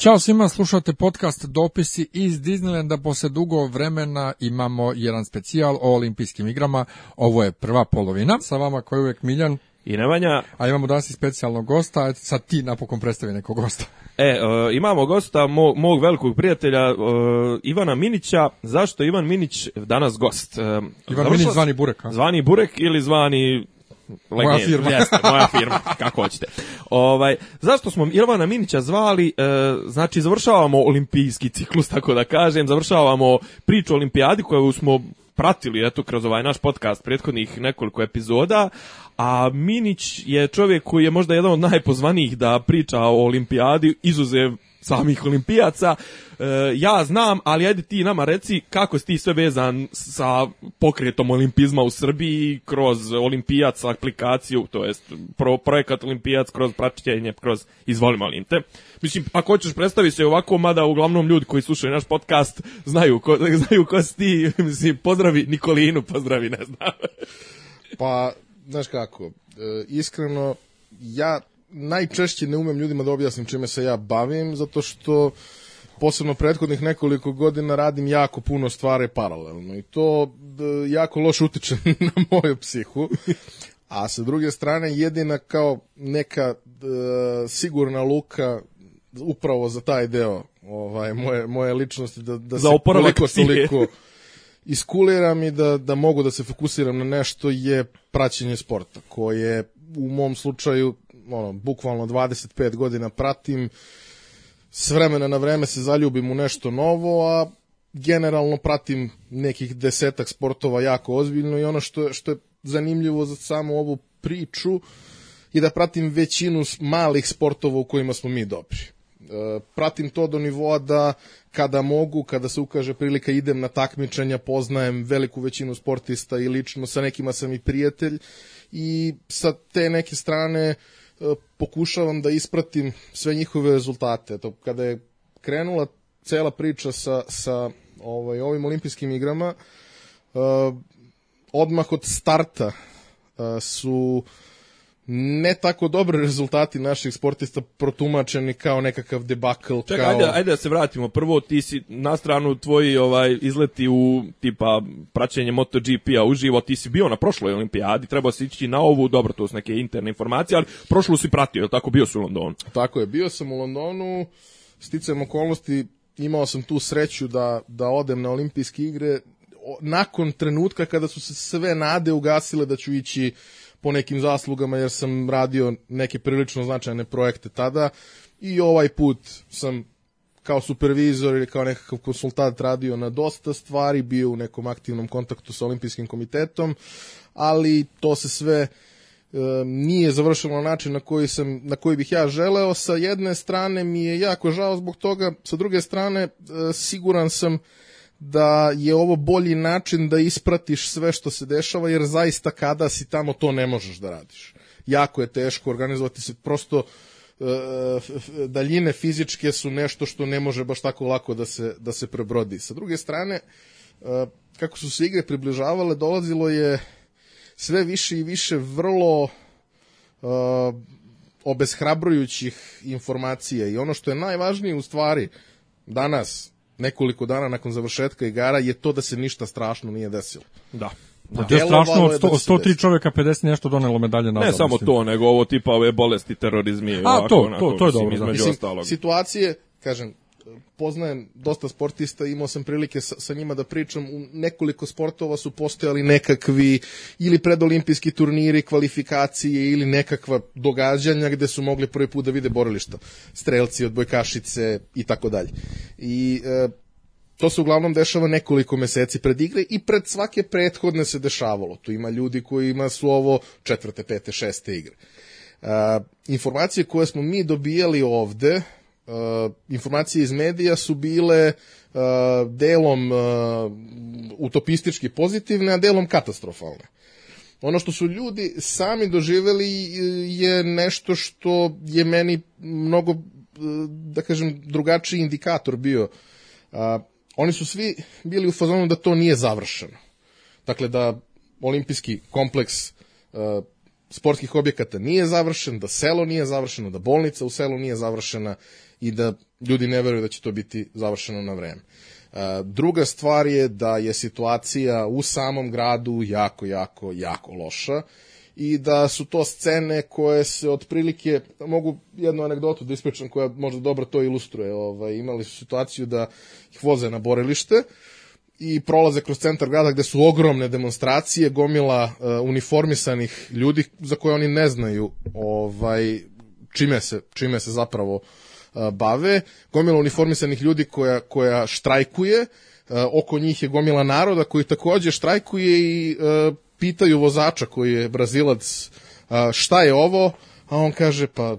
Ćao svima, slušate podcast Dopisi iz Disneylanda. Posle dugo vremena imamo jedan specijal o olimpijskim igrama. Ovo je prva polovina. Sa vama koji je uvijek Miljan. I Nemanja. A imamo danas i specijalnog gosta. Sad ti napokon predstavi nekog gosta. E, uh, imamo gosta, mog, mog velikog prijatelja, uh, Ivana Minića. Zašto Ivan Minić danas gost? Uh, Ivan Minić zvani Burek. a? Zvani Burek ili zvani Moja legend? firma. Jeste, moja firma, kako hoćete. Ovaj, zašto smo Ivana Minića zvali? E, znači, završavamo olimpijski ciklus, tako da kažem, završavamo priču o olimpijadi koju smo pratili eto kroz ovaj naš podcast prethodnih nekoliko epizoda, a Minić je čovjek koji je možda jedan od najpozvanijih da priča o olimpijadi, izuzev samih olimpijaca. E, ja znam, ali ajde ti nama reci kako si ti sve vezan sa pokretom olimpizma u Srbiji kroz olimpijac aplikaciju, to jest pro, projekat olimpijac kroz praćenje, kroz izvoli molim te. Mislim, ako hoćeš predstavi se ovako, mada uglavnom ljudi koji slušaju naš podcast znaju ko, znaju ko si ti, mislim, pozdravi Nikolinu, pozdravi, ne znam. Pa, znaš kako, e, iskreno, ja najčešće ne umem ljudima da objasnim čime se ja bavim, zato što posebno prethodnih nekoliko godina radim jako puno stvari paralelno i to e, jako loše utiče na moju psihu. A sa druge strane, jedina kao neka e, sigurna luka upravo za taj deo ovaj, moje, moje ličnosti da, da Za se koliko toliko iskuliram i da, da mogu da se fokusiram na nešto je praćenje sporta, koje u mom slučaju ono, bukvalno 25 godina pratim, s vremena na vreme se zaljubim u nešto novo, a generalno pratim nekih desetak sportova jako ozbiljno i ono što je, što je zanimljivo za samu ovu priču i da pratim većinu malih sportova u kojima smo mi dobri. E, pratim to do nivoa da kada mogu, kada se ukaže prilika idem na takmičenja, poznajem veliku većinu sportista i lično sa nekima sam i prijatelj i sa te neke strane e, pokušavam da ispratim sve njihove rezultate. To kada je krenula cela priča sa, sa ovaj, ovim olimpijskim igrama, e, odmah od starta e, su ne tako dobri rezultati naših sportista protumačeni kao nekakav debakl, Čekaj, kao... ajde, ajde da se vratimo. Prvo, ti si na stranu tvoji ovaj, izleti u tipa praćenje MotoGP-a uživo, ti si bio na prošloj olimpijadi, trebao si ići na ovu, dobro, to su neke interne informacije, ali prošlu si pratio, tako bio si u Londonu? Tako je, bio sam u Londonu, sticajem okolnosti imao sam tu sreću da, da odem na olimpijske igre nakon trenutka kada su se sve nade ugasile da ću ići po nekim zaslugama jer sam radio neke prilično značajne projekte tada i ovaj put sam kao supervizor ili kao nekakav konsultant radio na dosta stvari, bio u nekom aktivnom kontaktu sa olimpijskim komitetom, ali to se sve e, nije završilo na način na koji, sam, na koji bih ja želeo. Sa jedne strane mi je jako žao zbog toga, sa druge strane e, siguran sam da je ovo bolji način da ispratiš sve što se dešava, jer zaista kada si tamo to ne možeš da radiš. Jako je teško organizovati se, prosto e, daljine fizičke su nešto što ne može baš tako lako da se, da se prebrodi. Sa druge strane, e, kako su se igre približavale, dolazilo je sve više i više vrlo uh, obeshrabrujućih informacija i ono što je najvažnije u stvari danas, nekoliko dana nakon završetka igara, je to da se ništa strašno nije desilo. Da. Da. To je strašno, od da 100, će se 103 desiti. čovjeka 50 nešto donelo medalje nazad. Ne samo mislim. to, nego ovo tipa ove bolesti, terorizmi. ovako, to, onako, to- to je mislim, dobro, da. Mislim, ostalog. situacije, kažem, poznajem dosta sportista, imao sam prilike sa, sa njima da pričam, u nekoliko sportova su postojali nekakvi ili predolimpijski turniri, kvalifikacije ili nekakva događanja gde su mogli prvi put da vide borilišta, strelci, odbojkašice i tako dalje. I e, to se uglavnom dešava nekoliko meseci pred igre i pred svake prethodne se dešavalo. Tu ima ljudi kojima su ovo četvrte, pete, šeste igre. Uh, informacije koje smo mi dobijali ovde, informacije iz medija su bile uh, delom uh, utopistički pozitivne, a delom katastrofalne. Ono što su ljudi sami doživeli je nešto što je meni mnogo, da kažem, drugačiji indikator bio. Oni su svi bili u fazonu da to nije završeno. Dakle, da olimpijski kompleks sportskih objekata nije završen, da selo nije završeno, da bolnica u selu nije završena i da ljudi ne veruju da će to biti završeno na vreme. Druga stvar je da je situacija u samom gradu jako, jako, jako loša i da su to scene koje se otprilike, mogu jednu anegdotu da ispričam koja možda dobro to ilustruje, ovaj, imali su situaciju da ih voze na borilište i prolaze kroz centar grada gde su ogromne demonstracije, gomila uh, uniformisanih ljudi za koje oni ne znaju ovaj, čime, se, čime se zapravo uh, bave, gomila uniformisanih ljudi koja, koja štrajkuje, oko njih je gomila naroda koji takođe štrajkuje i pitaju vozača koji je brazilac šta je ovo, a on kaže pa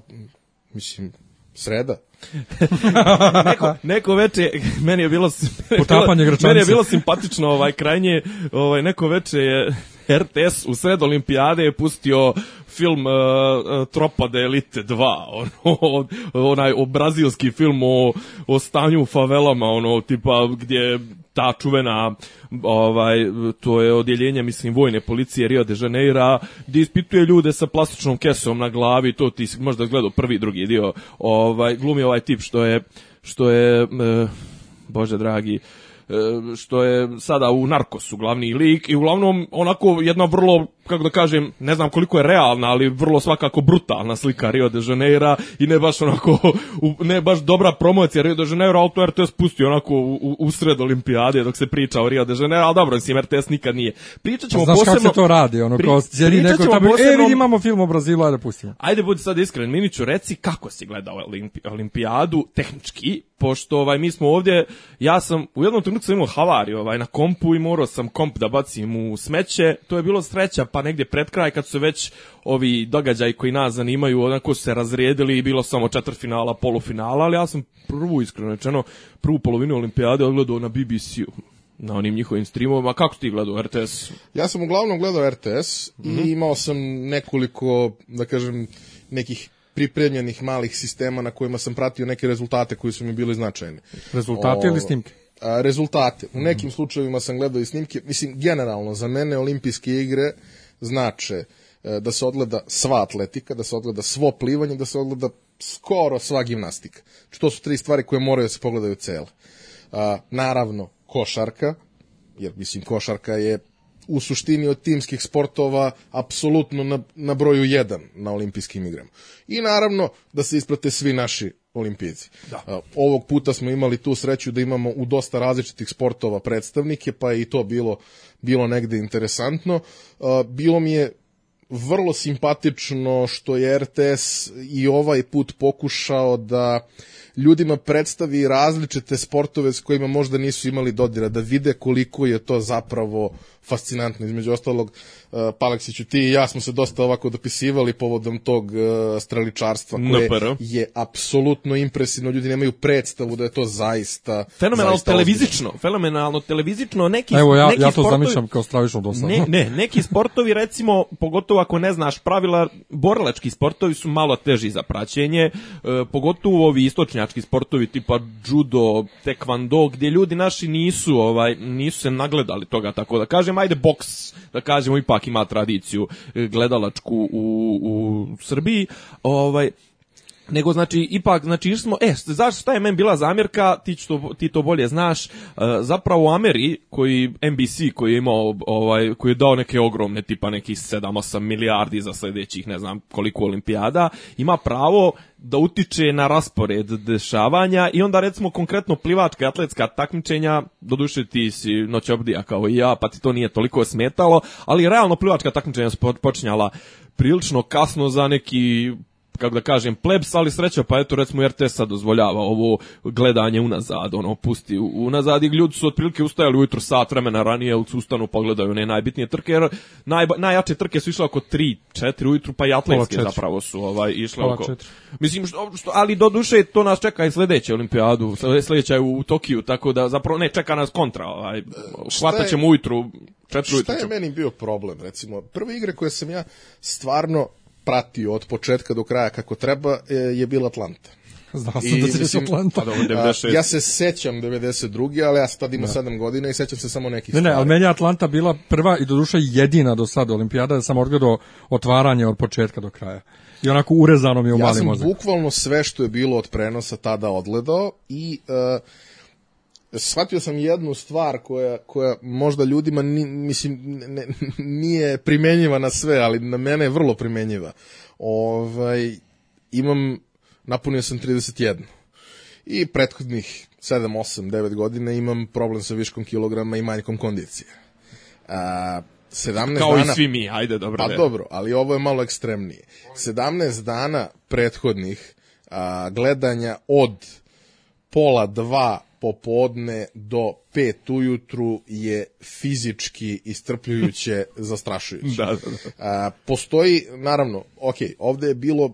mislim sreda. neko, neko veče meni je bilo Potapanje meni je bilo simpatično ovaj krajnje ovaj neko veče je RTS u sred olimpijade je pustio film uh, Tropa de Elite 2, ono, onaj o brazilski film o, o stanju u favelama, ono, tipa gdje ta čuvena ovaj to je odjeljenje mislim vojne policije Rio de Janeiro gdje ispituje ljude sa plastičnom kesom na glavi to ti možda gledao prvi drugi dio ovaj glumi ovaj tip što je što je eh, bože dragi što je sada u Narkosu glavni lik i uglavnom onako jedna vrlo, kako da kažem, ne znam koliko je realna, ali vrlo svakako brutalna slika Rio de Janeiro i ne baš onako, ne baš dobra promocija Rio de Janeiro, ali to RTS pustio onako u, u sred olimpijade dok se priča o Rio de Janeiro, ali dobro, mislim, RTS nikad nije. Pričat ćemo Znaš posebno... kako se to radi, ono, kao sjedi neko tamo, e, posebno- vidi, imamo film o Brazilu, ajde pustimo. Ajde budi sad iskren, Miniću, reci kako si gledao olimpi, olimpijadu tehnički, pošto ovaj, mi smo ovdje, ja sam u jednom trenutku sam imao havariju ovaj, na kompu i morao sam komp da bacim u smeće, to je bilo sreća, pa negdje pred kraj kad su već ovi događaji koji nas zanimaju, onako su se razrijedili i bilo samo četvrtfinala, polufinala, ali ja sam prvu, iskreno rečeno, prvu polovinu olimpijade odgledao na BBC-u na onim njihovim streamovima. Kako ti gledao RTS? Ja sam uglavnom gledao RTS i imao sam nekoliko, da kažem, nekih pripremljenih malih sistema na kojima sam pratio neke rezultate koji su mi bili značajni. Rezultati ili snimke? A, rezultate. U nekim slučajevima sam gledao i snimke. Mislim, generalno, za mene olimpijske igre znače e, da se odgleda sva atletika, da se odgleda svo plivanje, da se odgleda skoro sva gimnastika. Znači, to su tri stvari koje moraju da se pogledaju cele. A, naravno, košarka, jer mislim košarka je u suštini od timskih sportova apsolutno na, na broju jedan na olimpijskim igrama. I naravno da se isprate svi naši olimpijci. Da. Ovog puta smo imali tu sreću da imamo u dosta različitih sportova predstavnike, pa je i to bilo, bilo negde interesantno. Bilo mi je vrlo simpatično što je RTS i ovaj put pokušao da ljudima predstavi različite sportove s kojima možda nisu imali dodira, da vide koliko je to zapravo fascinantno. Između ostalog, uh, Paleksiću, ti i ja smo se dosta ovako dopisivali povodom tog uh, streličarstva koje NPR. je apsolutno impresivno. Ljudi nemaju predstavu da je to zaista Fenomenalno zaista televizično, fenomenalno televizično, neki, Evo, ja, neki ja to sportovi- zamišljam kao stravično dosadno. Ne, ne, neki sportovi recimo, pogotovo ako ne znaš pravila, borilački sportovi su malo teži za praćenje, e, pogotovo ovi istočnjački sportovi tipa judo, taekwondo, gdje ljudi naši nisu ovaj nisu se nagledali toga tako da kažem, ajde boks, da kažemo ipak ima tradiciju e, gledalačku u, u Srbiji. Ovaj nego znači ipak znači smo e zašto šta je bila zamjerka? Ti ću to, ti to bolje znaš. E, zapravo u Ameri koji NBC koji je imao ovaj koji je dao neke ogromne tipa nekih 7 8 milijardi za sledećih ne znam koliko olimpijada ima pravo da utiče na raspored dešavanja i onda recimo konkretno plivačka i atletska takmičenja doduše ti si noć obdija kao i ja pa ti to nije toliko smetalo ali realno plivačka takmičenja počinjala prilično kasno za neki kako da kažem, plebs, ali sreća, pa eto, recimo, RTS sad dozvoljava ovo gledanje unazad, ono, pusti u- unazad i ljudi su otprilike ustajali ujutro sat vremena ranije, ustanu, pogledaju one najbitnije trke, jer najba, najjače trke su išle oko 3, 4 ujutru, pa i atletske zapravo su ovaj, išle Pola oko... četiri. Mislim, što, što, ali do duše to nas čeka i sledeće olimpijadu, sledeća je u Tokiju, tako da zapravo ne, čeka nas kontra, ovaj, hvatat ćemo ujutru, četiri Šta ujutru je meni bio problem, recimo? Prve igre koje sam ja stvarno pratio od početka do kraja kako treba e, je bila Atlanta. Znao sam I, da će mislim, Atlanta. Pa dobro, A, 96. ja se sećam 92. ali ja sam tad imao 7 godina i sećam se samo nekih Ne, ne, ali meni je Atlanta bila prva i doduše jedina do sada olimpijada, da sam odgledao otvaranje od početka do kraja. I onako urezano mi je u Ja mali sam mozak. bukvalno sve što je bilo od prenosa tada odgledao i uh, shvatio sam jednu stvar koja, koja možda ljudima ni, mislim, ne, nije primenjiva na sve, ali na mene je vrlo primenjiva. Ovaj, imam, napunio sam 31. I prethodnih 7, 8, 9 godina imam problem sa viškom kilograma i manjkom kondicije. A, 17 Kao i dana svi mi, ajde, dobro. Pa ne. dobro, ali ovo je malo ekstremnije. 17 dana prethodnih a, gledanja od pola dva popodne do pet ujutru je fizički istrpljujuće, zastrašujuće. Da, da, da. A, postoji, naravno, ok, ovde je bilo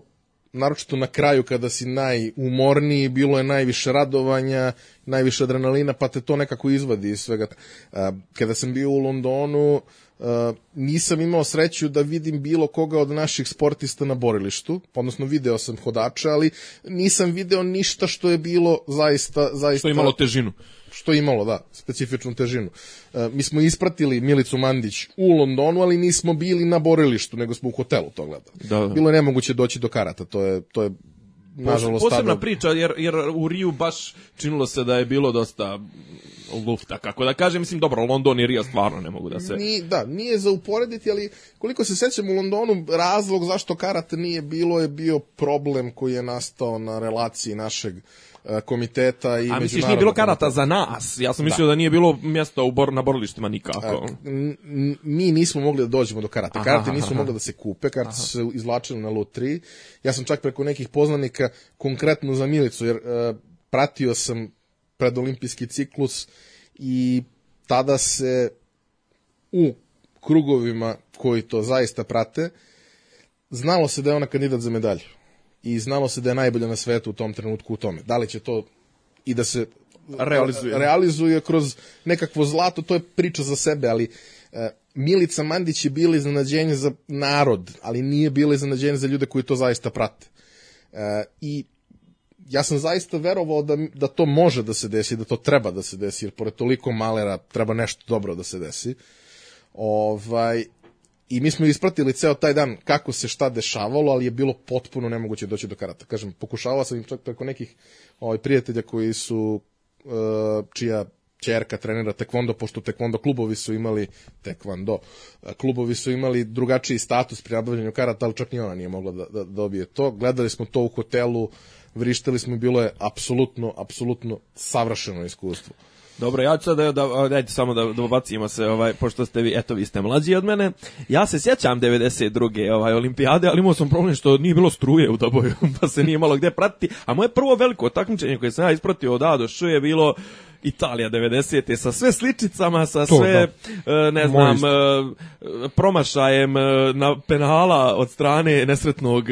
naročito na kraju kada si najumorniji, bilo je najviše radovanja, najviše adrenalina, pa te to nekako izvadi iz svega. A, Kada sam bio u Londonu, nisam imao sreću da vidim bilo koga od naših sportista na borilištu, odnosno video sam hodača, ali nisam video ništa što je bilo zaista... zaista Što je imalo težinu. što je imalo, da, specifičnu težinu. E, mi smo ispratili Milicu Mandić u Londonu, ali nismo bili na borilištu, nego smo u hotelu to gledali. Da, da. Bilo je nemoguće doći do karata, to je, to je nažalost Posebna tada... priča, jer, jer u Riju baš činilo se da je bilo dosta lufta, kako da kažem, mislim, dobro, London i Rio stvarno ne mogu da se... Ni, da, nije za uporediti, ali koliko se sećam u Londonu, razlog zašto karate nije bilo je bio problem koji je nastao na relaciji našeg e, komiteta i A misliš, nije bilo karata za nas? Ja sam mislio da, nije bilo mjesta u bor, na borilištima nikako. N- mi nismo mogli da dođemo do karate. Karate nisu mogli da se kupe, karate su se izvlačili na lutri. Ja sam čak preko nekih poznanika konkretno za Milicu, jer e, pratio sam predolimpijski ciklus i tada se u krugovima koji to zaista prate, znalo se da je ona kandidat za medalju. I znalo se da je najbolja na svetu u tom trenutku u tome. Da li će to i da se Realizuje. realizuje kroz nekakvo zlato, to je priča za sebe, ali e, Milica Mandić je bila iznenađenje za narod, ali nije bila iznenađenje za ljude koji to zaista prate. E, I ja sam zaista verovao da, da to može da se desi, da to treba da se desi, jer pored toliko malera treba nešto dobro da se desi. Ovaj, I mi smo ispratili ceo taj dan kako se šta dešavalo, ali je bilo potpuno nemoguće doći do karata. Kažem, pokušavao sam im čak preko nekih ovaj, prijatelja koji su, uh, čija čerka trenira tekvondo, pošto tekvondo klubovi su imali, tekvondo, uh, klubovi su imali drugačiji status pri nabavljanju karata, ali čak ni ona nije mogla da, da dobije to. Gledali smo to u hotelu, vrištali smo i bilo je apsolutno, apsolutno savršeno iskustvo. Dobro, ja ću sad da, da dajte samo da, da ubacimo se, ovaj, pošto ste vi, eto, vi ste mlađi od mene. Ja se sjećam 92. ovaj, olimpijade, ali imao sam problem što nije bilo struje u Doboju, pa se nije malo gde pratiti. A moje prvo veliko takmičenje koje sam ja ispratio od A do Š je bilo Italija 90. sa sve sličicama, sa To, sve, da. e, ne znam, isto. e, promašajem e, na penala od strane nesretnog,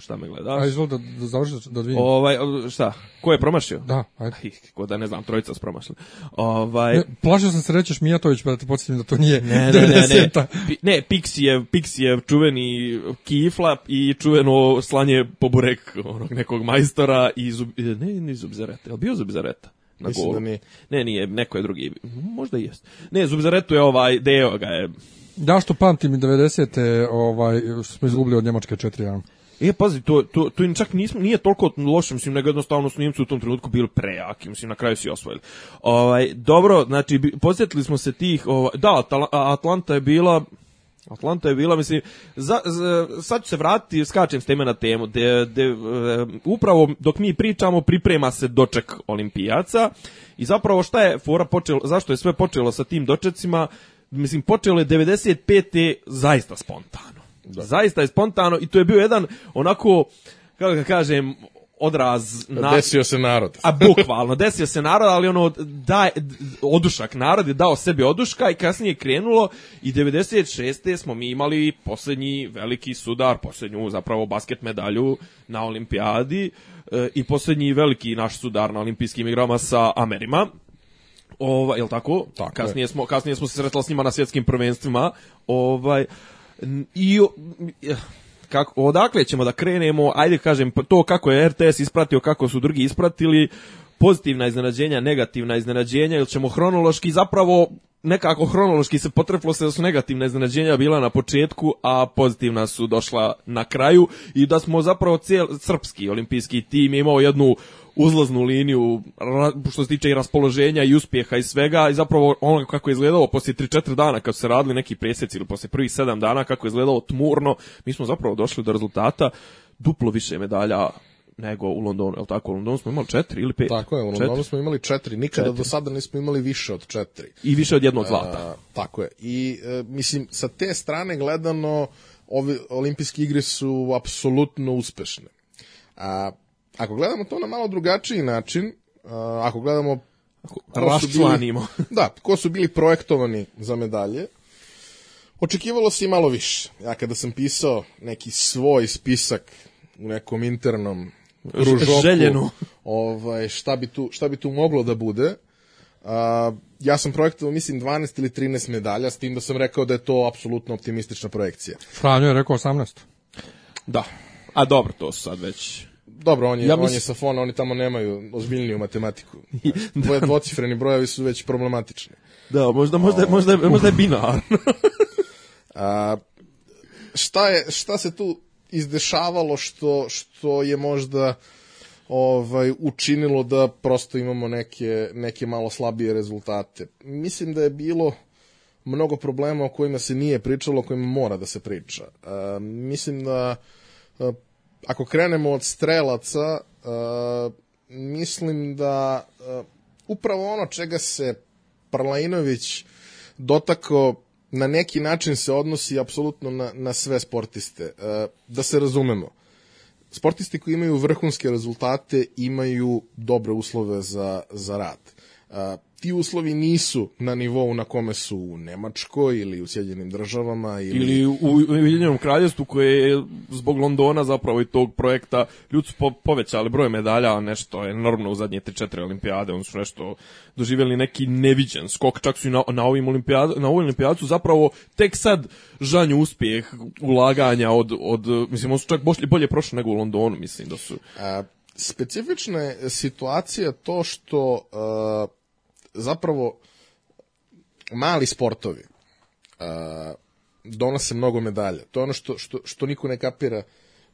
šta me gledaš? A izvoli da, da završiš da vidim. Ovaj, šta? Ko je promašio? Da, ajde. Ih, ko da ne znam, trojica su promašili. Ovaj, Ne, plašio sam se rećeš Mijatović, pa da te podsjetim da to nije ne, ne, ne, ne. 90-a. Pi- ne Pixijev, Pixijev čuveni kifla i čuveno slanje po burek onog nekog majstora i zub, ne, ne Zubzareta, je li bio Zubzareta? Na Mislim golu? da nije. Ne, nije, neko je drugi. Možda i jest. Ne, Zubzaretu je ovaj, deo ga je. Da što pamtim i 90. ovaj, što smo izgubili od Njemačke 4-1. E, pazi, to, to, to čak nismo, nije toliko loše, mislim, nego jednostavno su Njemci u tom trenutku bili prejaki, mislim, na kraju su i osvojili. Ovaj, dobro, znači, posjetili smo se tih, ovaj, da, Atlanta je bila, Atlanta je bila, mislim, za, za, sad ću se vratiti, skačem s teme na temu, de, de, e, upravo dok mi pričamo, priprema se doček olimpijaca i zapravo šta je fora počelo, zašto je sve počelo sa tim dočecima, mislim, počelo je 95. zaista spontano. Zaista je spontano i to je bio jedan onako, kako ga kažem, odraz na, Desio se narod. a bukvalno, desio se narod, ali ono, daj, odušak, narod je dao sebi oduška i kasnije je krenulo i 96. smo mi imali poslednji veliki sudar, poslednju zapravo basket medalju na olimpijadi e, i poslednji veliki naš sudar na olimpijskim igrama sa Amerima. Ova, jel tako? Tako kasnije smo kasnije smo se sretali s njima na svjetskim prvenstvima. Ovaj i kako odakle ćemo da krenemo? Ajde kažem to kako je RTS ispratio, kako su drugi ispratili, pozitivna iznenađenja, negativna iznenađenja, ili ćemo hronološki zapravo nekako hronološki se potrefilo se da su negativna iznenađenja bila na početku, a pozitivna su došla na kraju i da smo zapravo cijel srpski olimpijski tim imao jednu uzlaznu liniju što se tiče i raspoloženja i uspjeha i svega i zapravo ono kako je izgledalo poslije 3-4 dana kad su se radili neki presjeci ili poslije prvih 7 dana kako je izgledalo tmurno, mi smo zapravo došli do rezultata duplo više medalja nego u Londonu, je tako? U Londonu smo imali četiri ili pet? Tako je, u Četiri. Londonu smo imali četiri. Nikada Četiri. do sada nismo imali više od četiri. I više od jednog zlata. A, tako je. I e, mislim sa te strane gledano ove olimpijske igre su apsolutno uspešne. A ako gledamo to na malo drugačiji način, ako gledamo ko su bili- Raščlanimo. da, ko su bili projektovani za medalje, očekivalo se i malo više. Ja kada sam pisao neki svoj spisak u nekom internom kružoku, željenu. ovaj, šta, bi tu, šta bi tu moglo da bude, a, ja sam projektovao, mislim, 12 ili 13 medalja, s tim da sam rekao da je to apsolutno optimistična projekcija. Franjo je rekao 18. Da. A dobro, to su sad već... Dobro, on je, Ja on mislim- je sa fona, oni tamo nemaju ozbiljniju matematiku. Dvoje dvocifreni brojevi su već problematični. Da, možda, možda, možda, je- možda je binar. A, šta, je, šta se tu izdešavalo što, što je možda ovaj učinilo da prosto imamo neke, neke malo slabije rezultate. Mislim da je bilo mnogo problema o kojima se nije pričalo, o kojima mora da se priča. A, mislim da ako krenemo od strelaca, a, mislim da a, upravo ono čega se Parlainović dotakao na neki način se odnosi apsolutno na, na sve sportiste. E, da se razumemo, sportisti koji imaju vrhunske rezultate imaju dobre uslove za, za rad. E, ti uslovi nisu na nivou na kome su u Nemačkoj ili u Sjedinjenim državama ili, Ili u Ujedinjenom kraljevstvu koje je zbog Londona zapravo i tog projekta ljudi su po, povećali broj medalja, a nešto enormno u zadnje 3-4 olimpijade, oni su nešto doživjeli neki neviđen skok, čak su i na, na ovim olimpijad, na ovoj olimpijadu zapravo tek sad žanju uspjeh ulaganja od, od mislim, oni su čak bolje, bolje prošli nego u Londonu, mislim da su. A, specifična je situacija to što a, zapravo mali sportovi a, donose mnogo medalja. To je ono što, što, što niko ne kapira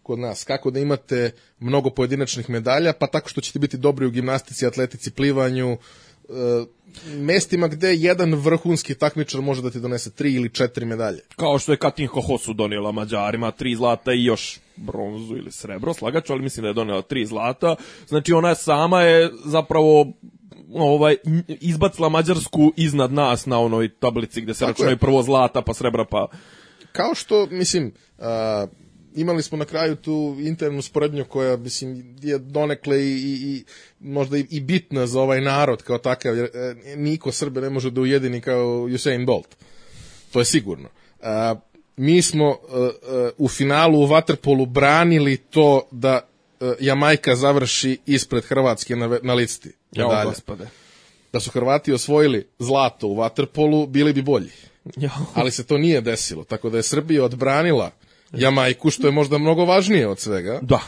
kod nas. Kako da imate mnogo pojedinačnih medalja, pa tako što ćete biti dobri u gimnastici, atletici, plivanju, e, mestima gde jedan vrhunski takmičar može da ti donese tri ili četiri medalje. Kao što je Katin Hohosu donijela Mađarima tri zlata i još bronzu ili srebro, slagaću, ali mislim da je donijela tri zlata. Znači ona sama je zapravo ovaj izbacila Mađarsku iznad nas na onoj tablici gde se Tako računaju je. prvo zlata pa srebra pa kao što, mislim, a, imali smo na kraju tu internu sporednju koja, mislim, je donekle i, i, i možda i, i bitna za ovaj narod kao takav, jer e, niko Srbe ne može da ujedini kao Usain Bolt. To je sigurno. A, mi smo e, e, u finalu u Waterpolu branili to da Jamajka završi ispred Hrvatske na, na listi. Jao, medalja. gospode. Da su Hrvati osvojili zlato u Waterpolu, bili bi bolji Jao. ali se to nije desilo, tako da je Srbija odbranila Jamajku, što je možda mnogo važnije od svega. Da.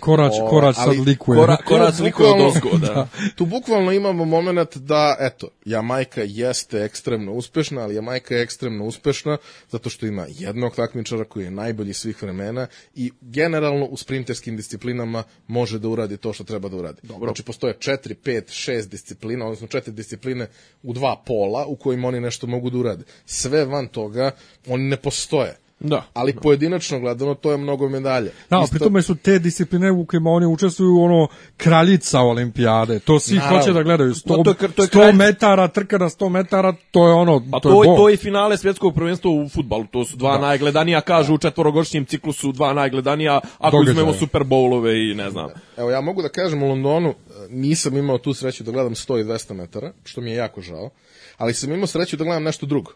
Korać, O, korać ali sad likuje. Kora, korac Tu likuje od ozgo, da. Tu bukvalno imamo moment da, eto, Jamajka jeste ekstremno uspešna, ali Jamajka je ekstremno uspešna zato što ima jednog takmičara koji je najbolji svih vremena i generalno u sprinterskim disciplinama može da uradi to što treba da uradi. Dobro. Znači, postoje 4, 5, 6 disciplina, odnosno četiri discipline u dva pola u kojima oni nešto mogu da urade. Sve van toga, oni ne postoje. Da. Ali pojedinačno gledano to je mnogo medalja. Da, Isto- pri tome su te discipline u kojima oni učestvuju ono kraljica olimpijade. To svi Naravno. hoće da gledaju. 100, Pa to je to je 100 kralj- metara, trka na 100 metara, to je ono, Pa to, to, je bol. to je finale svjetskog prvenstva u fudbalu. To su dva najgledanija, kažu u četvorogodišnjem ciklusu dva najgledanija, ako Događaja. uzmemo Super Bowlove i ne znam. Evo, ja mogu da kažem u Londonu, e, nisam imao tu sreću da gledam 100 i 200 metara, što mi je jako žao, ali sam imao sreću da gledam nešto drugo.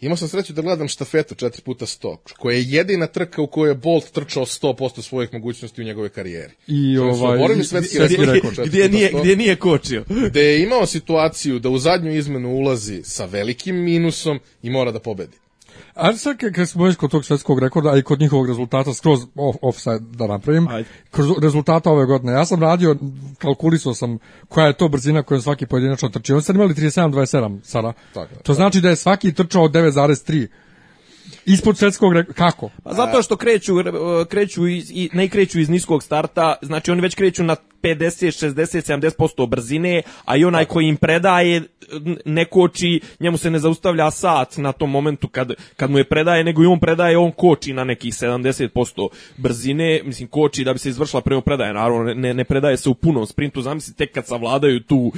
Imao sam sreću da gledam štafetu 4 puta 100, koja je jedina trka u kojoj je Bolt trčao 100% svojih mogućnosti u njegove karijeri. I su ovaj, i- svetski rekord. Gdje nije, gdje nije kočio. Gde je imao situaciju da u zadnju izmenu ulazi sa velikim minusom i mora da pobedi. A sad kad, smo već kod tog svetskog rekorda, a i kod njihovog rezultata, skroz off, offside da napravim, Ajde. kroz rezultata ove godine, ja sam radio, kalkulisao sam koja je to brzina kojom svaki pojedinačno trči. Oni su sad imali 37-27 sada. Tako to znači da je svaki trčao 9,3. Ispod svetskog. Kako? Pa zato što kreću, kreću iz, i, ne kreću iz niskog starta, znači oni već kreću na 50, 60, 70% brzine, a i onaj koji im predaje ne koči, njemu se ne zaustavlja sat na tom momentu kad, kad mu je predaje, nego i on predaje, on koči na nekih 70% brzine, mislim koči da bi se izvršila prema predaje, naravno ne, ne predaje se u punom sprintu, zamisli tek kad savladaju tu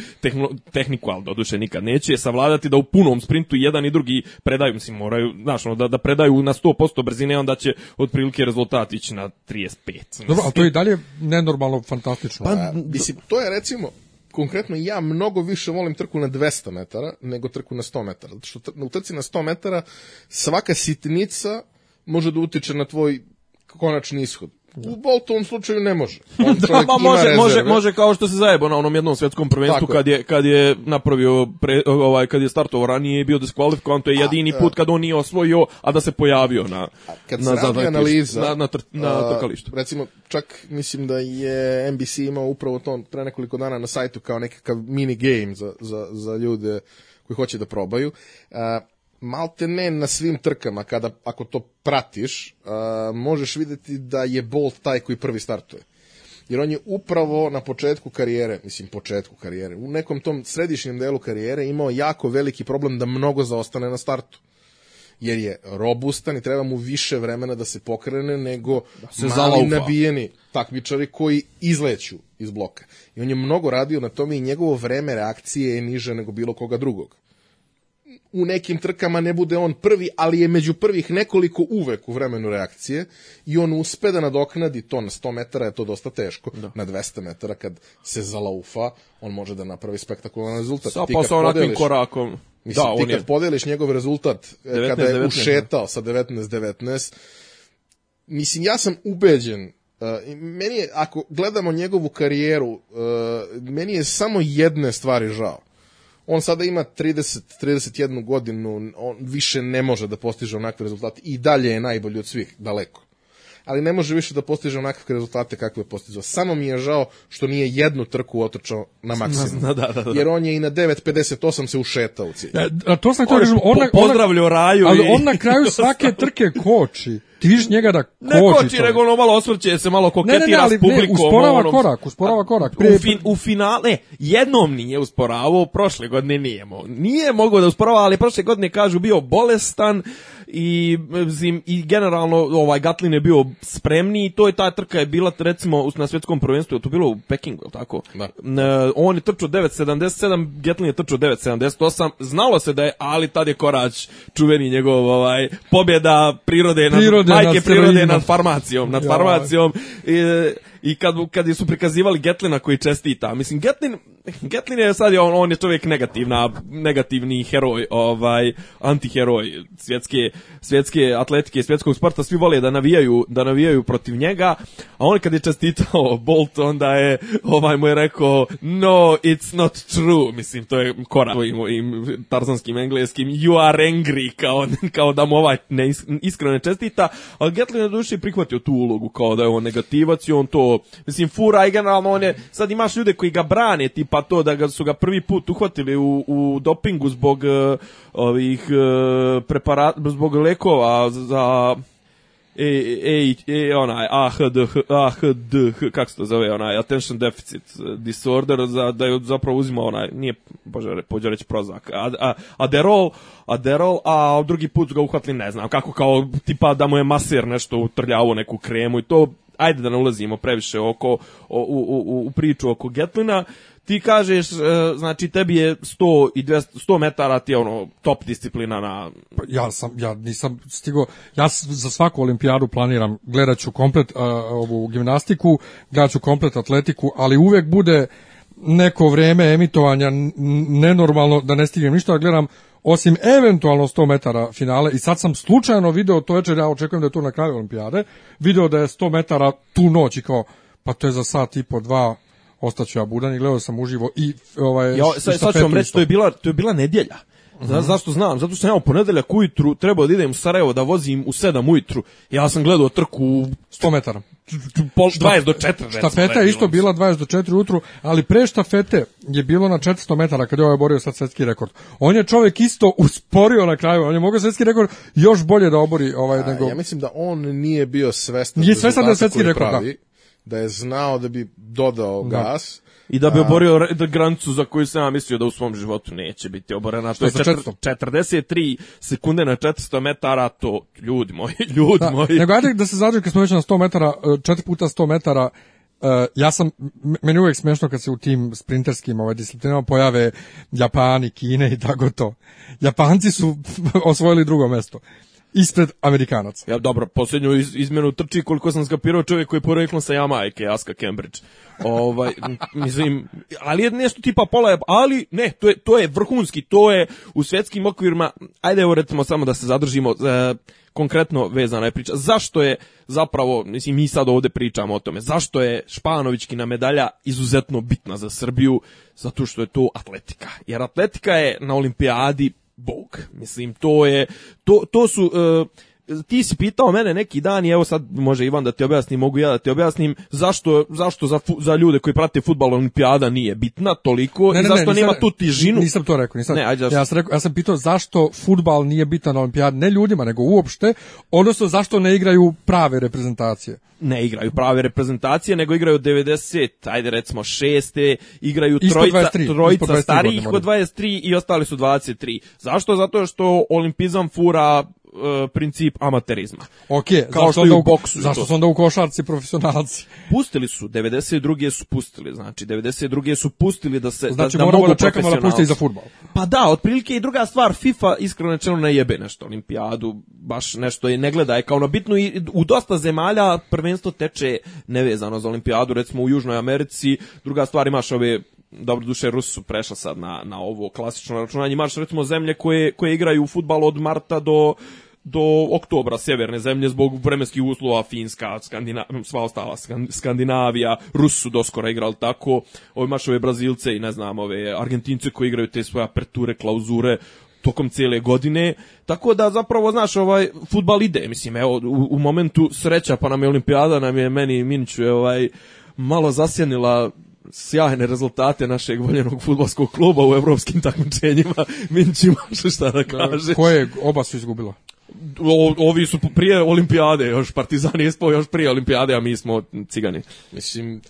tehniku, ali doduše nikad neće, savladati da u punom sprintu jedan i drugi predaju, mislim moraju, znaš, ono, da, da predaju na 100% brzine, onda će otprilike rezultat ići na 35. Dobro, ali to je i dalje nenormalno fantastično. A, mislim, to je recimo, konkretno ja mnogo više volim trku na 200 metara nego trku na 100 metara. Zato što u trci na 100 metara svaka sitnica može da utiče na tvoj konačni ishod. U Boltovom slučaju ne može. On Da, čovjek ma može, može, može kao što se zajebo na onom jednom svetskom prvenstvu Tako kad je kad je napravio pre, ovaj kad je startovao ranije i bio diskvalifikovan, to je jedini put kad on nije osvojio, a da se pojavio na Kad na se analiza, na na, tr, na a, trkalištu. Recimo, čak mislim da je NBC imao upravo to pre nekoliko dana na sajtu kao nekakav mini game za, za, za ljude koji hoće da probaju. A, malte ne na svim trkama, kada, ako to pratiš, a, možeš videti da je Bolt taj koji prvi startuje. Jer on je upravo na početku karijere, mislim početku karijere, u nekom tom središnjem delu karijere imao jako veliki problem da mnogo zaostane na startu jer je robustan i treba mu više vremena da se pokrene nego se mali zalaufa. nabijeni takmičari koji izleću iz bloka. I on je mnogo radio na tome i njegovo vreme reakcije je niže nego bilo koga drugog. U nekim trkama ne bude on prvi, ali je među prvih nekoliko uvek u vremenu reakcije i on uspe da nadoknadi to na 100 metara, je to dosta teško. Na 200 metara kad se zalaufa, on može da napravi spektakularan rezultat. Sa pa kad sa onakvim podeliš- korakom. Mislim, da, ti kad je podeliš njegov rezultat e, 19, kada je 19, ušetao sa 19-19, mislim, ja sam ubeđen, uh, meni je, ako gledamo njegovu karijeru, uh, meni je samo jedne stvari žao. On sada ima 30, 31 godinu, on više ne može da postiže onakve rezultate i dalje je najbolji od svih, daleko. Ali ne može više da postiže onakve rezultate kakve je postizao. Samo mi je žao što nije jednu trku otrčao na maksimum. Da, da, da, da. Jer on je i na 9.58 se ušetao u cilj. E, a to sam da kažem, on, po- pozdravljao Raju ali i- on na kraju svake trke koči. Ti vidiš njega da koči. Ne koči, čovjek. nego ono malo osvrće se, malo ne, koketira ne, ne, ali s publikom. ne, usporava ono- korak, usporava korak. U, Prije- fin, u finale, jednom nije usporavao, prošle godine nije mo. Nije mogao da usporava, ali prošle godine kažu bio bolestan i, zim, i generalno ovaj Gatlin je bio spremniji i to je ta trka je bila recimo na svjetskom prvenstvu, to bilo u Pekingu, je tako? Da. E, on je trčao 9.77, Gatlin je trčao 9.78, znalo se da je, ali tad je Korać čuveni njegov ovaj, pobjeda prirode, nad, Prirode majke nad prirode nad farmacijom, nad farmacijom i, i kad, kad su prikazivali Getlina koji čestita, mislim Getlin, Getlin je sad on, on je čovjek negativna, negativni heroj, ovaj antiheroj svjetske svjetske atletike, svjetskog sporta, svi vole da navijaju, da navijaju protiv njega, a on kad je čestitao Bolt, onda je ovaj mu je rekao no, it's not true, mislim to je kora svojim tarzanskim engleskim you are angry, kao, kao da mu ovaj ne, is- iskreno ne čestita, ali Gatlin je do duše prihvatio tu ulogu kao da je on negativac i on to, mislim, fura i generalno on je, sad imaš ljude koji ga brane, tipa to da ga su ga prvi put uhvatili u, u dopingu zbog eh, ovih uh, preparata, zbog lekova za e, e, e, onaj AHDH, AHDH, kako se to zove, onaj attention deficit disorder, za, da je zapravo uzima onaj, nije, bože, pođe reći prozak, a, a, Aderol, Aderol, a drugi put ga uhvatili, ne znam, kako kao, tipa da mu je maser nešto utrljavo neku kremu i to, ajde da ne ulazimo previše oko, u, u, u, u priču oko Getlina, ti kažeš, e, znači tebi je 100 i 200, 100 metara ti je ono top disciplina na... Pa Ja sam, ja nisam stigo, ja za svaku olimpijadu planiram, gledat ću komplet uh, ovu gimnastiku, gledat ću komplet atletiku, ali uvek bude neko vreme emitovanja nenormalno da ne stignem ništa, da gledam osim eventualno 100 metara finale i sad sam slučajno video to večer, ja očekujem da je to na kraju olimpijade, video da je 100 metara tu noć i kao, pa to je za sat i po dva, ostaću ja budan i gledao sam uživo i ovaj, Ja, sad, sad ću vam reći, to je bila, to je bila nedjelja. Zna, zašto znam? Zato što sam ja u ponedeljak ujutru trebao da idem u Sarajevo da vozim u 7 ujutru. Ja sam gledao trku u 100 metara. pol, 20 do 4. recimo, Štafeta da je isto bilo. bila 20 do 4 ujutru, ali pre štafete je bilo na 400 metara kad je ovaj borio sad svetski rekord. On je čovjek isto usporio na kraju, on je mogao svetski rekord još bolje da obori ovaj nego... Ja mislim da on nije bio svestan Nije svestan da je svetski rekord, da. pravi, da je znao da bi dodao gas. I da bi oborio granicu za koju sam ja mislio da u svom životu neće biti oborena. To je za četir- 43 sekunde na 400 metara, to ljudi moji, ljudi Da, moji. nego ajde da se zadržim kad smo već na 100 metara, 4 puta 100 metara, Uh, ja sam, meni je uvijek smešno kad se u tim sprinterskim ovaj, disciplinama pojave Japani, Kine i tako to. Japanci su osvojili drugo mesto. Ispred Amerikanaca. Ja, dobro, posljednju iz, izmenu trči koliko sam skapirao čovjek koji je poreklom sa Jamajke, Aska Cambridge. Ovaj, mislim, ali je nešto tipa pola, ali ne, to je, to je vrhunski, to je u svjetskim okvirima, ajde evo recimo samo da se zadržimo, e, konkretno vezana je priča. Zašto je zapravo, mislim, mi sad ovdje pričamo o tome, zašto je Španovićkina medalja izuzetno bitna za Srbiju? Zato što je to atletika. Jer atletika je na olimpijadi bog. Mislim, to je, to, to su, e, ti si pitao mene neki dan i evo sad može Ivan da ti objasni, mogu ja da ti objasnim zašto, zašto za, fu- za ljude koji prate futbal olimpijada nije bitna toliko i zašto nisam- nema tu težinu. Nisam to rekao, nisam. Ne, ajde, ja sam rekao, ja sam pitao zašto fudbal nije bitan na olimpijadi, ne ljudima, nego uopšte, odnosno zašto ne igraju prave reprezentacije. ne igraju prave reprezentacije, nego igraju 90, ajde recimo šeste, igraju Ispod trojica, 23, ispod trojica 23 starijih godine od 23 i ostali su 23. Zašto? Zato što olimpizam fura e, princip amaterizma. Ok, Kao zašto, što onda u boksu zašto to. su onda u košarci profesionalci? Pustili su, 92. su pustili, znači 92. su pustili da se Znači da, da mogu da čekamo da puste i za fudbal. Pa da, otprilike i druga stvar, FIFA iskreno rečeno ne jebe nešto olimpijadu, baš nešto je ne gleda je kao na bitnu i u dosta zemalja prvenstvo teče nevezano za olimpijadu, recimo u Južnoj Americi, druga stvar imaš ove dobro duše Rusi su prešla sad na, na ovo klasično računanje, imaš recimo zemlje koje, koje igraju fudbal od marta do do oktobra sjeverne zemlje zbog vremenskih uslova Finska, Skandina, sva ostala Skan- Skandinavija, Rus su doskora igrali tako, ovi imaš ove Brazilce i ne znam, ove Argentince koji igraju te svoje aperture, klauzure tokom cijele godine, tako da zapravo, znaš, ovaj, futbal ide, mislim, evo, u, u momentu sreća, pa nam je olimpijada, nam je meni Miniću, ovaj, malo zasjenila sjajne rezultate našeg voljenog futbolskog kluba u evropskim takmičenjima. Minć imaš šta da kaže. Koje oba su izgubila? O, ovi su prije olimpijade, još Partizan je ispao još prije olimpijade, a mi smo cigani. Mislim,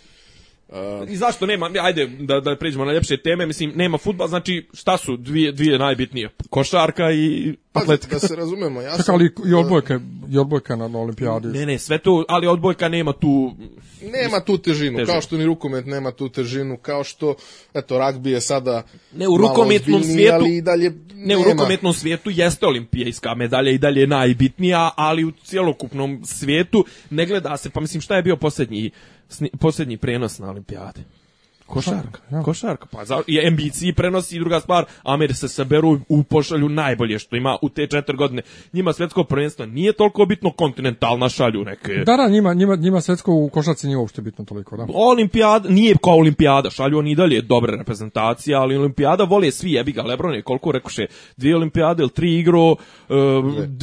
I zašto nema, ajde da, da pređemo na ljepše teme, mislim, nema futbal, znači šta su dvije, dvije najbitnije? Košarka i pa, atletika. da se razumemo, ja Čekaj, sam... ali i odbojka, i odbojka na, na olimpijadi. Ne, ne, sve to, ali odbojka nema tu... Nema tu težinu, Težinu. kao što ni rukomet nema tu težinu, kao što, eto, ragbi je sada Ne, u malo rukometnom ozbiljniji, svijetu- ali i dalje Ne, u nema. rukometnom svijetu jeste olimpijska medalja i dalje je najbitnija, ali u cjelokupnom svijetu ne gleda se, pa mislim šta je bio posljednji, sni- posljednji prenos na olimpijade? Košarka, ja. košarka. Pa za, i NBC prenosi i druga stvar, Ameri se saberu u pošalju najbolje što ima u te četiri godine. Njima svjetsko prvenstvo nije toliko bitno, kontinentalna šalju neke. Da, da, njima, njima, njima svetsko u košarci nije uopšte bitno toliko, da. Olimpijada, nije kao olimpijada, šalju oni i dalje dobre reprezentacije, ali olimpijada vole svi, jebi ga, Lebron je koliko rekoše, dvije olimpijade ili tri igro, uh,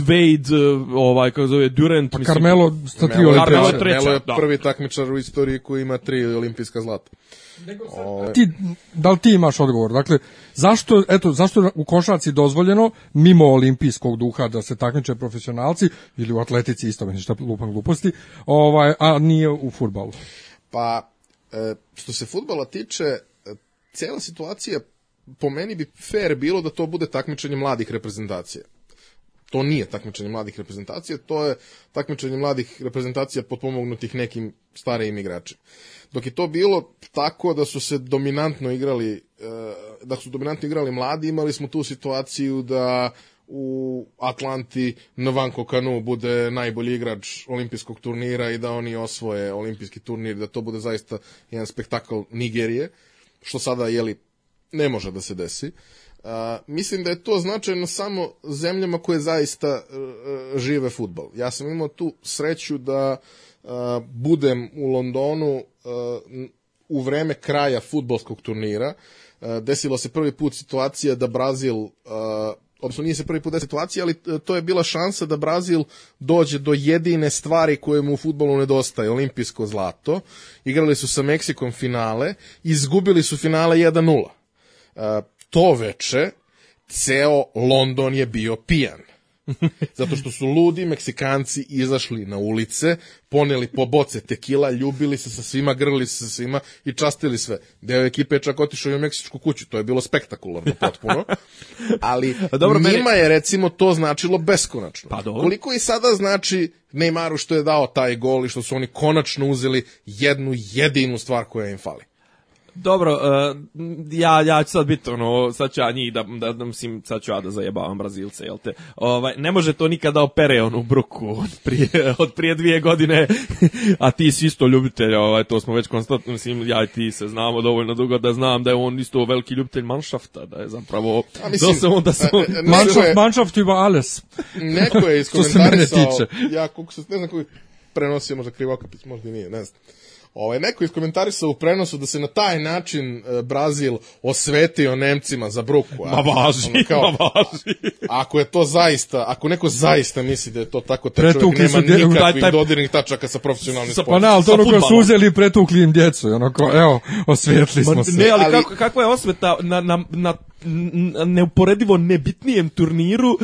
Wade, uh, ovaj, kako zove, Durant, Pa mislim, Carmelo sa tri je, Carmelo olimpijade. treća, Melo je da. prvi takmičar u istoriji koji ima tri olimpijska zlata. Ti, da li ti imaš odgovor? Dakle, zašto, eto, zašto je u košarci dozvoljeno, mimo olimpijskog duha, da se takmiče profesionalci, ili u atletici isto, mislim šta lupam gluposti, ovaj, a nije u futbalu? Pa, e, što se futbala tiče, e, cijela situacija po meni bi fair bilo da to bude takmičenje mladih reprezentacija. To nije takmičenje mladih reprezentacija, to je takmičenje mladih reprezentacija potpomognutih nekim starijim igračima. Dok je to bilo tako da su se dominantno igrali, e, da su dominantno igrali mladi, imali smo tu situaciju da u Atlanti Novanko Kanu bude najbolji igrač olimpijskog turnira i da oni osvoje olimpijski turnir, da to bude zaista jedan spektakl Nigerije, što sada jeli ne može da se desi. Uh, mislim da je to značajno samo zemljama koje zaista uh, žive futbol. Ja sam imao tu sreću da uh, budem u Londonu uh, u vreme kraja futbolskog turnira. Uh, desilo se prvi put situacija da Brazil uh, odnosno nije se prvi put desila situacija, ali to je bila šansa da Brazil dođe do jedine stvari koje mu u futbolu nedostaje, olimpijsko zlato. Igrali su sa Meksikom finale, izgubili su finale 1-0 to veče ceo London je bio pijan. Zato što su ludi Meksikanci izašli na ulice, poneli po boce tekila, ljubili se sa svima, grlili se sa svima i častili sve. Deo ekipe je čak otišao i u meksičku kuću, to je bilo spektakularno potpuno. Ali Dobro, meni- njima je recimo to značilo beskonačno. Pa dobro. Koliko i sada znači Neymaru što je dao taj gol i što su oni konačno uzeli jednu jedinu stvar koja im fali. Dobro, uh, ja, ja ću sad biti ono, sad ću ja njih da, da, da mislim, sad ću ja da zajebavam Brazilce, jel te? Ovaj, ne može to nikada opere onu bruku od prije, od prije dvije godine, a ti si isto ljubitelj, ovaj, to smo već konstantno, mislim, ja i ti se znamo dovoljno dugo da znam da je on isto veliki ljubitelj manšafta, da je zapravo, A mislim, da se onda se on, Manšaft, je- manšaft über alles. Neko je Što se mene iskomentarisao, tiče. ja koliko se, ne znam koji prenosio, možda Krivokapić, možda i nije, ne znam. Ovaj, neko je iskomentarisao u prenosu da se na taj način e, Brazil osvetio Nemcima za bruku. a- ma važi, ono kao, ma važi. ako je to zaista, ako neko zaista misli da je to tako, taj čovjek nema nikakvih taj- taj- dodirnih tačaka sa profesionalnim Sa- sportom. Pa ne, ali to Sa ono koje su uzeli i pretukli im djecu. Ono ko, evo, osvijetli smo se. ne, ali, ali- kako, kakva je osveta na, na, na neuporedivo nebitnijem turniru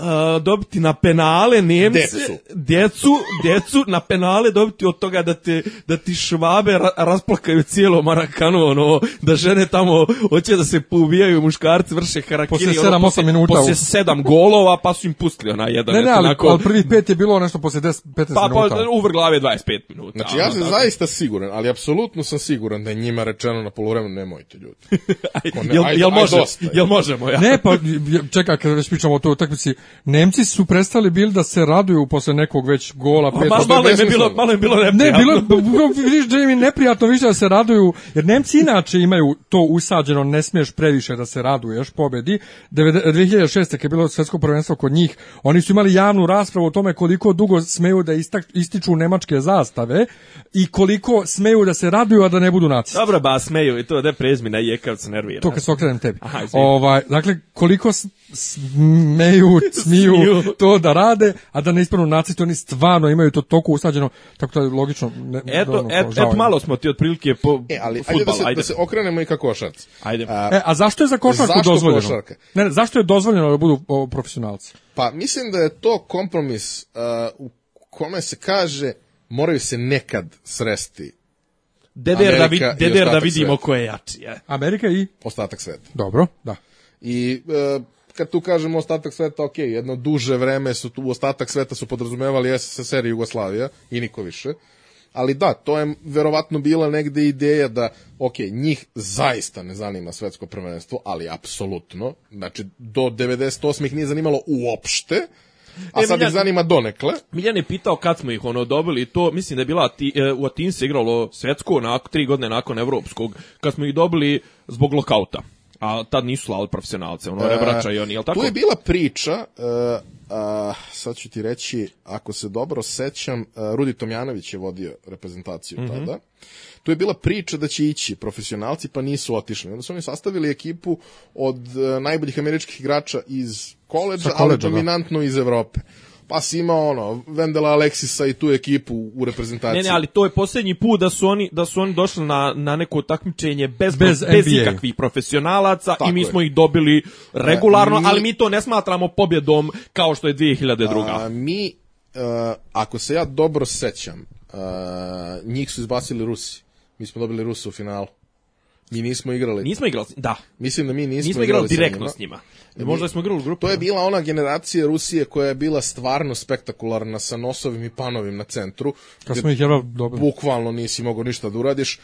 uh, dobiti na penale Nemce, Decu. djecu, djecu na penale dobiti od toga da te da ti švabe ra, rasplakaju cijelo Marakanu, ono, da žene tamo hoće da se poubijaju, muškarci vrše harakiri. Poslije ono, sedam, osam poslije- minuta Poslije u- sedam golova, pa su im pustili ona jedan. Ne, ne, ali, onako- ali prvi pet je bilo nešto poslije 10, 15 pa, minuta. pa uvrh glave 25 minuta. Znači, ja ono, sam zaista siguran, ali apsolutno sam siguran da je njima rečeno na poluvremenu nemojte ljudi. Ko ne- Jel, ajde, jel, ajde, može, jel možemo? Ja? Ne, pa čekaj, kad već pričamo o toj utakmici, Nemci su prestali bili da se raduju posle nekog već gola, pet, je malo, je bilo, malo je bilo Ne, neprijatno. bilo, vidiš da im je neprijatno više da se raduju, jer Nemci inače imaju to usađeno, ne smiješ previše da se raduješ pobedi. Devede- 2006. kad je bilo svetsko prvenstvo kod njih, oni su imali javnu raspravu o tome koliko dugo smeju da istak, ističu nemačke zastave i koliko smeju da se raduju, a da ne budu nacisti. Dobro, ba, smeju i to, da prezmi na jekav se nervira. To kad se okrenem tebi. Aha, ovaj, dakle, koliko smeju, smiju Smiju. to da rade, a da ne ispadnu nacisti, oni stvarno imaju to toliko usađeno, tako da je logično. Ne, Eto, ono, et, et, malo smo ti otprilike po E, ali ajde fudbal, da se, ajde. da se okrenemo i ka košarci. Ajde. A, E, a zašto je za košarku Zašto dozvoljeno? košarka? Ne, ne, zašto je dozvoljeno da budu o, profesionalci? Pa mislim da je to kompromis uh, u kome se kaže moraju se nekad sresti Deder da, vid, deder da ostatak vidimo sveta. ko je jači. Je. Amerika i... ostatak sveta. Dobro, da. I uh, kad tu kažemo ostatak sveta, ok, jedno duže vreme su tu, ostatak sveta su podrazumevali SSSR i Jugoslavija i niko više. Ali da, to je verovatno bila negde ideja da, ok, njih zaista ne zanima svetsko prvenstvo, ali apsolutno, znači do 98. ih nije zanimalo uopšte, a E, sad Miljan- ih zanima donekle. Miljan je pitao kad smo ih ono dobili to mislim da je bila ti, e, u Atini se igralo svetsko nakon tri godine nakon evropskog kad smo ih dobili zbog lokauta. A tad nisu slali profesionalce, ono Rebrača i oni, jel tako? Tu je bila priča, uh, a, sad ću ti reći, ako se dobro sećam, uh, Rudi Tomjanović je vodio reprezentaciju Mhm. tada. Tu je bila priča da će ići profesionalci, pa nisu otišli. Onda su oni sastavili ekipu od uh, najboljih američkih igrača iz koleđa, Sa ali da. dominantno iz Evrope. Pa si imao ono, Vendela Aleksisa i tu ekipu u reprezentaciji. Ne, ne, ali to je posljednji put da su oni da su oni došli na na neko takmičenje bez Bez bez, ikakvih profesionalaca Tako i mi je. smo ih dobili regularno, mi- ali mi to ne smatramo pobjedom kao što je 2002. A, mi, uh, ako se ja dobro sećam, uh, njih su izbacili Rusi. Mi smo dobili Rusa u finalu. Mi nismo igrali. Nismo igrali, da. Mislim da mi nismo, Nismo igrali sa direktno njima. s njima. Možda smo igrali u grupu. To je bila ona generacija Rusije koja je bila stvarno spektakularna sa nosovim i panovim na centru. Kad smo ih jedva dobili. Bukvalno nisi mogao ništa da uradiš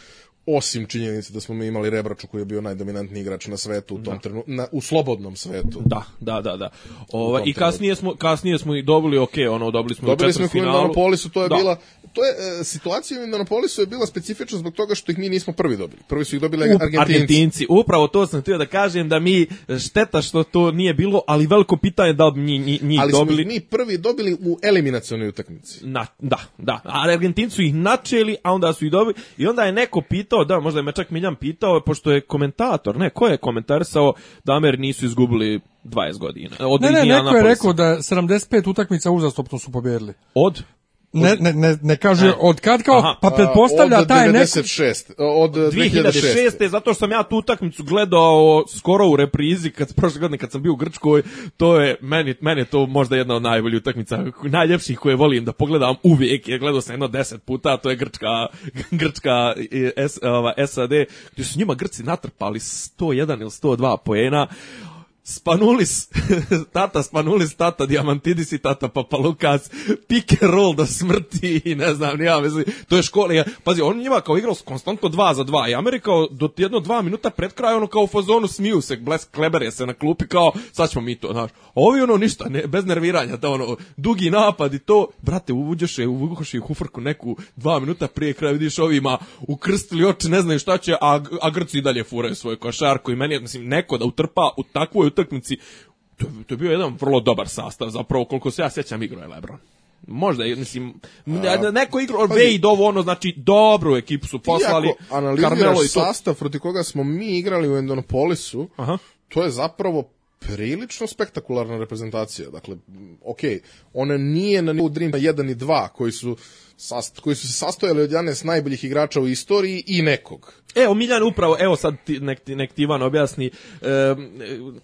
osim činjenice da smo mi imali Rebraču koji je bio najdominantniji igrač na svetu u tom trenutku, na, u slobodnom svetu. Da, da, da, da. Ova, I kasnije smo, kasnije smo i dobili, ok, ono, dobili smo Dobili u smo ih u četvrtfinalu. Indianapolisu, to je Da. bila to je e, situacija u Indianapolisu je bila specifična zbog toga što ih mi nismo prvi dobili. Prvi su ih dobili U- Argentinci. Argentinci. Upravo to sam htio da kažem da mi šteta što to nije bilo, ali veliko pitanje da bi njih, njih Ali smo dobili. ih mi prvi dobili u eliminacionoj utakmici. Na, da, da. A Argentinci su ih načeli, a onda su ih dobili. I onda je neko pitao, da, možda je me čak Miljan pitao, pošto je komentator, ne, ko je komentarisao da Ameri nisu izgubili 20 godina. Od Ne, ne, neko je rekao da 75 utakmica uzastopno su pobjedili. Od? Ne, ne, ne, ne kaže od kad kao, Aha. pa pretpostavlja od taj neko... 96, od 2006. 2006. zato što sam ja tu utakmicu gledao skoro u reprizi kad prošle godine kad sam bio u Grčkoj, to je meni meni je to možda jedna od najboljih utakmica, najljepših koje volim da pogledam uvijek, jer gledao sam jedno 10 puta, to je Grčka Grčka S, ova, SAD, gdje su njima Grci natrpali 101 ili 102 poena. Spanulis, tata Spanulis, tata Diamantidis i tata Papalukas, pick and roll do smrti i ne znam, ja mislim, to je škola. Ja, pazi, on njima kao igrao konstantno dva za dva i Amerika do jedno dva minuta pred kraj, ono kao u fazonu smiju se, Bles Kleber je se na klupi kao, sad ćemo mi to, znaš. A ovi ono ništa, ne, bez nerviranja, da ono, dugi napad i to, brate, uđeš je, uvukoš ih u frku neku dva minuta prije kraja, vidiš ovima ukrstili oči, ne znaju šta će, a, a Grci i dalje furaju svoju košarku i meni je, mislim, neko da utrpa u takvoj utakmici, to, to je bio jedan vrlo dobar sastav, zapravo koliko se ja sjećam igrao je Lebron. Možda, mislim, ne- neko igrao Wade ovo, ono, znači, dobru ekipu su poslali, Ti ako analiziraš Carmelo i to. sastav protiv koga smo mi igrali u Indianapolisu, Aha. to je zapravo prilično spektakularna reprezentacija. Dakle, ok, ona nije na nivou Dream 1 i 2 koji su, sast, koji su se sastojali od 11 najboljih igrača u istoriji i nekog. Evo Miljan upravo, evo sad ti, nek, nek ti Ivan objasni, em,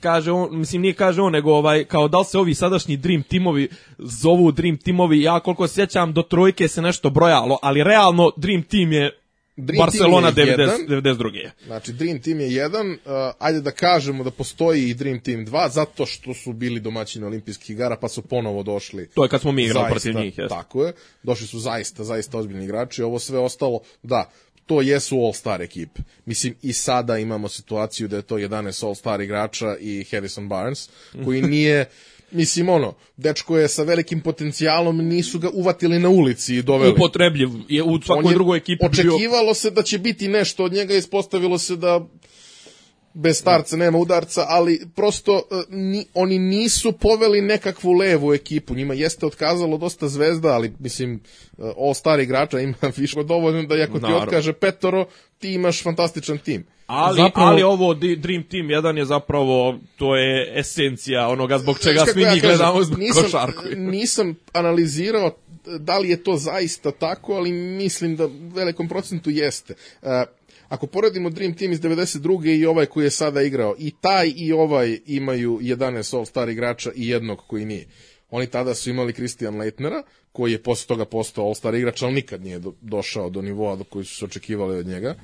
kaže on, mislim nije kaže on, nego ovaj, kao da li se ovi sadašnji Dream timovi zovu Dream timovi, ja koliko sjećam do trojke se nešto brojalo, ali realno Dream Team je Dream Barcelona Team je 90, jedan. 92. Znači, Dream Team je jedan, uh, ajde da kažemo da postoji i Dream Team 2, zato što su bili domaćini olimpijskih igara, pa su ponovo došli To je kad smo mi igrali protiv njih, jeste. Tako je. Došli su zaista, zaista ozbiljni igrači. Ovo sve ostalo, da, to jesu all-star ekipe. Mislim, i sada imamo situaciju da je to 11 all-star igrača i Harrison Barnes, koji nije, mislim, ono, dečko je sa velikim potencijalom, nisu ga uvatili na ulici i doveli. Upotrebljiv je u svakoj je- drugoj ekipi bio Očekivalo se da će biti nešto od njega, ispostavilo se da bez starca nema udarca, ali prosto e, ni, oni nisu poveli nekakvu levu ekipu. Njima jeste otkazalo dosta zvezda, ali mislim, e, all star igrača ima više dovoljno da ako ti Naravno. otkaže petoro, ti imaš fantastičan tim. Ali, Zapravo- ali ovo Dream Team 1 je zapravo, to je esencija onoga zbog čega Znaš svi kažem, gledamo zbog nisam, košarku. Nisam analizirao da li je to zaista tako, ali mislim da u velikom procentu jeste. Uh, ako poredimo Dream Team iz 92. i ovaj koji je sada igrao, i taj i ovaj imaju 11 all-star igrača i jednog koji nije. Oni tada su imali Christian Leitnera, koji je posle toga postao all-star igrač, ali nikad nije do, došao do nivoa do koji su se očekivali od njega.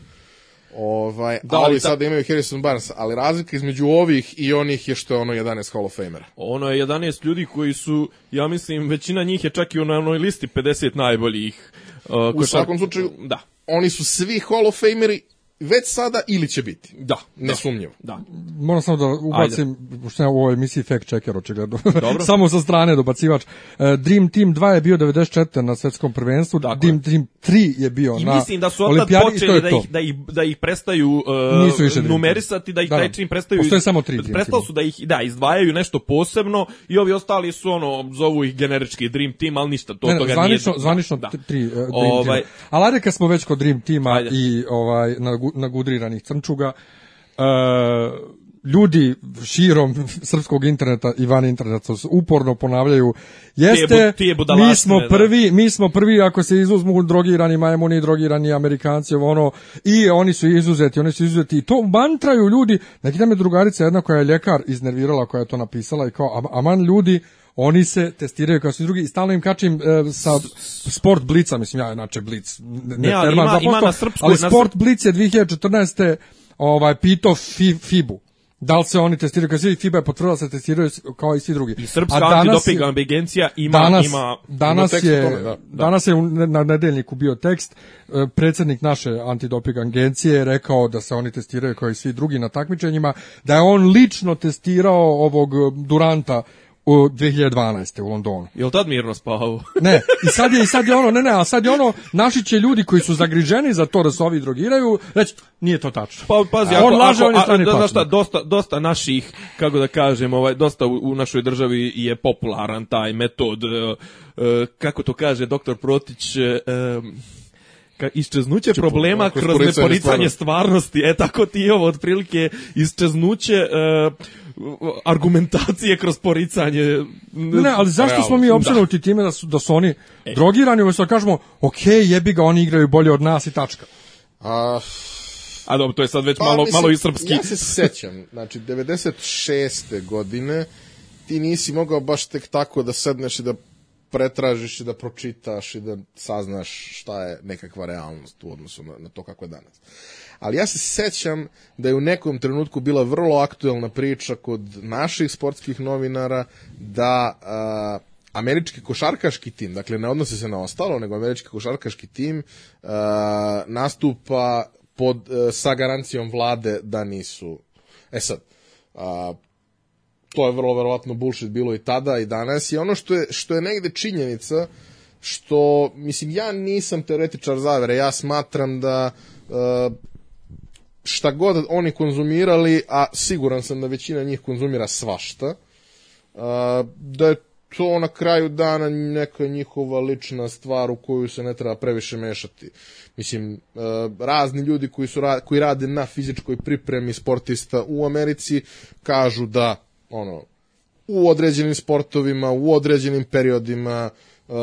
Ovaj, Da, ali ali ta- sada imaju Harrison Barnes, ali razlika između ovih i onih je što je ono 11 Hall of Famera. Ono je 11 ljudi koji su, ja mislim, većina njih je čak i na onoj listi 50 najboljih. Uh, U svakom slučaju, Da, oni su svi Hall of Fameri već sada ili će biti. da. Nesumnjivo. Da. Moram samo da ubacim, pošto ja u ovoj emisiji fact checker očigledno, Dobro. samo sa strane dobacivač. E, Dream Team 2 je bio 94. na svetskom prvenstvu, Tako Dream je. Team 3 je bio I na mislim da su od tad olimpijadi i to počeli da ih, da ih, da ih prestaju uh, Nisu više numerisati, da ih Da, taj da. čim prestaju... Postoje samo tri Dream Prestali su da ih da, izdvajaju nešto posebno i ovi ostali su ono, zovu ih generički Dream Team, ali ništa to Ne, ne, toga zvanično, nije... zvanično da. tri uh, Dream Ovaj- Teama. Ali ajde kad smo već kod Dream Teama Ajde. i ovaj, nagu- nagudriranih crnčuga, uh, ljudi širom srpskog interneta i van interneta uporno ponavljaju. Jeste Ti je bu- ti je budalaštine, mi smo da. prvi mi smo prvi ako se izuzmu drogirani majmuni drogirani amerikanci ono i oni su izuzeti oni su izuzeti. I to mantraju ljudi. Neki dan me drugarica jedna koja je ljekar iznervirala koja je to napisala i kao "Am- aman ljudi oni se testiraju kao svi drugi i stalno im kačim e, sa sport blica, mislim ja inače blic ne, Ne, ali terman ima- 2%, ima na srpskoj- ali na sport blic je 2014. ovaj pito fi, Fibu. Da li se oni testiraju, kao svi FIBA je potvrdila da se testiraju kao i svi drugi. I Srpska A danas je- antidoping agencija ima, danas, ima danas ima je, tome, da, danas je na nedeljniku bio tekst, e, predsjednik naše antidoping agencije je rekao da se oni testiraju kao i svi drugi na takmičenjima, da je on lično testirao ovog e, Duranta u 2012. u Londonu. Jel tad mirno spavao? Ne, i sad je, i sad je ono, ne, ne, a sad je ono, naši će ljudi koji su zagriženi za to da se ovi drogiraju, reći, nije to tačno. Pa pazi, A ako, on laže, ako, on je a, strani da, znaš partner. šta, dosta, dosta naših, kako da kažem, ovaj, dosta u, u našoj državi je popularan taj metod, e, e, kako to kaže doktor Protić, em, ka, iščeznuće problema kroz kroz poricanje neporicanje stvarnosti. E, tako ti je ovo otprilike iščeznuće e, argumentacije kroz poricanje. Ne, ne, ali zašto smo mi Da. opštenuti time da su, da su oni drogirani, umjesto da kažemo, ok, jebi ga, oni igraju bolje od nas i tačka. A, A dobro, to je sad već Pa, malo, mislim, malo i srpski. Ja se sećam, znači, 96. godine ti nisi mogao baš tek tako da sedneš i da pretražiš i da pročitaš i da saznaš šta je nekakva realnost u odnosu na, na to kako je danas. Ali ja se sećam da je u nekom trenutku bila vrlo aktuelna priča kod naših sportskih novinara da a, američki košarkaški tim, dakle ne odnosi se na ostalo, nego američki košarkaški tim a, nastupa pod, e, sa garancijom vlade da nisu. E sad, a, to je vrlo verovatno bullshit bilo i tada i danas i ono što je, što je negde činjenica što, mislim, ja nisam teoretičar zavere, ja smatram da e, šta god oni konzumirali, a siguran sam da većina njih konzumira svašta, a, da je to na kraju dana neka njihova lična stvar u koju se ne treba previše mešati. Mislim, e, razni ljudi koji, su, koji rade na fizičkoj pripremi sportista u Americi kažu da ono, u određenim sportovima, u određenim periodima uh,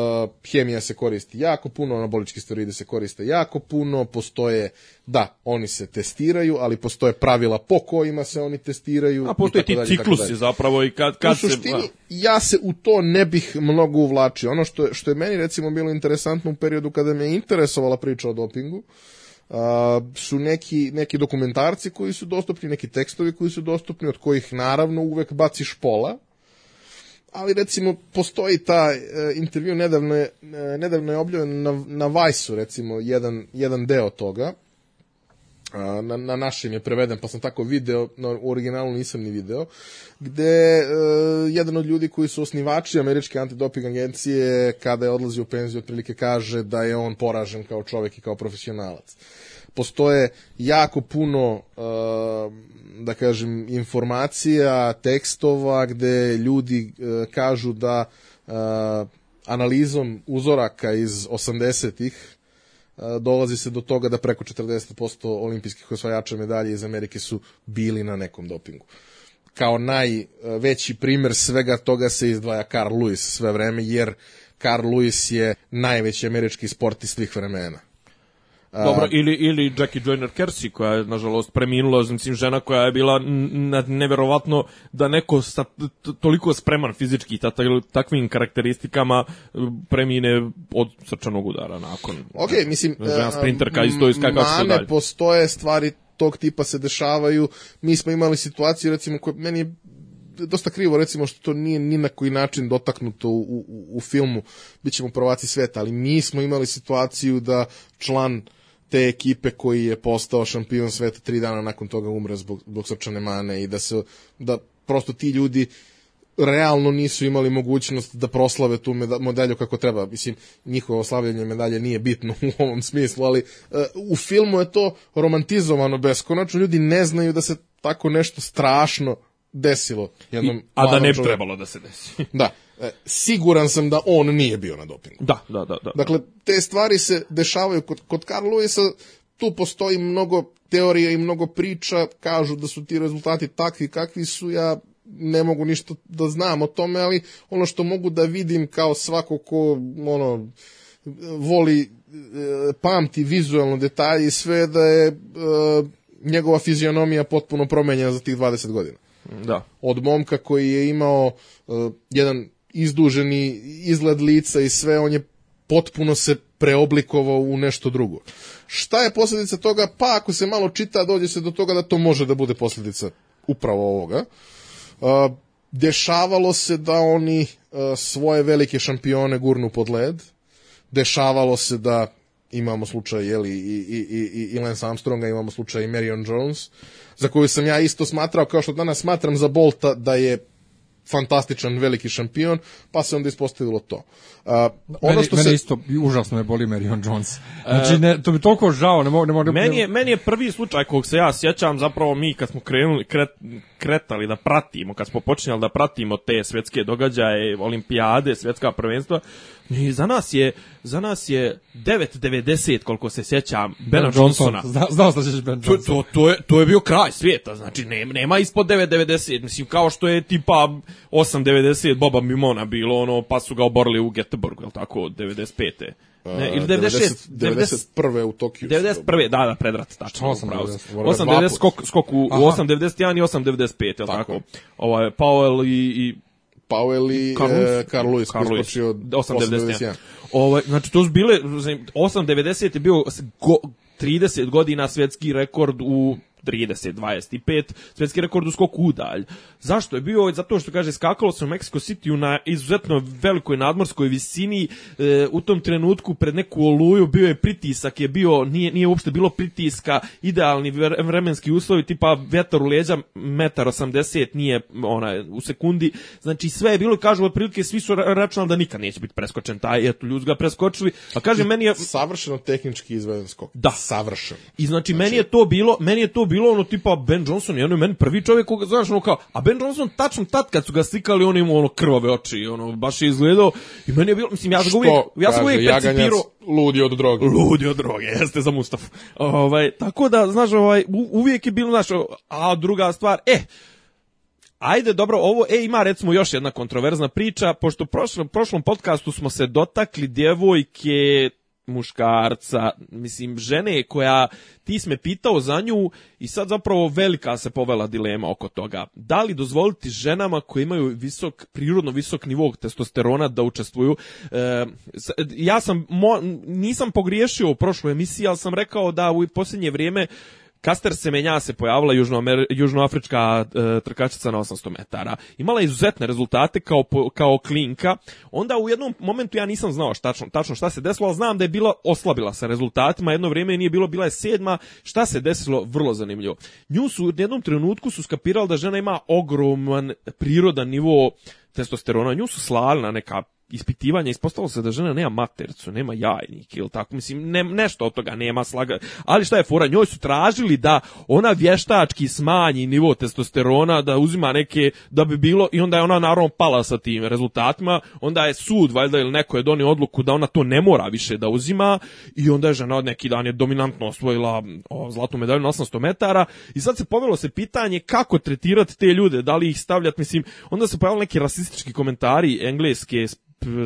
hemija se koristi jako puno, anabolički steroidi se koriste jako puno, postoje, da, oni se testiraju, ali postoje pravila po kojima se oni testiraju. A postoje ti dalje, ciklusi zapravo i kad, U kad se... suštini, ja se u to ne bih mnogo uvlačio. Ono što što je meni recimo bilo interesantno u periodu kada me interesovala priča o dopingu, a, su neki, neki dokumentarci koji su dostupni, neki tekstovi koji su dostupni, od kojih naravno uvek baciš pola, ali recimo postoji ta e, intervju nedavno je, e, nedavno je objavljen na, na Vajsu recimo jedan, jedan deo toga na, na našem je preveden, pa sam tako video, na, u originalu nisam ni video, gde e, jedan od ljudi koji su osnivači američke antidoping agencije, kada je odlazio u penziju, otprilike kaže da je on poražen kao čovek i kao profesionalac. Postoje jako puno, e, da kažem, informacija, tekstova, gde ljudi e, kažu da e, analizom uzoraka iz 80-ih a, dolazi se do toga da preko 40% olimpijskih osvajača medalje iz Amerike su bili na nekom dopingu. Kao najveći primer svega toga se izdvaja Carl Lewis sve vreme, jer Carl Lewis je najveći američki sportist svih vremena. Dobro, ili, ili Jackie Joyner Kersey, koja je, nažalost, preminula, mislim, žena koja je bila neverovatno da neko sa toliko spreman fizički i ta- takvim karakteristikama e, premine od srčanog udara nakon. Ok, mislim, Žena e, sprinterka isto iz kako mane dalje. postoje, stvari tog tipa se dešavaju. Mi smo imali situaciju, recimo, koja meni je dosta krivo, recimo, što to nije ni na koji način dotaknuto u, u, u filmu, bit ćemo prvaci sveta, ali mi smo imali situaciju da član te ekipe koji je postao šampion sveta tri dana nakon toga umre zbog, zbog srčane mane i da se, da prosto ti ljudi realno nisu imali mogućnost da proslave tu meda- medalju kako treba. Mislim, njihovo slavljanje medalje nije bitno u ovom smislu, ali uh, u filmu je to romantizovano beskonačno. Ljudi ne znaju da se tako nešto strašno desilo jednom I, a da ne bi trebalo da se desi. Da, siguran sam da on nije bio na dopingu. da, da, da, da. Dakle, te stvari se dešavaju kod, kod Carl Lewisa, tu postoji mnogo teorija i mnogo priča, kažu da su ti rezultati takvi kakvi su, ja ne mogu ništa da znam o tome, ali ono što mogu da vidim kao svako ko ono, voli e, pamti vizualno detalje i sve da je e, njegova fizionomija potpuno promenjena za tih 20 godina. Da. Od momka koji je imao e, jedan izduženi izgled lica i sve, on je potpuno se preoblikovao u nešto drugo. Šta je posljedica toga? Pa ako se malo čita, dođe se do toga da to može da bude posljedica upravo ovoga. Dešavalo se da oni svoje velike šampione gurnu pod led. Dešavalo se da imamo slučaj jeli, i, i, i, i Lance Armstronga, imamo slučaj i Marion Jones, za koju sam ja isto smatrao, kao što danas smatram za Bolta, da je fantastičan veliki šampion, pa se onda ispostavilo to. Uh, ono meni, što mene se... isto užasno me boli Marion Jones. Znači, ne, to bi toliko žao, ne mogu... Ne mogu Meni je, meni je prvi slučaj kog se ja sjećam, zapravo mi kad smo krenuli, kret, kretali da pratimo, kad smo počinjali da pratimo te svetske događaje, olimpijade, svetska prvenstva, i za nas je za nas je 9.90 koliko se sjećam Bena Johnsona. Zna, znao sam da ćeš Ben To, Johnson. to, to, je, to je bio kraj svijeta, znači nema, nema ispod 9.90, mislim kao što je tipa 8.90 Boba Mimona bilo ono, pa su ga oborili u Göteborgu, je tako, 95. Ne, ili 96, 90, 91. u Tokiju. 91. Da, da, predrat, tačno. 8.90. upravo si. Moram ga dva 8.90 put. skok, skok u, u Aha. 8.91 i 8.95, je li tako? Tako. Ovaj, Powell i, i Powell i Carl Lewis. Carl Lewis koji je Lewis. skočio 8.91. 8.91. Ovaj, znači, to su bile, znači, 8.90 je bio s- go, 30 godina svetski rekord u 30, 25, svetski rekord u skoku udalj. Zašto je bio? Zato što, kaže, skakalo se u Mexico City na izuzetno velikoj nadmorskoj visini, e, u tom trenutku pred neku oluju bio je pritisak, je bio, nije, nije uopšte bilo pritiska, idealni vre- vremenski uslovi, tipa vetar u leđa, metar 80, nije ona, u sekundi, znači sve je bilo, kažu, otprilike svi su ra- računali da nikad neće biti preskočen taj, eto, ljudi ga preskočili, a kaže, meni je, Savršeno tehnički izveden skok. Da. Savršeno. I znači, meni je to bilo, meni je to bilo ono tipa Ben Johnson, je ono meni prvi čovjek koga znaš ono kao, a Ben Johnson tačno tad kad su ga slikali on imao ono krvave oči, ono baš je izgledao i meni je bilo, mislim ja sam ga uvijek, ja sam uvijek percipirao ludi od droge. ludi od droge, jeste za Mustafu. Ovaj, tako da, znaš, ovaj, uvijek je bilo, znaš, a druga stvar, e, Ajde, dobro, ovo, e, ima recimo još jedna kontroverzna priča, pošto u prošlom, prošlom podcastu smo se dotakli djevojke, muškarca, mislim, žene koja, ti si me pitao za nju i sad zapravo velika se povela dilema oko toga. Da li dozvoliti ženama koje imaju visok, prirodno visok nivo testosterona da učestvuju? E, ja sam, mo, nisam pogriješio u prošloj emisiji, ali sam rekao da u posljednje vrijeme Kaster Semenja se pojavila južnoamer, južnoafrička e, trkačica na 800 metara. Imala je izuzetne rezultate kao, kao klinka. Onda u jednom momentu ja nisam znao šta, tačno, tačno šta se desilo, ali znam da je bila oslabila sa rezultatima. Jedno vrijeme je nije bilo, bila je sedma. Šta se desilo? Vrlo zanimljivo. Nju su u jednom trenutku su skapirali da žena ima ogroman prirodan nivo testosterona. Nju su slali na neka ispitivanja ispostavilo se da žena nema matercu, nema jajnik ili tako, mislim, ne, nešto od toga nema slaga, ali šta je fora, njoj su tražili da ona vještački smanji nivo testosterona, da uzima neke, da bi bilo, i onda je ona naravno pala sa tim rezultatima, onda je sud, valjda, ili neko je donio odluku da ona to ne mora više da uzima, i onda je žena od neki dan je dominantno osvojila o, zlatnu medalju na 800 metara, i sad se povelo se pitanje kako tretirati te ljude, da li ih stavljati, mislim, onda se pojavili neki rasistički komentari engleske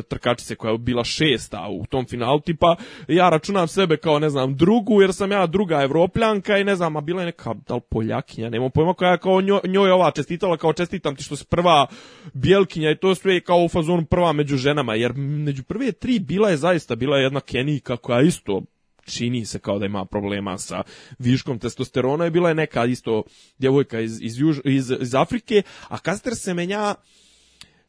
trkačice koja je bila šesta u tom finalu, tipa ja računam sebe kao ne znam drugu jer sam ja druga evropljanka i ne znam, a bila je neka da li poljakinja, nemam pojma koja je kao njoj, njoj ova čestitala kao čestitam ti što si prva bjelkinja i to sve je kao u fazonu prva među ženama, jer među prve tri bila je zaista, bila je jedna Kenijka koja isto čini se kao da ima problema sa viškom testosterona i bila je neka isto djevojka iz, iz, Juž, iz, iz Afrike, a Kaster se menja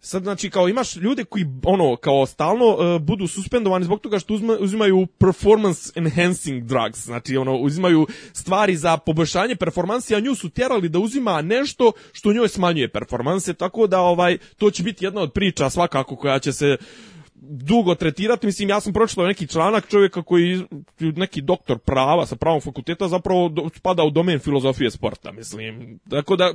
Sad, znači, kao imaš ljude koji, ono, kao stalno uh, budu suspendovani zbog toga što uzma, uzimaju performance enhancing drugs, znači, ono, uzimaju stvari za poboljšanje performanse, a nju su tjerali da uzima nešto što njoj smanjuje performanse, tako da, ovaj, to će biti jedna od priča svakako koja će se dugo tretirati, mislim, ja sam pročitao neki članak čovjeka koji, neki doktor prava sa pravom fakulteta, zapravo do, spada u domen filozofije sporta, mislim. Tako da,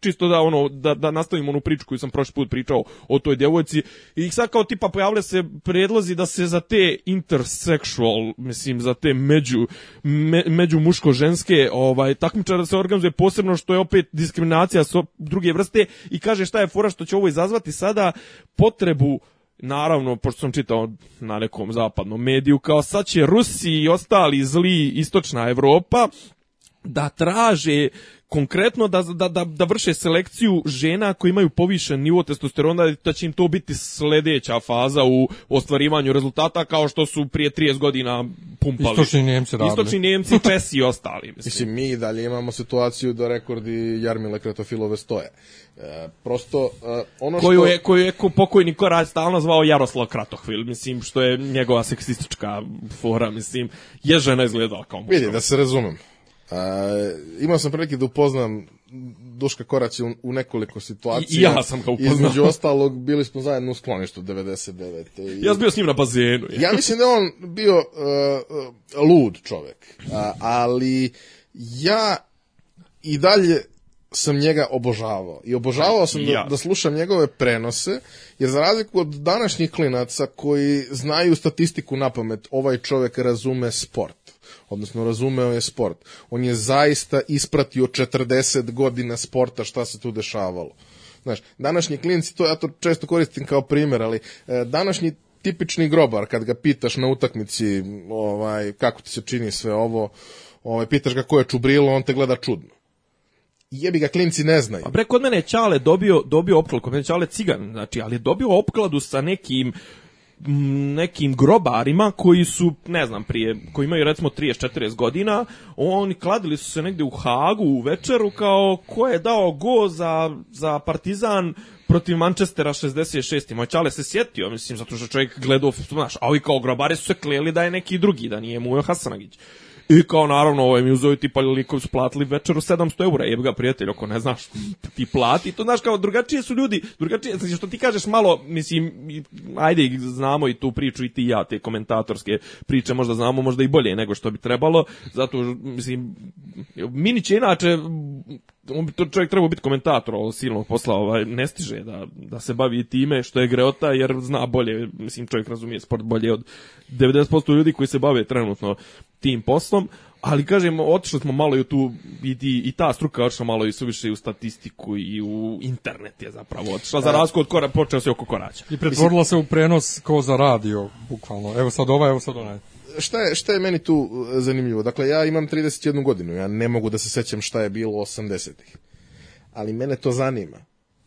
čisto da, ono, da, da nastavim onu priču koju sam prošli put pričao o toj djevojci, i sad kao tipa pojavlja se predlozi da se za te intersexual, mislim, za te među, me, među muško-ženske ovaj, takmičare da se organizuje posebno što je opet diskriminacija so, druge vrste i kaže šta je fora što će ovo izazvati sada potrebu naravno, pošto sam čitao na nekom zapadnom mediju, kao sad će Rusi i ostali zli istočna Evropa da traže konkretno da, da, da, da vrše selekciju žena koji imaju povišen nivo testosterona, da će im to biti sledeća faza u ostvarivanju rezultata kao što su prije 30 godina pumpali. Istočni Njemci radili. Istočni Njemci, Česi i ostali. Mislim. Mislim, mi dalje imamo situaciju da rekordi Jarmile Kretofilove stoje. E, prosto, e, ono koju što... je, koju je ko- pokojni Korać stalno zvao Jaroslav Kratohvil, mislim, što je njegova seksistička fora, mislim, je žena izgledala kao muška. Vidi, da se razumem. Uh, imao sam prilike da upoznam Duška Koraća u, u nekoliko situacija. I- ja sam ga upoznao. Između ostalog, bili smo zajedno u skloništu 99. I, Ja sam bio s njim na bazenu. ja mislim da on bio uh, lud čovek. Uh, ali ja i dalje sam njega obožavao. I obožavao sam da, Ja. da slušam njegove prenose, jer za razliku od današnjih klinaca koji znaju statistiku na pamet, ovaj čovek razume sport. Odnosno, razumeo je sport. On je zaista ispratio 40 godina sporta šta se tu dešavalo. Znaš, današnji klinci, to ja to često koristim kao primjer, ali e, današnji tipični grobar, kad ga pitaš na utakmici ovaj, kako ti se čini sve ovo, ovaj, pitaš ga ko je čubrilo, on te gleda čudno. Jebi ga, klinci ne znaju. A bre, kod mene je Ćale dobio, dobio opkladu, kod mene Ćale cigan, znači, ali je dobio opkladu sa nekim nekim grobarima koji su, ne znam, prije, koji imaju recimo 30-40 godina, oni kladili su se negde u Hagu u večeru kao ko je dao go za, za Partizan protiv Manchestera 66. Moj čale se sjetio, mislim, zato što čovjek gledao, znaš, a ovi kao grobari su se kleli da je neki drugi, da nije Mujo Hasanagić. I kao naravno ovaj mi uzeo tipa likovi su platili večeru 700 eura, jebi ga prijatelj, ako ne znaš ti plati, to znaš kao drugačije su ljudi, drugačije, znači što ti kažeš malo, mislim, ajde znamo i tu priču i ti i ja, te komentatorske priče možda znamo možda i bolje nego što bi trebalo, zato mislim, Minić je inače on bi to čovjek trebao biti komentator ovog silnog posla, ovaj, ne stiže da, da se bavi time što je greota, jer zna bolje, mislim čovjek razumije sport bolje od 90% ljudi koji se bave trenutno tim poslom, ali kažem, otišli smo malo i u tu, i, i, i ta struka otišla malo i suviše i u statistiku i u internet je zapravo otišla, za razliku od kora, počeo se oko koraća. I pretvorila se u prenos ko za radio, bukvalno. Evo sad ovaj, evo sad onaj. Šta je, šta je meni tu uh, zanimljivo? Dakle, ja imam 31 godinu, ja ne mogu da se sećam šta je bilo 80-ih. Ali mene to zanima.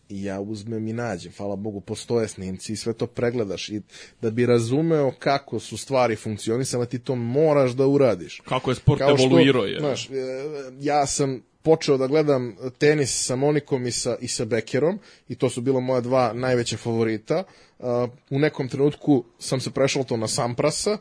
I ja uzmem i nađem, hvala Bogu, postoje snimci i sve to pregledaš. I da bi razumeo kako su stvari funkcionisale, ti to moraš da uradiš. Kako je sport Kao što, evoluirao je. Znaš, e, ja sam počeo da gledam tenis sa Monikom i sa, i sa Bekerom i to su bila moja dva najveća favorita. Uh, u nekom trenutku sam se prešao to na Samprasa,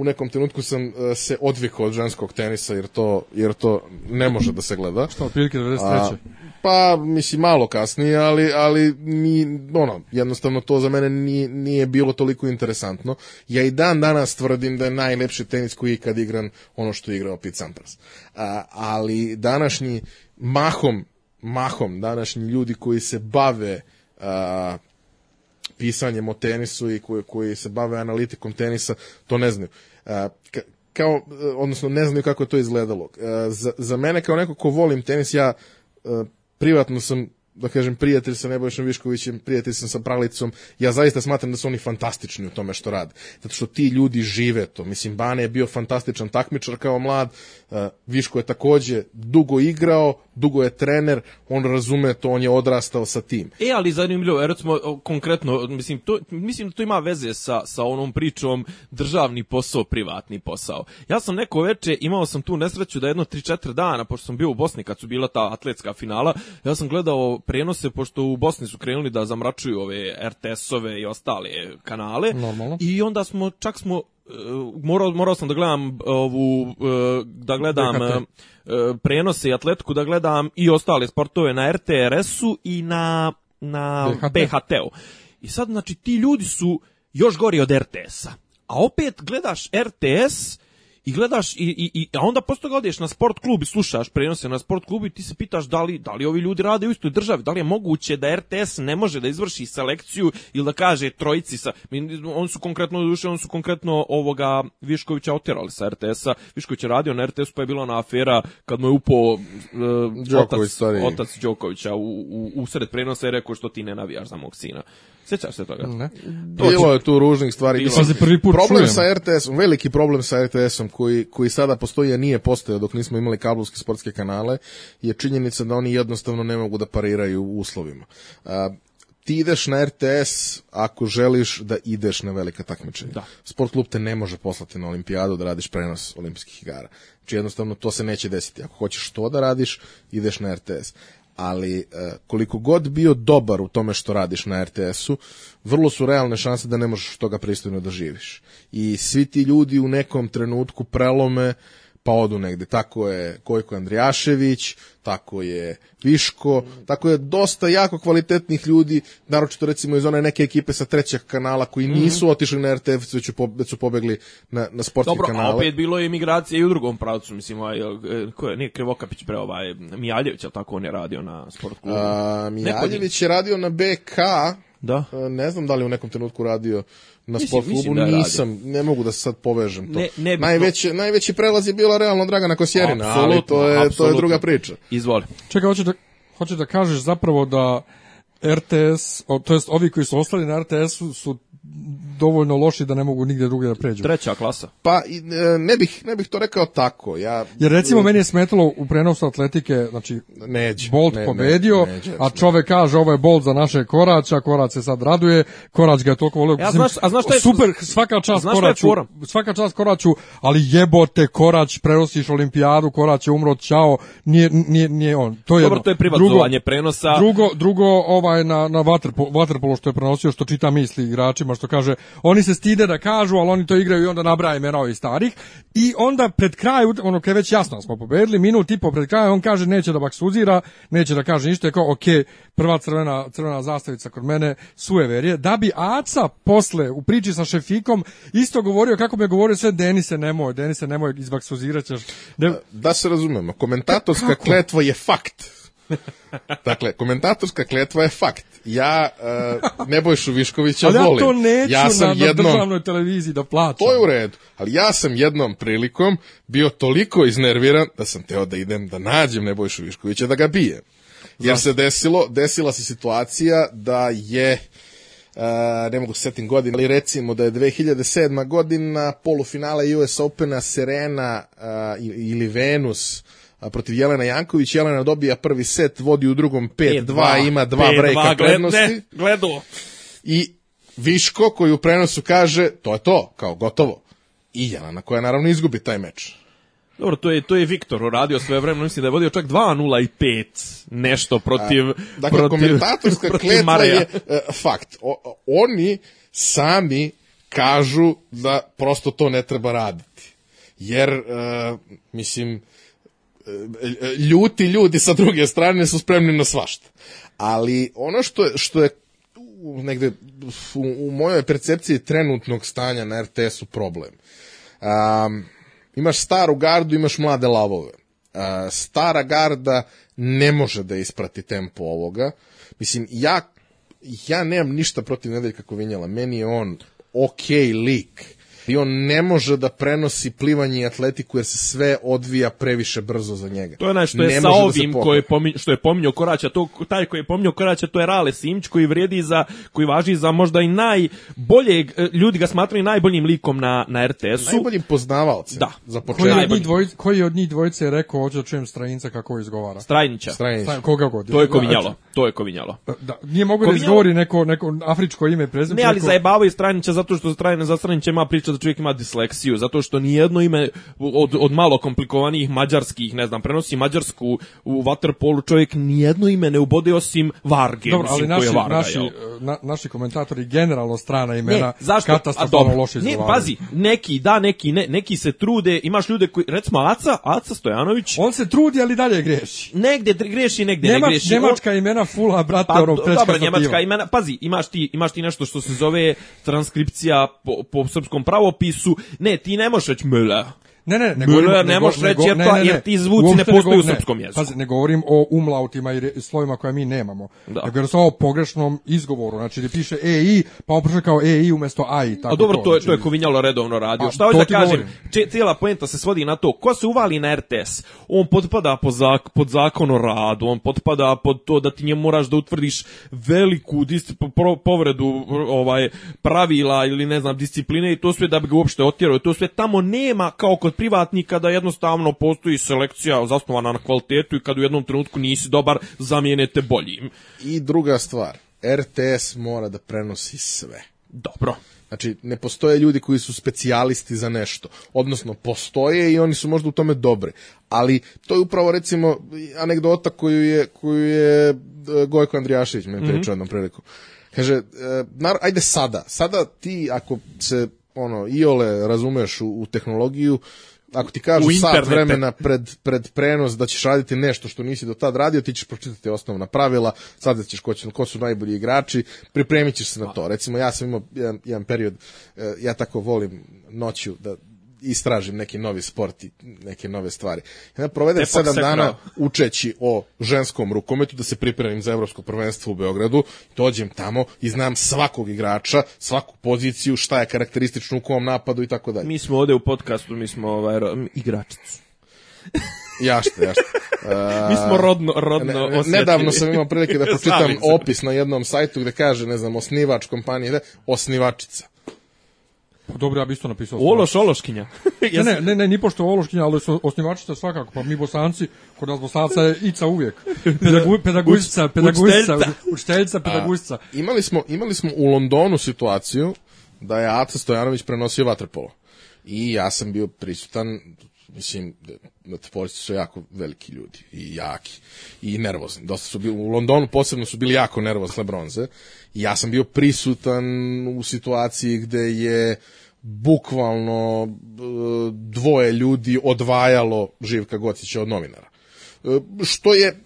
u nekom trenutku sam uh, se odvikao od ženskog tenisa jer to, jer to ne može da se gleda. Što, otprilike 93. A, pa, mislim, malo kasnije, ali, ali ni, ono, jednostavno to za mene nije, nije bilo toliko interesantno. Ja i dan danas tvrdim da je najlepši tenis koji je ikad igran ono što je igrao Pete Sampras. A, ali današnji, mahom, mahom, današnji ljudi koji se bave a, pisanjem o tenisu i koji, koji se bave analitikom tenisa, to ne znaju. Ka- kao, e, odnosno ne znaju kako je to izgledalo. E, Za, za mene kao neko ko volim tenis, ja e, privatno sam da kažem, prijatelj sa Nebojšom Viškovićem, prijatelj sam sa Pralicom, ja zaista smatram da su oni fantastični u tome što rade. Zato što ti ljudi žive to. Mislim, Bane je bio fantastičan takmičar kao mlad, e, Viško je takođe dugo igrao, dugo je trener, on razume to, on je odrastao sa tim. E, ali zanimljivo, recimo, konkretno, mislim, to, mislim da to ima veze sa, sa onom pričom državni posao, privatni posao. Ja sam neko veče, imao sam tu nesreću da jedno 3-4 dana, pošto sam bio u Bosni kad su bila ta atletska finala, ja sam gledao prenose, pošto u Bosni su krenuli da zamračuju ove RTS-ove i ostale kanale. Normalno. I onda smo, čak smo, e, morao, morao sam da gledam ovu, e, da gledam BHT. e, prenose i atletiku, da gledam i ostale sportove na RTRS-u i na, na BHT. BHT-u. I sad, znači, ti ljudi su još gori od RTS-a. A opet gledaš RTS i gledaš i, i, i a onda posle toga odeš na sport klub i slušaš prenose na sport klubu i ti se pitaš da li, da li ovi ljudi rade u istoj državi, da li je moguće da RTS ne može da izvrši selekciju ili da kaže trojici sa, oni su konkretno, duše, oni su konkretno ovoga Viškovića oterali sa RTS-a, Višković je radio na RTS-u pa je bila ona afera kad mu je upao uh, Đoković, otac, stari. otac Đokovića u, u, u sred prenosa i rekao što ti ne navijaš za mog sina. Sjećaš se toga? Ne. Bilo je tu ružnih stvari. Pazi, prvi put problem čujem. sa RTS-om, veliki problem sa RTS-om koji, koji sada postoji, a nije postojao dok nismo imali kablovske sportske kanale, je činjenica da oni jednostavno ne mogu da pariraju u uslovima. A, ti ideš na RTS ako želiš da ideš na velika takmičenja. Da. Sport klub te ne može poslati na olimpijadu da radiš prenos olimpijskih igara. Znači jednostavno to se neće desiti. Ako hoćeš to da radiš, ideš na RTS. Ali e, koliko god bio dobar u tome što radiš na RTS-u, vrlo su realne šanse da ne možeš toga pristojno da živiš. I svi ti ljudi u nekom trenutku prelome pa odu negde. Tako je Kojko Andrijašević, tako je Viško, tako je dosta jako kvalitetnih ljudi, naročito recimo iz one neke ekipe sa trećeg kanala koji nisu otišli na RTV, već, su po- već su pobegli na, na sportske Dobro, kanale. a opet bilo je imigracije i u drugom pravcu, mislim, ovaj, e, ko je, nije Krivokapić pre ovaj, Mijaljević, ali tako on je radio na sport klubu. Mijaljević je radio na BK, Da. a, ne znam da li u nekom trenutku radio na sport mislim klubu, da nisam, ne mogu da se sad povežem to. Ne- nebitno. najveći, najveći prelaz je bila realno Dragana Kosjerina, ali to je, to je druga priča. Izvoli. Čekaj, hoćeš da, hoćeš da kažeš zapravo da RTS, o, to jest ovi koji su ostali na RTS-u su dovoljno loši da ne mogu nigde drugdje da pređu. Treća klasa. Pa e, ne bih ne bih to rekao tako. Ja Jer recimo meni je smetalo u prenosu atletike, znači neđe, Bolt ne, ne, pobedio, neđe, a čovek kaže ovo je Bolt za naše Koraća, Korac se sad raduje, Korać ga je toliko volio. Ja, znaš- a znaš šta je- super, svaka čast fora? svaka čast Koraću, ali jebote Korać, prenosiš olimpijadu, Korać je umro, ćao, nije, nije, nije on. To je Dobro, jedno. to je privatizovanje prenosa. Drugo, drugo ovaj na na vaterpolo, vaterpolo što je prenosio što čita misli igračima što kaže oni se stide da kažu, ali oni to igraju i onda nabraja imena ovih starih i onda pred kraj ono kad je već jasno da smo pobedili minut i po pred kraj on kaže neće da baksuzira, neće da kaže ništa, je kao ok, prva crvena crvena zastavica kod mene sueverije da bi Aca posle u priči sa Šefikom isto govorio kako bi je govorio sve Denise nemoj, Denise nemoj izbaksuzirat ćeš. Ne, Da se razumemo, komentatorska kletva je fakt. Dakle, komentatorska kletva je fakt. Ja uh, Nebojšu Viškovića ali ja volim. to neću ja sam na, na jednom, državnoj televiziji da plaćam. To je u redu, ali ja sam jednom prilikom bio toliko iznerviran da sam teo da idem da nađem Nebojšu Viškovića da ga bijem. Jer se desilo, desila se situacija da je Uh, ne mogu se setim godina, ali recimo da je 2007. godina polufinale US Opena Serena uh, ili Venus uh, protiv Jelena Janković. Jelena dobija prvi set, vodi u drugom 5-2, ima dva 5-2, brejka prednosti. Gledao. I Viško koji u prenosu kaže to je to, kao gotovo. I Jelena koja naravno izgubi taj meč. Dobro, to je, to je Viktor uradio sve vremena, mislim da je vodio čak 2-0 i 5 nešto protiv... Dakle, protiv, komentatorska protiv kletva Mareja. je e, fakt. O, oni sami kažu da prosto to ne treba raditi. Jer, e, mislim, ljuti ljudi sa druge strane su spremni na svašta. Ali ono što je, što je negde u, u mojoj percepciji trenutnog stanja na RTS-u problem. Um, imaš staru gardu, imaš mlade lavove. Uh, stara garda ne može da isprati tempo ovoga. Mislim, ja, ja nemam ništa protiv Nedeljka Kovinjala. Meni je on ok lik. I on ne može da prenosi plivanje i atletiku jer se sve odvija previše brzo za njega. To je onaj što je Ne sa da ovim pokvari. koji je pominj, što je pominjao Koraća, to, taj koji je pominjao Koraća, to je Rale Simić koji vrijedi za, koji važi za možda i najboljeg, e, ljudi ga smatraju najboljim likom na, na RTS-u. Najboljim poznavalcem Da. za Koji početak. od, njih dvojice, koji od njih dvojice je rekao, hoću da čujem stranice kako izgovara? Strajnića. Stranić. Stra- Koga god. To je Kovinjalo. To je Kovinjalo. Da, nije mogu da izgovori neko, neko afričko ime prezime. Ne, ali zajebavaju Strajnića zato što Strajnić za Strajnića ima priča da čovjek ima disleksiju, zato što nijedno ime od, od malo komplikovanijih mađarskih, ne znam, prenosi mađarsku u waterpolu, čovjek nijedno ime ne ubode osim Varge, Dobro, ali naši, Varga, naši, jel? na, naši komentatori generalno strana imena Ne, zašto? katastrofalno loše Ne, pazi, neki da, neki ne, neki se trude, imaš ljude koji, recimo Aca, Aca Stojanović, On se trudi, ali dalje greši. negde greši, negde ne Nemač, greši. On- Nemačka imena fula, brate, Pa, ono, dobro, njemačka imena, pazi, imaš ti, imaš ti nešto što se zove transkripcija po, po srpskom pravopisu, ne, ti ne možeš reći Müller. Ne, ne, ne govorim, ne go- možeš reći jer to- jer ti zvuci ne postoje u srpskom jeziku. Pazi, ne govorim o umlautima i slovima koje mi nemamo. Da. Nego jednostavno o pogrešnom izgovoru. Znači, gdje piše EI, pa on kao EI umjesto AI. Tako A dobro, to je, znači- to je Kovinjalo redovno radio. Pa, Šta hoću to da kažem? Če, cijela poenta se svodi na to, ko se uvali na RTS, on potpada po zak, pod zakon o radu, on potpada pod to da ti njemu moraš da utvrdiš veliku povredu ovaj pravila ili ne znam discipline i to sve da bi ga uopšte otjerao. To sve tamo nema kao kod privatnika da jednostavno postoji selekcija zasnovana na kvalitetu i kad u jednom trenutku nisi dobar, zamijenete boljim. I druga stvar, RTS mora da prenosi sve. Dobro. Znači, ne postoje ljudi koji su specijalisti za nešto. Odnosno, postoje i oni su možda u tome dobri. Ali to je upravo, recimo, anegdota koju je, koju je e, Gojko Andrijašević meni pričao jednom priliku. Kaže, e, nar, ajde sada. Sada ti, ako se ono, iole razumeš u, u tehnologiju, ako ti kažu sat vremena pred, pred prenos da ćeš raditi nešto što nisi do tad radio, ti ćeš pročitati osnovna pravila, sad ćeš ko, će, ko su najbolji igrači, pripremit ćeš se na to. Recimo, ja sam imao jedan, jedan period, e, ja tako volim noću da istražim neki novi sport i neke nove stvari. Ja provedem sedam se dana krao. učeći o ženskom rukometu da se pripremim za evropsko prvenstvo u Beogradu, dođem tamo i znam svakog igrača, svaku poziciju, šta je karakteristično u kom napadu i tako dalje. Mi smo ovde u podcastu, mi smo ovaj, igračicu. Jašte, jašte. Mi smo rodno, rodno Ne, osjetljivi. nedavno sam imao prilike da pročitam opis na jednom sajtu gde kaže, ne znam, osnivač kompanije, ne, osnivačica. Dobro, ja bi isto napisao. Ološ, Ološkinja. Ne, ne, ne, ne, ni pošto Ološkinja, ali su osnivačica svakako, pa mi bosanci, kod nas bosanca je Ica uvijek. Pedagu, pedaguzica, pedaguzica, učiteljica. pedaguzica. Imali smo, imali smo u Londonu situaciju da je Aca Stojanović prenosio vaterpolo. I ja sam bio prisutan, mislim, vaterpolisti su jako veliki ljudi i jaki i nervozni. Dosta su bili, u Londonu posebno su bili jako nervozne bronze. I ja sam bio prisutan u situaciji gde je bukvalno e, dvoje ljudi odvajalo Živka Gocića od novinara. E, Što je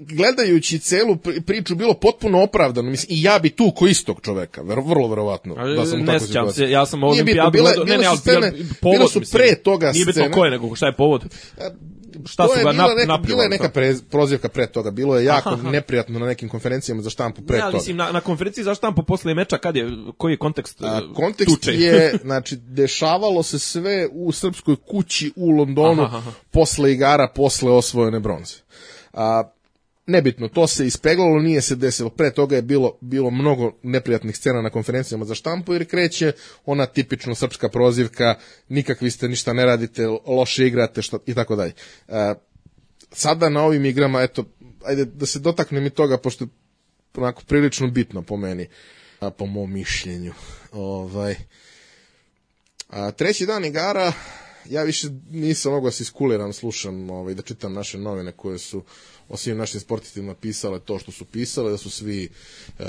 gledajući celu pri- priču bilo potpuno opravdano, mislim, i ja bi tu ko istog čoveka, vrlo verovatno, Ali da sam ne sjećam se, ja sam Nije olimpijadu gledao- bile ne, ne, ali scene, povod, bile su mislim. pre toga Nije bitno scene. ko je, nego šta je povod. Šta to su ga nap, neka, napljuvali, bila je neka šta? pre, prozivka pre toga, bilo je jako Aha. neprijatno na nekim konferencijama za štampu pre Ne, ali toga. mislim, na, na konferenciji za štampu posle meča, kad je, koji je kontekst A, e, kontekst tuče? je, znači, dešavalo se sve u srpskoj kući u Londonu Aha, aha. posle igara, posle osvojene bronze. A, nebitno, to se ispeglalo, nije se desilo. Pre toga je bilo, bilo mnogo neprijatnih scena na konferencijama za štampu, jer kreće ona tipično srpska prozivka, nikakvi ste ništa ne radite, loše igrate, šta, i tako dalje. A, sada na ovim igrama, eto, ajde da se dotaknem i toga, pošto je onako prilično bitno po meni, a, po mom mišljenju. Ovaj, a, treći dan igara, ja više nisam mogao da se iskuliram, slušam, ovaj, da čitam naše novine koje su o svim našim sportistima pisale to što su pisale, da su svi e,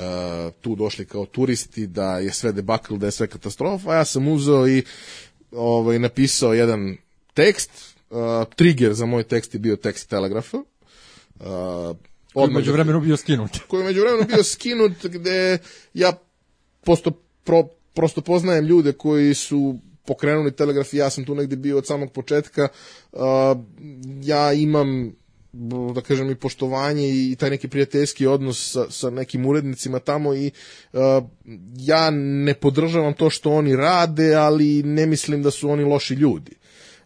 tu došli kao turisti, da je sve debakl, da je sve katastrofa, ja sam uzeo i ovaj, napisao jedan tekst, e, trigger za moj tekst je bio tekst Telegrafa, e, odmah Među vremenu bio skinut. koji je međuvremeno bio skinut gde ja posto, pro, prosto poznajem ljude koji su pokrenuli telegraf i ja sam tu negde bio od samog početka. Uh, ja imam da kažem i poštovanje i taj neki prijateljski odnos sa, sa nekim urednicima tamo i uh, ja ne podržavam to što oni rade, ali ne mislim da su oni loši ljudi.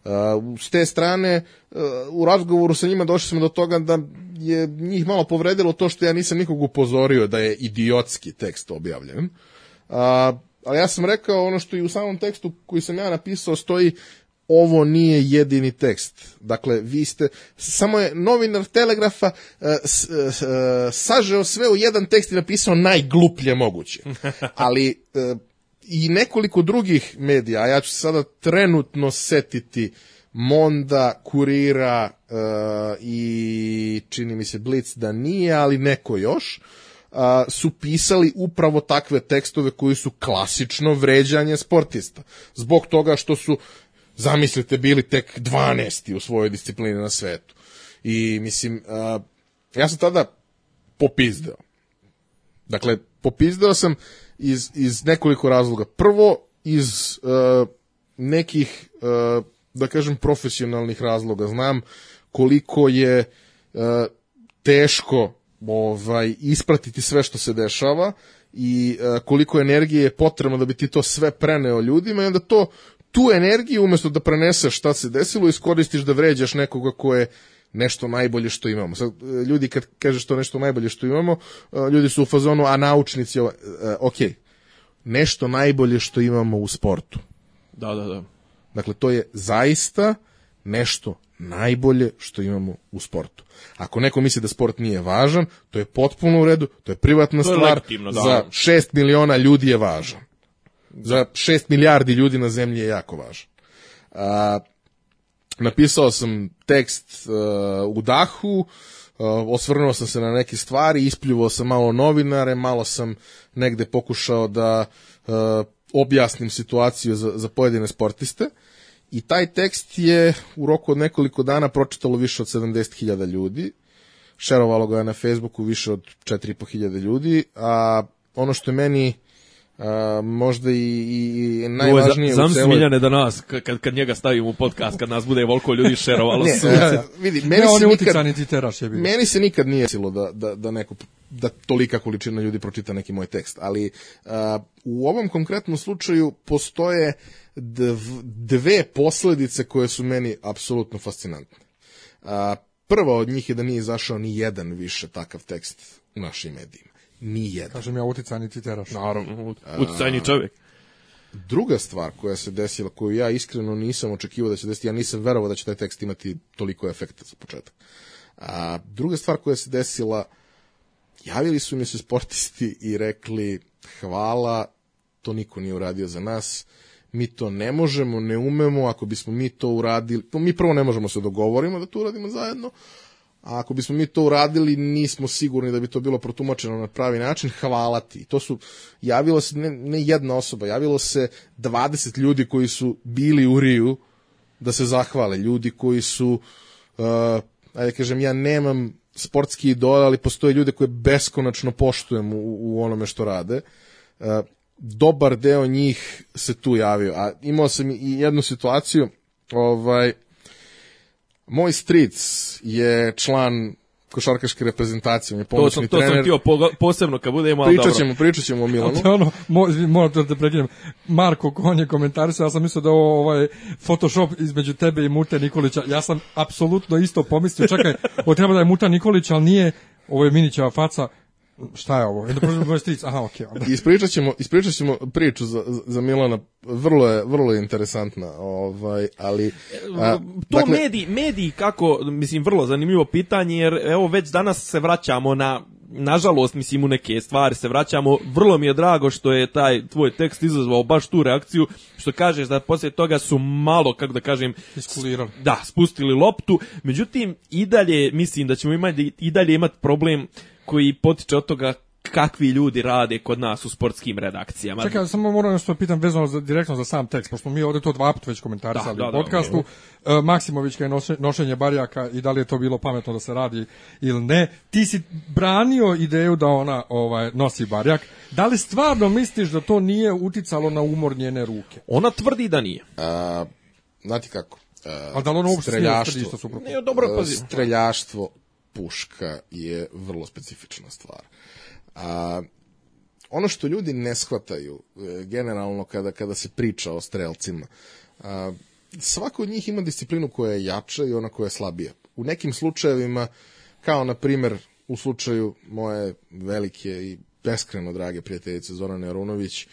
Uh, s te strane, uh, u razgovoru sa njima došli smo do toga da je njih malo povredilo to što ja nisam nikog upozorio da je idiotski tekst objavljen. Uh, ali ja sam rekao ono što i u samom tekstu koji sam ja napisao stoji ovo nije jedini tekst. Dakle, vi ste, samo je novinar Telegrafa uh, s, uh, sažeo sve u jedan tekst i napisao najgluplje moguće. Ali i nekoliko drugih medija, a ja ću se sada trenutno setiti Monda, Kurira i čini mi se Blitz da nije, ali neko još, uh, su pisali upravo takve tekstove koji su klasično vređanje sportista. Zbog toga što su, zamislite, bili tek 12. u svojoj disciplini na svetu. I mislim, uh, ja sam tada popizdeo. Dakle, popizdeo sam iz, iz nekoliko razloga. Prvo, iz uh, nekih, uh, da kažem, profesionalnih razloga. Znam koliko je uh, teško ovaj ispratiti sve što se dešava i koliko energije je potrebno da bi ti to sve preneo ljudima i onda to tu energiju umesto da preneseš šta se desilo iskoristiš da vređaš nekoga ko je nešto najbolje što imamo. Sad, ljudi kad kažeš to nešto najbolje što imamo, ljudi su u fazonu, a naučnici, uh, ok, nešto najbolje što imamo u sportu. Da, da, da. Dakle, to je zaista nešto najbolje što imamo u sportu. Ako neko misli da sport nije važan, to je potpuno u redu, to je privatna To je stvar, da. za 6 miliona ljudi je važan. Za 6 milijardi ljudi na zemlji je jako važan. A, napisao sam tekst uh, u dahu, uh, osvrnuo sam se na neke stvari, ispljuvao sam malo novinare, malo sam negde pokušao da uh, objasnim situaciju za, za pojedine sportiste i taj tekst je u roku od nekoliko dana pročitalo više od 70.000 ljudi, šerovalo ga je na Facebooku više od 4.500 ljudi, a ono što je meni a, možda i, i, i najvažnije Zam u celoj... Miljane da nas, kad, kad njega stavimo u podcast, kad nas bude volko ljudi šerovalo Ne, su. e, vidi, meni Ne, se nikad, uticani titeraš je bio. meni se nikad nije silo da, da, da neko da tolika količina ljudi pročita neki moj tekst, ali a, u ovom konkretnom slučaju postoje dv, dve posledice koje su meni apsolutno fascinantne. A, prva od njih je da nije izašao ni jedan više takav tekst u našim medijima. Ni jedan. Kažem ja uticani titeraš. Naravno, uticajni čovjek. Druga stvar koja se desila, koju ja iskreno nisam očekivao da će desiti, ja nisam verovao da će taj tekst imati toliko efekta za početak. A, druga stvar koja se desila, javili su mi se sportisti i rekli hvala, to niko nije uradio za nas, mi to ne možemo, ne umemo, ako bismo mi to uradili, mi prvo ne možemo se dogovorimo da to uradimo zajedno, a ako bismo mi to uradili, nismo sigurni da bi to bilo protumačeno na pravi način, hvala ti. To su, javilo se ne, ne jedna osoba, javilo se 20 ljudi koji su bili u Riju da se zahvale, ljudi koji su, uh, ajde kažem, ja nemam sportski idol, ali postoje ljude koje beskonačno poštujem u, u onome što rade. Uh, dobar deo njih se tu javio, a imao sam i jednu situaciju, ovaj, moj stric je član košarkaške reprezentacije, on je To pomoćni sam, to sam trener. htio pogo- posebno kad budemo, ali Pričat dobro. ćemo, pričat ćemo o Milanu. To ono, mo, moram da te prekinem. Marko, on je komentarisao, ja sam mislio da ovo ovaj Photoshop između tebe i Mute Nikolića. Ja sam apsolutno isto pomislio, čekaj, ovo treba da je Muta Nikolić, ali nije, ovo je Minićeva faca. Šta je ovo? Jedno prošlo moj stric. Aha, okej. onda. Ispričat ćemo, ispričat ćemo priču za, za Milana, vrlo je, vrlo je interesantna, ovaj, ali... a, to dakle, mediji, mediji kako, mislim, vrlo zanimljivo pitanje, jer evo već danas se vraćamo na nažalost, mislim, u neke stvari se vraćamo. Vrlo mi je drago što je taj tvoj tekst izazvao baš tu reakciju, što kažeš da poslije toga su malo, kako da kažem, Iskulirali. da, spustili loptu. Međutim, i dalje, mislim da ćemo imati, i dalje imati problem koji potiče od toga kakvi ljudi rade kod nas u sportskim redakcijama. Čekaj, samo moram nešto da pitam vezano za, direktno za sam tekst, pošto mi ovde to dva puta već komentarisali Da, da, u da, podcastu. E, Maksimovićka je noše- nošenje barjaka i da li je to bilo pametno da se radi ili ne. Ti si branio ideju da ona ovaj nosi barjak. Da li stvarno misliš da to nije uticalo na umor njene ruke? Ona tvrdi da nije. a, znate kako? A, A da li ono uopšte streljaštvo, tvrdi isto suprotno? Ne, dobro, pazi. streljaštvo puška je vrlo specifična stvar. A, ono što ljudi ne shvataju e, generalno kada, kada se priča o strelcima, a, svako od njih ima disciplinu koja je jača i ona koja je slabija. U nekim slučajevima, kao na primer u slučaju moje velike i beskreno drage prijateljice Zorane Arunović,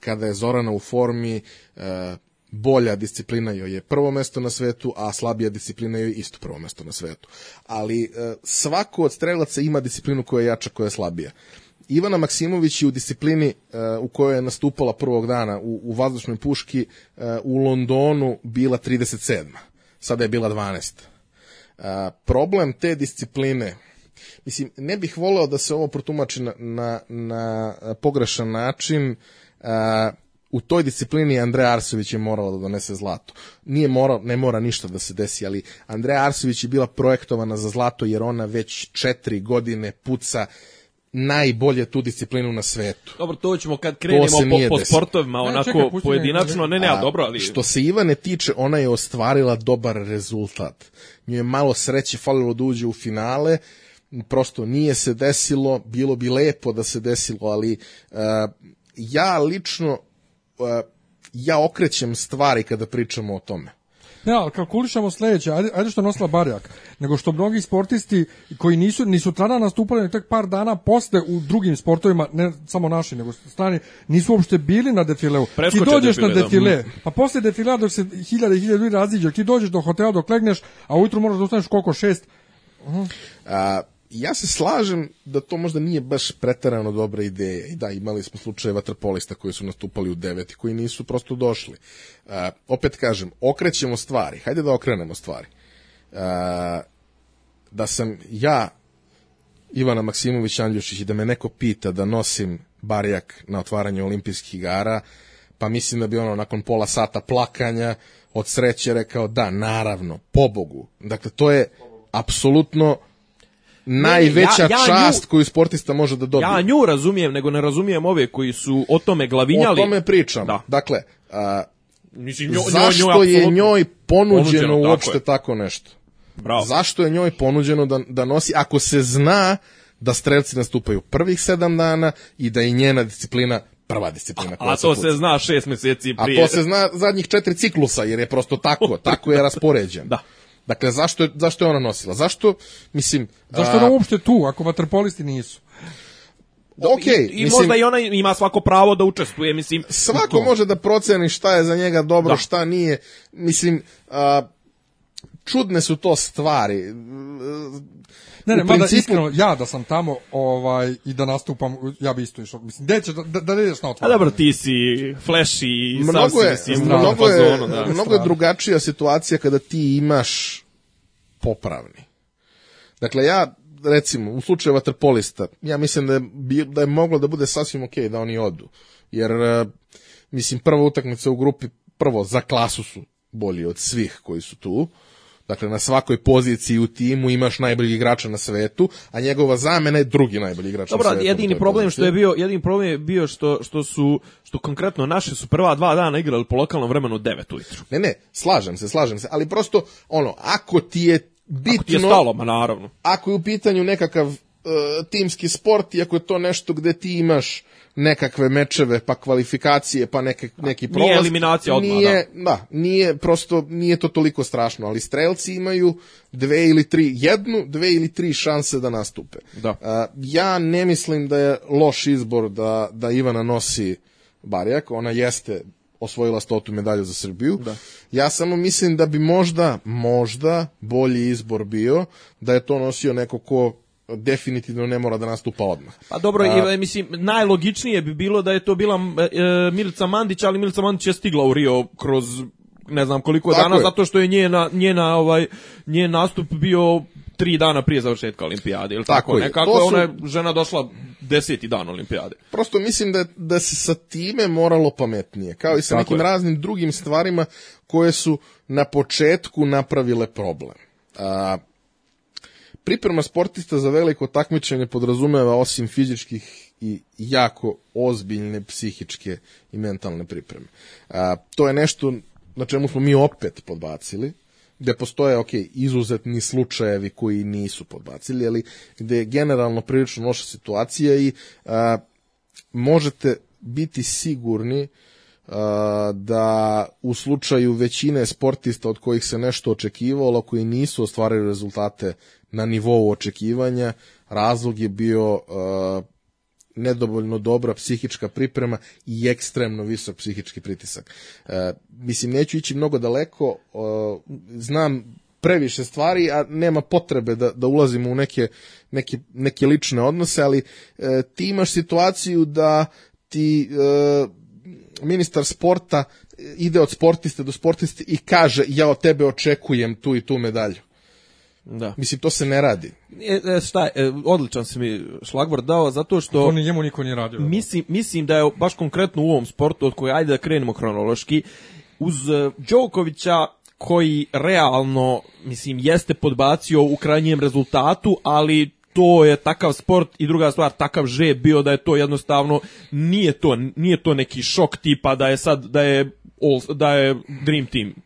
kada je Zorana u formi, bolja disciplina joj je prvo mesto na svetu, a slabija disciplina joj je isto prvo mesto na svetu. Ali e, svako od strelaca ima disciplinu koja je jača, koja je slabija. Ivana Maksimović je u disciplini uh, u kojoj je nastupala prvog dana u, u vazdušnoj puški uh, u Londonu bila 37. Sada je bila 12. Uh, problem te discipline Mislim, ne bih voleo da se ovo protumači na, na, na pogrešan način. U toj disciplini Andreja Arsović je morala da donese zlato. Nije mora, ne mora ništa da se desi, ali Andreja Arsović je bila projektovana za zlato jer ona već četiri godine puca najbolje tu disciplinu na svetu. Dobro, to ćemo kad krenemo po, po sportovima, Ne, onako čekaj, pojedinačno, ne, ne, a dobro, ali... Što se Ivane tiče, ona je ostvarila dobar rezultat. Nju je malo sreće falilo da uđe u finale, prosto nije se desilo, bilo bi lepo da se desilo, ali uh, ja lično ja okrećem stvari kada pričamo o tome. Ne, ali kalkulišemo sledeće, ajde, ajde što nosila Barjak, nego što mnogi sportisti koji nisu ni sutrana nastupali nego tek par dana posle u drugim sportovima, ne samo naši, nego strani, nisu uopšte bili na defileu. Preskoče ti dođeš defile, na da. defile, pa posle defilea dok se hiljade i hiljade ljudi raziđe, ti dođeš do hotela dok legneš, a ujutru moraš da ustaneš koliko, šest, A, ja se slažem da to možda nije baš preterano dobra ideja. I da, imali smo slučaje vaterpolista koji su nastupali u devet i koji nisu prosto došli. A, opet kažem, okrećemo stvari. Hajde da okrenemo stvari. A, da sam ja Ivana Maksimović Andljušić i da me neko pita da nosim barjak na otvaranje olimpijskih igara, pa mislim da bi ono nakon pola sata plakanja od sreće rekao da, naravno, pobogu. Dakle, to je apsolutno najveća ja- ja nju- čast koju sportista može da dobije. Ja nju razumijem, nego ne razumijem ove koji su o tome glavinjali. o tome pričam. Da. Dakle, a, Mislim, njoj, zašto njoj, je apsolutno- njoj ponuđeno, Ponuđeno, tako uopšte je. tako nešto? Bravo. Zašto je njoj ponuđeno da, da nosi, ako se zna da strelci nastupaju prvih sedam dana i da je njena disciplina prva disciplina koja A to se zna šest meseci A prije. to se zna zadnjih četiri ciklusa, jer je prosto tako, tako je raspoređen. Da. Dakle, zašto je, zašto je ona nosila? Zašto, mislim... zašto ona uopšte tu, ako vaterpolisti nisu? Okej, I, i mislim, možda i ona ima svako pravo da učestvuje, mislim. svako može da proceni šta je za njega dobro, Da. šta nije. Mislim, a, čudne su to stvari. Ne, ne, U mada principu- iskreno, ja da sam tamo ovaj, i da nastupam, ja bi isto išao. Mislim, gde ćeš da, da, da ne ideš na A otvoreno? dobro, ti si flashy, Mnogo sav si, je, mislim, mnogo u je, fazonu, da. mnogo je drugačija situacija kada ti imaš popravni. Dakle, ja, recimo, u slučaju vaterpolista, ja mislim da je, bi- da je moglo da bude sasvim okej da oni odu. Jer, e, mislim, prva utakmica u grupi, prvo, za klasu su bolji od svih koji su tu. Dakle, na svakoj poziciji u timu imaš najboljeg igrača na svetu, a njegova zamena je drugi najbolji igrač Dobro, na svetu. na jedini problem što je bio, jedini problem je bio što što su što konkretno naši su prva dva dana igrali po lokalnom vremenu u 9 ujutru. Ne, ne, slažem se, slažem se, ali prosto, ono, ako ti je bitno... Ako ti je stalo, ma naravno. ako je u pitanju nekakav uh, timski sport i ako je to nešto gde ti imaš nekakve mečeve, pa kvalifikacije, pa neke, neki prolaz. Nije eliminacija odmah, nije, da. nije, prosto nije to toliko strašno, ali strelci imaju dve ili tri, jednu, dve ili tri šanse da nastupe. Da. Uh, ja ne mislim da je loš izbor da, da Ivana nosi Barjak, ona jeste osvojila stotu medalju za Srbiju. Da. Ja samo mislim da bi možda, možda bolji izbor bio da je to nosio neko ko definitivno ne mora da nastupa odmah. Pa dobro, A- i, mislim, najlogičnije bi bilo da je to bila e, Milica Mandić, ali Milica Mandić je stigla u Rio kroz ne znam koliko dana, je. zato što je njena, njena, ovaj, njen nastup bio tri dana prije završetka olimpijade, ili tako, Tako je. nekako To su- ona je žena došla deseti dan olimpijade. Prosto mislim da, da se sa time moralo pametnije, kao i sa Tako nekim je. raznim drugim stvarima koje su na početku napravile problem. A, priprema sportista za veliko takmičenje podrazumeva osim fizičkih i jako ozbiljne psihičke i mentalne pripreme. A, to je nešto na čemu smo mi opet podbacili, gde postoje, ok, izuzetni slučajevi koji nisu podbacili, ali gde je generalno prilično loša situacija i a, možete biti sigurni da u slučaju većine sportista od kojih se nešto očekivalo, koji nisu ostvarili rezultate na nivou očekivanja, razlog je bio nedovoljno dobra psihička priprema i ekstremno visok psihički pritisak. Mislim, neću ići mnogo daleko, znam previše stvari, a nema potrebe da, da ulazimo u neke, neke, neke lične odnose, ali e, ti imaš situaciju da ti e, ministar sporta ide od sportiste do sportiste i kaže ja od tebe očekujem tu i tu medalju. Da. Mislim, to se ne radi. E, e, šta, je, e, odličan si mi šlagvord dao, zato što... To ni njemu niko nije radio. Mislim, mislim da je baš konkretno u ovom sportu, od koje ajde da krenemo hronološki, uz e, Đokovića koji realno, mislim, jeste podbacio u krajnjem rezultatu, ali to je takav sport i druga stvar takav žeb bio da je to jednostavno nije to nije to neki šok tipa da je sad da je da je dream team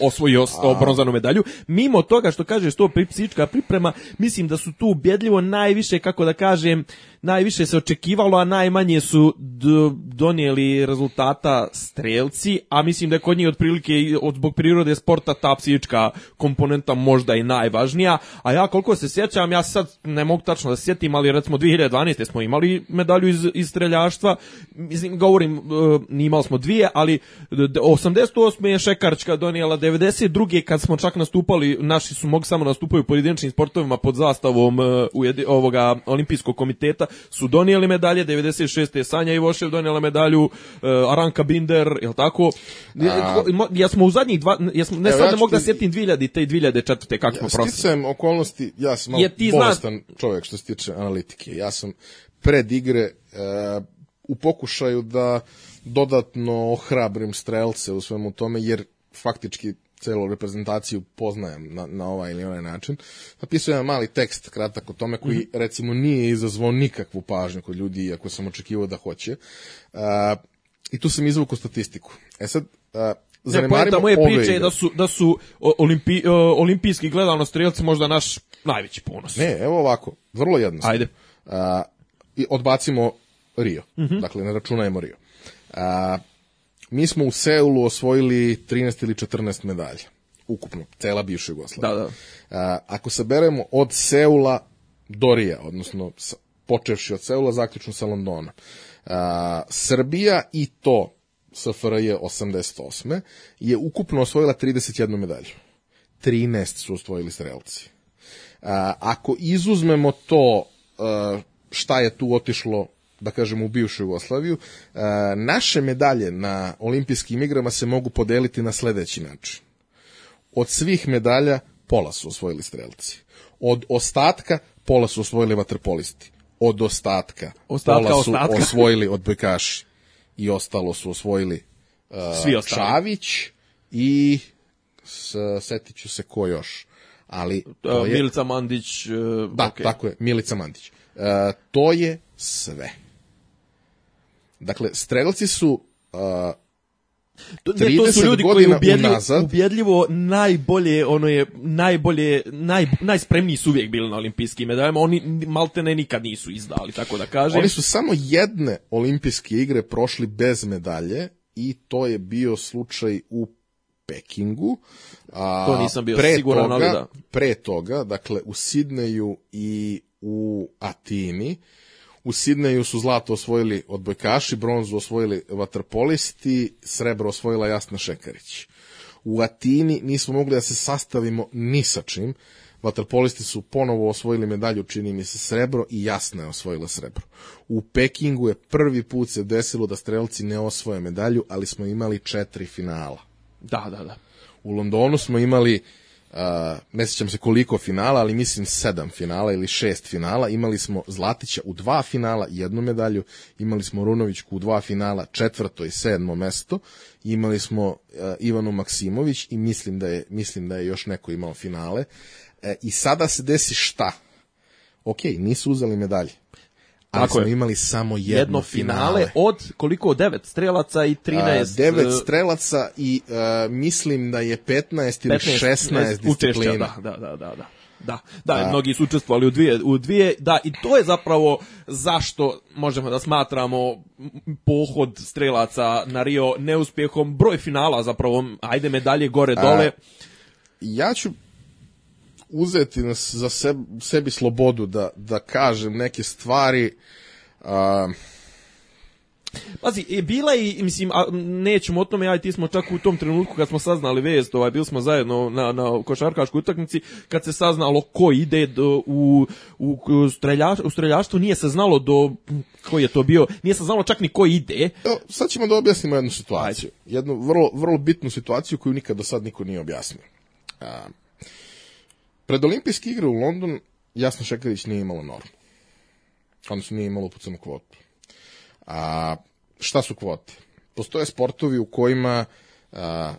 osvojio bronzanu medalju. Mimo toga što kažeš to psihička priprema, mislim da su tu ubjedljivo najviše, kako da kažem, najviše se očekivalo, a najmanje su donijeli rezultata strelci, a mislim da je kod njih otprilike od zbog prirode sporta ta psihička komponenta možda i najvažnija, a ja koliko se sjećam, ja sad ne mogu tačno da se sjetim, ali recimo 2012. smo imali medalju iz, iz streljaštva, mislim, govorim, uh, imali smo dvije, ali 88. je Šekarčka donijela 92. kad smo čak nastupali, naši su mogli samo nastupaju u pojedinačnim sportovima pod zastavom uh, ovoga olimpijskog komiteta, su donijeli medalje, 96. je Sanja Ivošev donijela medalju, uh, Aranka Binder, je tako? A... Ja smo u zadnjih dva, ja smo, ne Evo, sad ne mogu da sjetim 2000 te i 2004. kako smo prošli. Sticajem okolnosti, ja sam malo bolestan zna... čovjek što se tiče analitike. Ja sam pred igre uh, u pokušaju da dodatno ohrabrim strelce u svemu tome, jer faktički celu reprezentaciju poznajem na, na ovaj ili onaj način. Napisao jedan mali tekst kratak o tome koji mm -hmm. recimo nije izazvao nikakvu pažnju kod ljudi iako sam očekivao da hoće. Uh, I tu sam izvukao statistiku. E sad, uh, zanemarimo ne, moje priče je da su, da su olimpi, olimpijski gledano strelci možda naš najveći ponos. Ne, evo ovako, vrlo jednostavno. Ajde. Uh, I odbacimo Rio. Mm -hmm. Dakle, ne računajmo Rio. Uh, Mi smo u Seulu osvojili 13 ili 14 medalja. Ukupno, cela bivša Jugoslavija. Da, da. A, ako saberemo od Seula do Rija, odnosno počevši od Seula, zaključno sa Londona. A, Srbija i to SFRJ 88. je ukupno osvojila 31 medalju. 13 su osvojili strelci. A, ako izuzmemo to a, šta je tu otišlo da kažemo u bivšu Jugoslaviju, e, naše medalje na olimpijskim igrama se mogu podeliti na sledeći način. Od svih medalja pola su osvojili strelci. Od ostatka pola su osvojili vaterpolisti. Od ostatka, ostatka pola su ostatka. osvojili odbojkaši. I ostalo su osvojili uh, Svi ostali. Čavić i s, setit ću se ko još. Ali to uh, je, Milica Mandić. Uh, da, okay. tako je, Milica Mandić. Uh, to je sve. Dakle, strelci su uh, to, ne, to su ljudi koji ubjedljivo, unazad, ubjedljivo najbolje, ono je, najbolje, naj, najspremniji su uvijek bili na olimpijskim medaljama, oni maltene nikad nisu izdali, tako da kažem. Oni su samo jedne olimpijske igre prošli bez medalje i to je bio slučaj u Pekingu. A, to nisam bio pre siguran, toga, ali da. Pre toga, dakle, u Sidneju i u Atini, U Sidneju su zlato osvojili odbojkaši, bronzu osvojili vaterpolisti, srebro osvojila Jasna Šekarić. U Atini nismo mogli da se sastavimo ni sa čim. Vaterpolisti su ponovo osvojili medalju, čini mi se srebro i Jasna je osvojila srebro. U Pekingu je prvi put se desilo da strelci ne osvoje medalju, ali smo imali četiri finala. Da, da, da. U Londonu smo imali Uh, ne sjećam se koliko finala, ali mislim sedam finala ili šest finala. Imali smo Zlatića u dva finala, jednu medalju, imali smo Runovićku u dva finala, četvrto i sedmo mesto, imali smo uh, Ivanu Maksimović i mislim da je, mislim da je još neko imao finale. Uh, I sada se desi šta? Ok, nisu uzeli medalje ali Tako smo je. imali samo jedno, jedno finale. finale. od koliko devet strelaca i 13 uh, devet strelaca i uh, mislim da je 15 ili 15, 16 disciplina. Da, da, da, da, da. Da, da, A. mnogi su učestvovali u dvije, u dvije, da, i to je zapravo zašto možemo da smatramo pohod strelaca na Rio neuspjehom, broj finala zapravo, ajde medalje gore, dole. A, ja ću uzeti za sebi, sebi slobodu da, da kažem neke stvari. A, Pazi, e, bila i, mislim, a, nećemo o tome, ja i ti smo čak u tom trenutku kad smo saznali vest, ovaj, bili smo zajedno na, na košarkaškoj utakmici, kad se saznalo ko ide do, u, u, u, streljaš, u streljaštvu, nije se znalo do, koji je to bio, nije se znalo čak ni ko ide. Evo, sad ćemo da objasnimo jednu situaciju. Jednu vrlo, vrlo bitnu situaciju koju nikad do sad niko nije objasnio. A, pred olimpijske igre u London Jasna Šekarić nije imala normu. Odnosno nije imala upucanu kvotu. A, šta su kvote? Postoje sportovi u kojima a,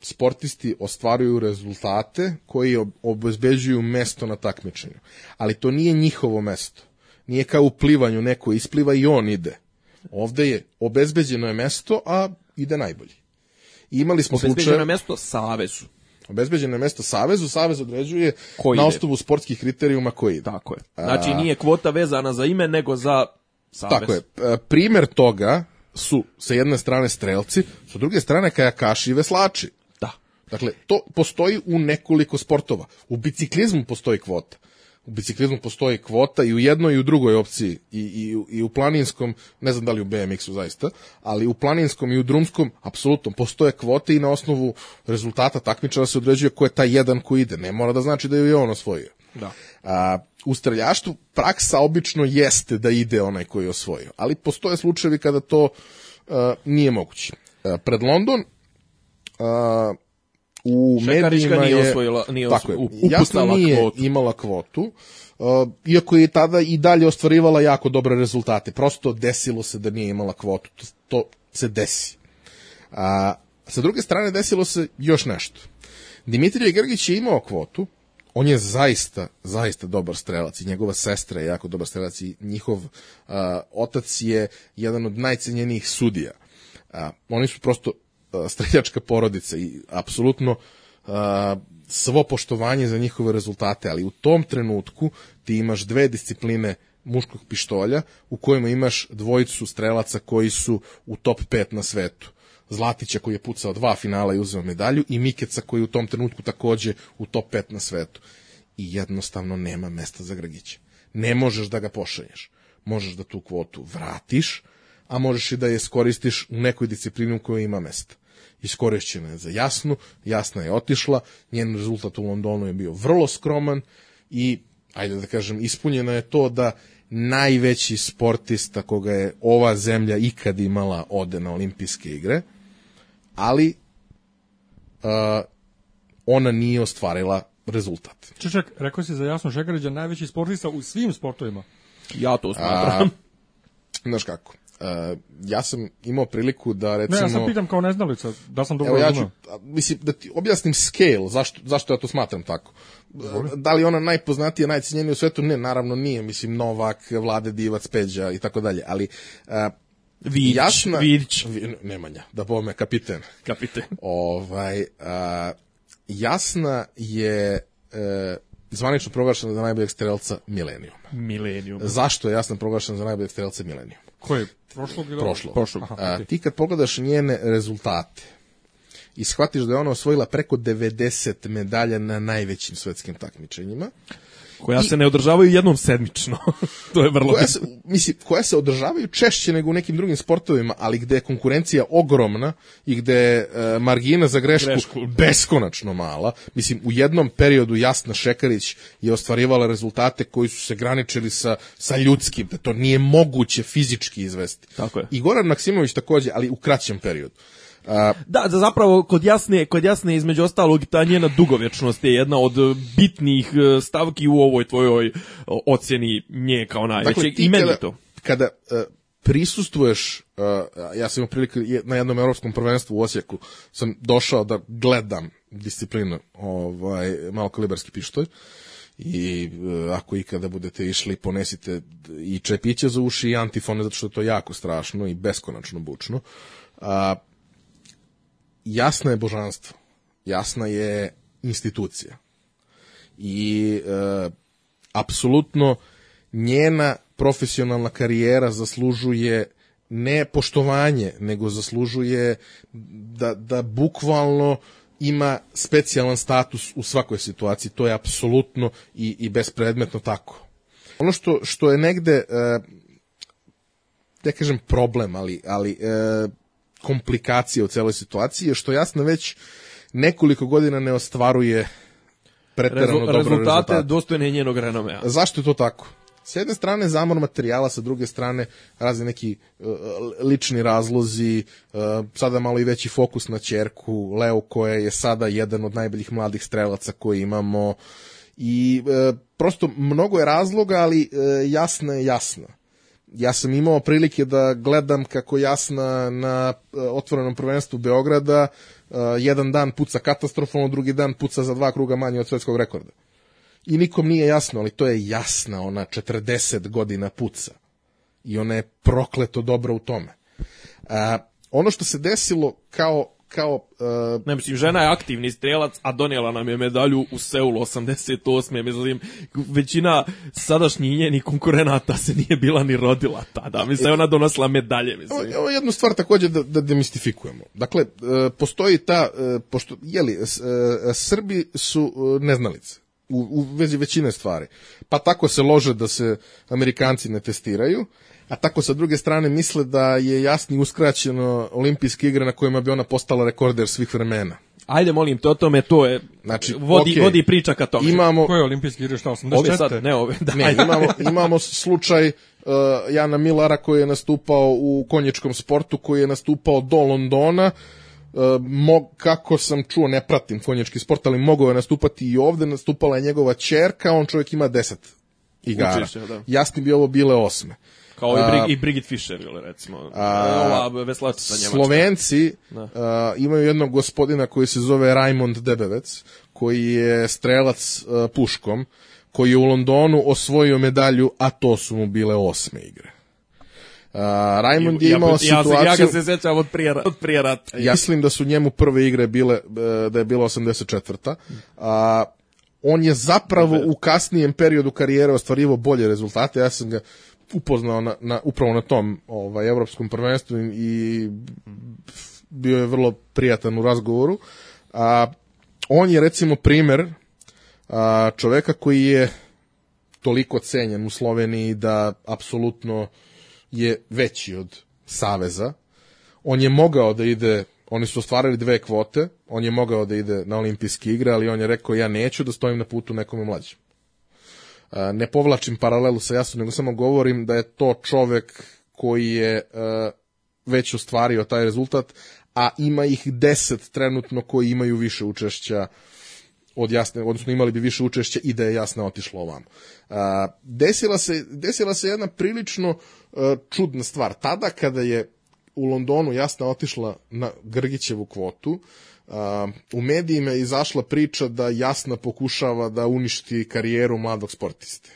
sportisti ostvaruju rezultate koji ob- obezbeđuju mesto na takmičenju. Ali to nije njihovo mesto. Nije kao u plivanju neko ispliva i on ide. Ovde je obezbeđeno je mesto, a ide najbolji. I imali smo Obezbeđeno slučaje... na mesto Savezu. Obezbeđeno je mesto Savezu, Savez određuje Ko na osnovu sportskih kriterijuma koji ide. Tako je. Znači nije kvota vezana za ime, nego za Savez. Tako je. E, Primer toga su sa jedne strane strelci, sa druge strane kajakaši i veslači. Da. Dakle, to postoji u nekoliko sportova. U biciklizmu postoji kvota. U biciklizmu postoji kvota i u jednoj i u drugoj opciji i, i, i u planinskom, ne znam da li u BMX-u zaista, ali u planinskom i u drumskom apsolutno postoje kvote i na osnovu rezultata takmičara se određuje ko je taj jedan ko ide. Ne mora da znači da je on osvojio. Da. A, u streljaštvu praksa obično jeste da ide onaj koji je osvojio, ali postoje slučajevi kada to a, nije moguće. A, pred London a, u Šekarićka medijima nije je osvojila- nije tako je, jasno nije kvotu. imala kvotu, a, iako je tada i dalje ostvarivala jako dobre rezultate. Prosto desilo se da nije imala kvotu. To, to se desi. A, sa druge strane desilo se još nešto. Dimitrije Grgić je imao kvotu, on je zaista, zaista dobar strelac i njegova sestra je jako dobar strelac i njihov a, otac je jedan od najcenjenijih sudija. A, oni su prosto streljačka porodica i apsolutno svo poštovanje za njihove rezultate, ali u tom trenutku ti imaš dve discipline muškog pištolja u kojima imaš dvojicu strelaca koji su u top 5 na svetu. Zlatića koji je pucao dva finala i uzeo medalju i Mikeca koji je u tom trenutku takođe u top 5 na svetu. I jednostavno nema mesta za Grgića. Ne možeš da ga pošalješ. Možeš da tu kvotu vratiš, a možeš i da je skoristiš u nekoj disciplini u kojoj ima mesta. Iskorišćena je za Jasnu, Jasna je otišla, njen rezultat u Londonu je bio vrlo skroman i, ajde da kažem, ispunjeno je to da najveći sportista koga je ova zemlja ikad imala ode na olimpijske igre, ali uh, ona nije ostvarila rezultat. Čečak, rekao si za Jasnu Šekarića najveći sportista u svim sportovima. Ja to smatram. Znaš kako, uh, ja sam imao priliku da Ne, recimo... ja sam pitam kao neznalica, da sam dobro Evo ja ću, mislim, da ti objasnim scale, zašto, zašto ja to smatram tako. Da li ona najpoznatija, najcenjenija u svetu? Ne, naravno nije, mislim, Novak, Vlade Divac, Peđa i tako dalje, ali uh, Vidić, jasna... Vidić. Vi- Nemanja, da bome, kapiten. Kapiten. Ovaj, a, jasna je e, zvanično proglašena za najboljeg strelca Milenijum. Milenijum. Zašto je jasna proglašena za najboljeg strelca Milenijum? Ko je? Prošlog ili Prošlo. Prošlog. Aha, A, ti kad pogledaš njene rezultate i shvatiš da je ona osvojila preko 90 medalja na najvećim svetskim takmičenjima, Koja se ne održavaju jednom sedmično. to je vrlo koja se, mislim, koja se održavaju češće nego u nekim drugim sportovima, ali gde je konkurencija ogromna i gde je e, margina za grešku, Grešku. beskonačno mala. Mislim, u jednom periodu Jasna Šekarić je ostvarivala rezultate koji su se graničili sa, sa ljudskim, da to nije moguće fizički izvesti. Tako je. I Goran Maksimović takođe, ali u kraćem periodu. A, Da, da zapravo kod jasne, kod jasne između ostalog ta njena dugovječnost je jedna od e, bitnih e, stavki u ovoj tvojoj ocjeni nje kao najvećeg. Dakle, I meni to. kada uh, prisustvuješ, uh, ja sam imao prilike na jednom evropskom prvenstvu u Osijeku, sam došao da gledam disciplinu ovaj, malokalibarski pištolj i ako ikada budete išli ponesite i čepiće za uši i antifone zato što je to jako strašno i beskonačno bučno. A, jasna je božanstvo, jasna je institucija i e, apsolutno njena profesionalna karijera zaslužuje ne poštovanje, nego zaslužuje da, da bukvalno ima specijalan status u svakoj situaciji. To je apsolutno i, i bespredmetno tako. Ono što, što je negde e, ne kažem problem, ali, ali e, komplikacija u celoj situaciji je što jasno već nekoliko godina ne ostvaruje preterano Rezu, dobro rezultate, rezultate. dostojne njenog renomea. Zašto je to tako? S jedne strane zamor materijala, sa druge strane razni neki uh, lični razlozi, uh, sada malo i veći fokus na ćerku, Leo koja je sada jedan od najboljih mladih strelaca koji imamo i uh, prosto mnogo je razloga, ali uh, jasna je jasna. Ja sam imao prilike da gledam kako jasna na uh, otvorenom prvenstvu Beograda uh, jedan dan puca katastrofalno, drugi dan puca za dva kruga manje od svetskog rekorda i nikom nije jasno, ali to je jasna, ona 40 godina puca. I ona je prokleto dobra u tome. A, ono što se desilo kao kao uh, Ne mislim, žena je aktivni strelac, a donijela nam je medalju u Seulu 88. Mislim, većina sadašnjih njenih konkurenata se nije bila ni rodila tada. Mislim, ona donosila medalje, mislim. Evo, jednu stvar takođe da, da demistifikujemo. Dakle, e, postoji ta, e, pošto, jeli, e, Srbi su e, neznalice u, u vezi većine stvari. Pa tako se lože da se Amerikanci ne testiraju, a tako sa druge strane misle da je jasni uskraćeno olimpijske igre na kojima bi ona postala rekorder svih vremena. Ajde, molim te o tome, to je, Znači, vodi, okej. vodi priča ka tome. Imamo, Koje olimpijske igre, šta, 84? Ove sad, ne ove, da, Ne, imamo, imamo slučaj uh, Jana Milara koji je nastupao u konjičkom sportu, koji je nastupao do Londona. Uh, mo, kako sam čuo, ne pratim konjički sport, ali mogao je nastupati i ovde, nastupala je njegova čerka, on čovjek ima 10 igara. Učešća, da. Jasni bi ovo bile osme. Kao i, A- Brig, i Brigit Fischer, ili recimo. A- ova veslačica njemačka. Slovenci Da. uh, imaju jednog gospodina koji se zove Raimond Debevec, koji je strelac uh, puškom, koji je u Londonu osvojio medalju, a to su mu bile osme igre. Uh, Raimond je ja, imao ja, ja, se- ja situaciju... ga se sećam od prije, od prije rata. Ja mislim da su njemu prve igre bile, e, da je bila 84. A, on je zapravo u kasnijem periodu karijere ostvarivao bolje rezultate. Ja sam ga upoznao na, na, upravo na tom ovaj, evropskom prvenstvu i bio je vrlo prijatan u razgovoru. A, on je recimo primer a, čoveka koji je toliko cenjen u Sloveniji da apsolutno je veći od Saveza. On je mogao da ide, oni su ostvarili dve kvote, on je mogao da ide na olimpijske igre, ali on je rekao ja neću da stojim na putu nekome mlađem. Ne povlačim paralelu sa Jasom, nego samo govorim da je to čovek koji je već ostvario taj rezultat, a ima ih deset trenutno koji imaju više učešća od jasne, odnosno imali bi više učešća i da je jasna otišla ovamo. A, desila, se, desila se jedna prilično čudna stvar. Tada kada je u Londonu jasna otišla na Grgićevu kvotu, a, u medijima je izašla priča da jasna pokušava da uništi karijeru mladog sportiste.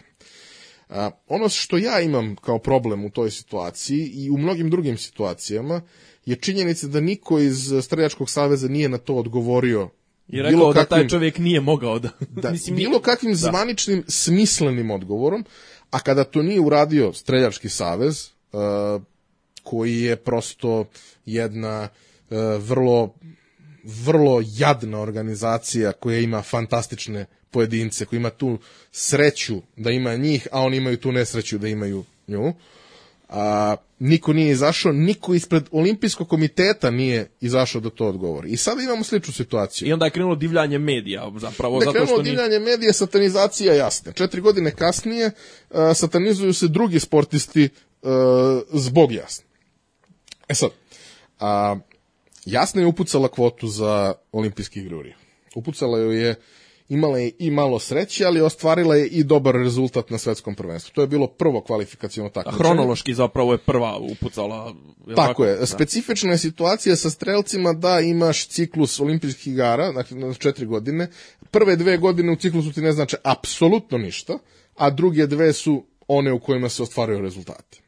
A, ono što ja imam kao problem u toj situaciji i u mnogim drugim situacijama je činjenica da niko iz Streljačkog saveza nije na to odgovorio I bilo rekao da taj kakvim- čovjek nije mogao da... da, Mislim, bilo kakvim da. zvaničnim, smislenim odgovorom, a kada to nije uradio Streljački savez, uh, koji je prosto jedna uh, vrlo vrlo jadna organizacija koja ima fantastične pojedince, koja ima tu sreću da ima njih, a oni imaju tu nesreću da imaju nju. A, niko nije izašao, niko ispred olimpijskog komiteta nije izašao da to odgovori. I sada imamo sličnu situaciju. I onda je krenulo divljanje medija, zapravo, Da zato krenulo što divljanje medija, satanizacija jasna. Četiri godine kasnije uh, satanizuju se drugi sportisti uh, zbog jasne. E sad, a, jasna je upucala kvotu za olimpijski igre u Riju. Upucala joj je, imala je i malo sreće, ali ostvarila je i dobar rezultat na svetskom prvenstvu. To je bilo prvo kvalifikacijono takmičenje. Hronološki zapravo je prva upucala. Je Tako je. Da. Specifična je situacija sa strelcima da imaš ciklus olimpijskih igara, dakle na četiri godine. Prve dve godine u ciklusu ti ne znače apsolutno ništa, a druge dve su one u kojima se ostvaruju rezultati.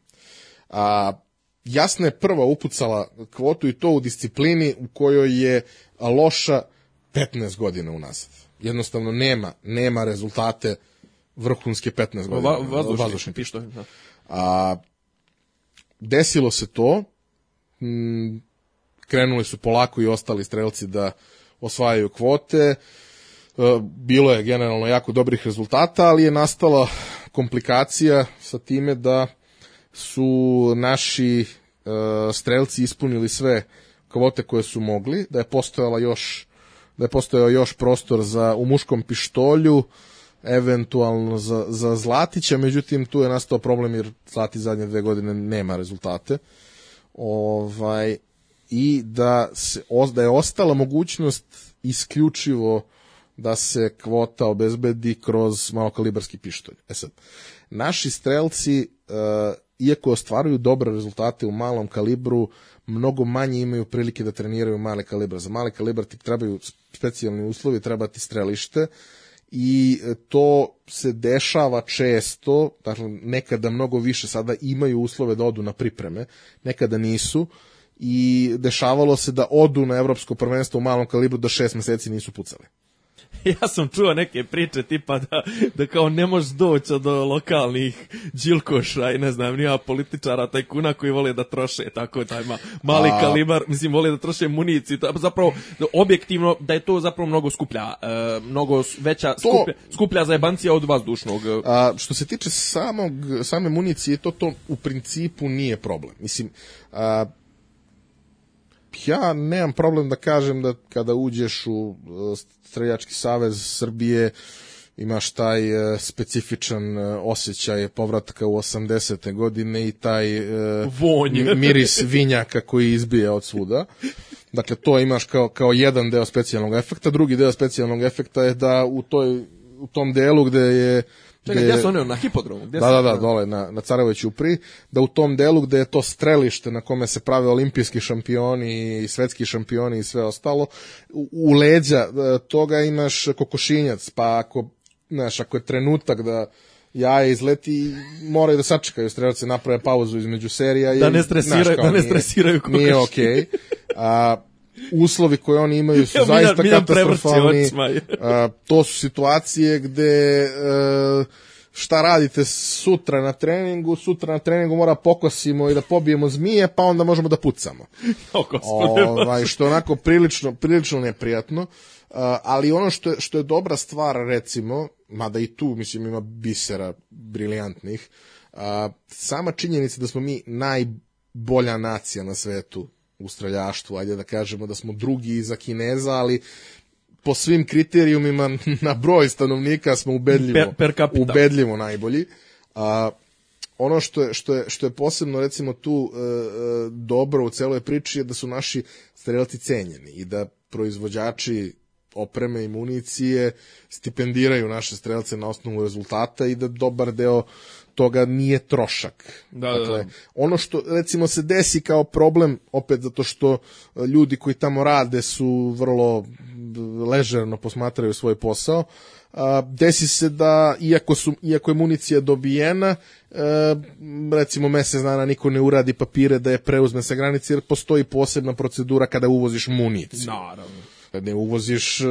A, jasna je prva upucala kvotu i to u disciplini u kojoj je loša 15 godina unazad. Jednostavno nema, nema rezultate vrhunske 15 godina. Va, vazdušni, Vazdušni pištolj, da. a, desilo se to, m, krenuli su polako i ostali strelci da osvajaju kvote, e, bilo je generalno jako dobrih rezultata, ali je nastala komplikacija sa time da su naši e, strelci ispunili sve kvote koje su mogli, da je postojala još da je postojao još prostor za u muškom pištolju, eventualno za, za Zlatića, međutim tu je nastao problem jer Zlati zadnje dve godine nema rezultate. Ovaj, I da, se, da je ostala mogućnost isključivo da se kvota obezbedi kroz malokalibarski pištolj. E sad, naši strelci, uh, iako ostvaruju dobre rezultate u malom kalibru, mnogo manje imaju prilike da treniraju male kalibre. Za male kalibar ti trebaju specijalni uslovi, treba ti strelište i to se dešava često, dakle nekada mnogo više sada imaju uslove da odu na pripreme, nekada nisu i dešavalo se da odu na evropsko prvenstvo u malom kalibru da šest meseci nisu pucali. ja sam čuo neke priče tipa da, da kao ne možeš doći do lokalnih džilkoša i ne znam, nija političara, tajkuna koji vole da troše tako taj ma, mali A... kalibar, mislim, vole da troše municiju, zapravo, objektivno, da je to zapravo mnogo skuplja, e, mnogo veća, to... skuplja, skuplja zajebancija od vazdušnog. A, što se tiče samog, same municije, to, to u principu nije problem. Mislim, a, ja nemam problem da kažem da kada uđeš u e, Streljački savez Srbije imaš taj uh, specifičan uh, osjećaj povratka u 80. godine i taj Vonj. miris vinjaka koji izbije od svuda. Dakle, to imaš kao, kao jedan deo specijalnog efekta. Drugi deo specijalnog efekta je da u, toj, u tom delu gde je Čekaj, gde su oni na hipodromu? Gde da, da, da, dole na, na Carajeviću Upri, da u tom delu gde je to strelište na kome se prave olimpijski šampioni i svetski šampioni i sve ostalo, u, u leđa e, toga imaš kokošinjac, pa ako, znaš, ako je trenutak da jaje izleti, moraju da sačekaju strelci, naprave pauzu između serija. Da ne stresiraju, znaš, da ne stresiraju kokošinjac. Nije okej. Okay. A, uslovi koje oni imaju su ja, zaista Milan, katastrofalni. A, to su situacije gde a, šta radite sutra na treningu, sutra na treningu mora pokosimo i da pobijemo zmije, pa onda možemo da pucamo. O, ovaj, što je onako prilično, prilično neprijatno. Uh, ali ono što je, što je dobra stvar, recimo, mada i tu, mislim, ima bisera briljantnih, sama činjenica da smo mi najbolja nacija na svetu u streljaštvu, ajde da kažemo da smo drugi iza Kineza, ali po svim kriterijumima na broj stanovnika smo ubedljivo, per, per ubedljivo najbolji. A, ono što je, što, je, što je posebno recimo tu e, e, dobro u celoj priči je da su naši strelci cenjeni i da proizvođači opreme i municije stipendiraju naše strelce na osnovu rezultata i da dobar deo toga nije trošak. Da, dakle, da, da. ono što recimo se desi kao problem, opet zato što e, ljudi koji tamo rade su vrlo ležerno posmatraju svoj posao, desi se da iako su iako je municija dobijena e, recimo mesec dana niko ne uradi papire da je preuzme sa granice jer postoji posebna procedura kada uvoziš municiju. Naravno ne uvoziš e,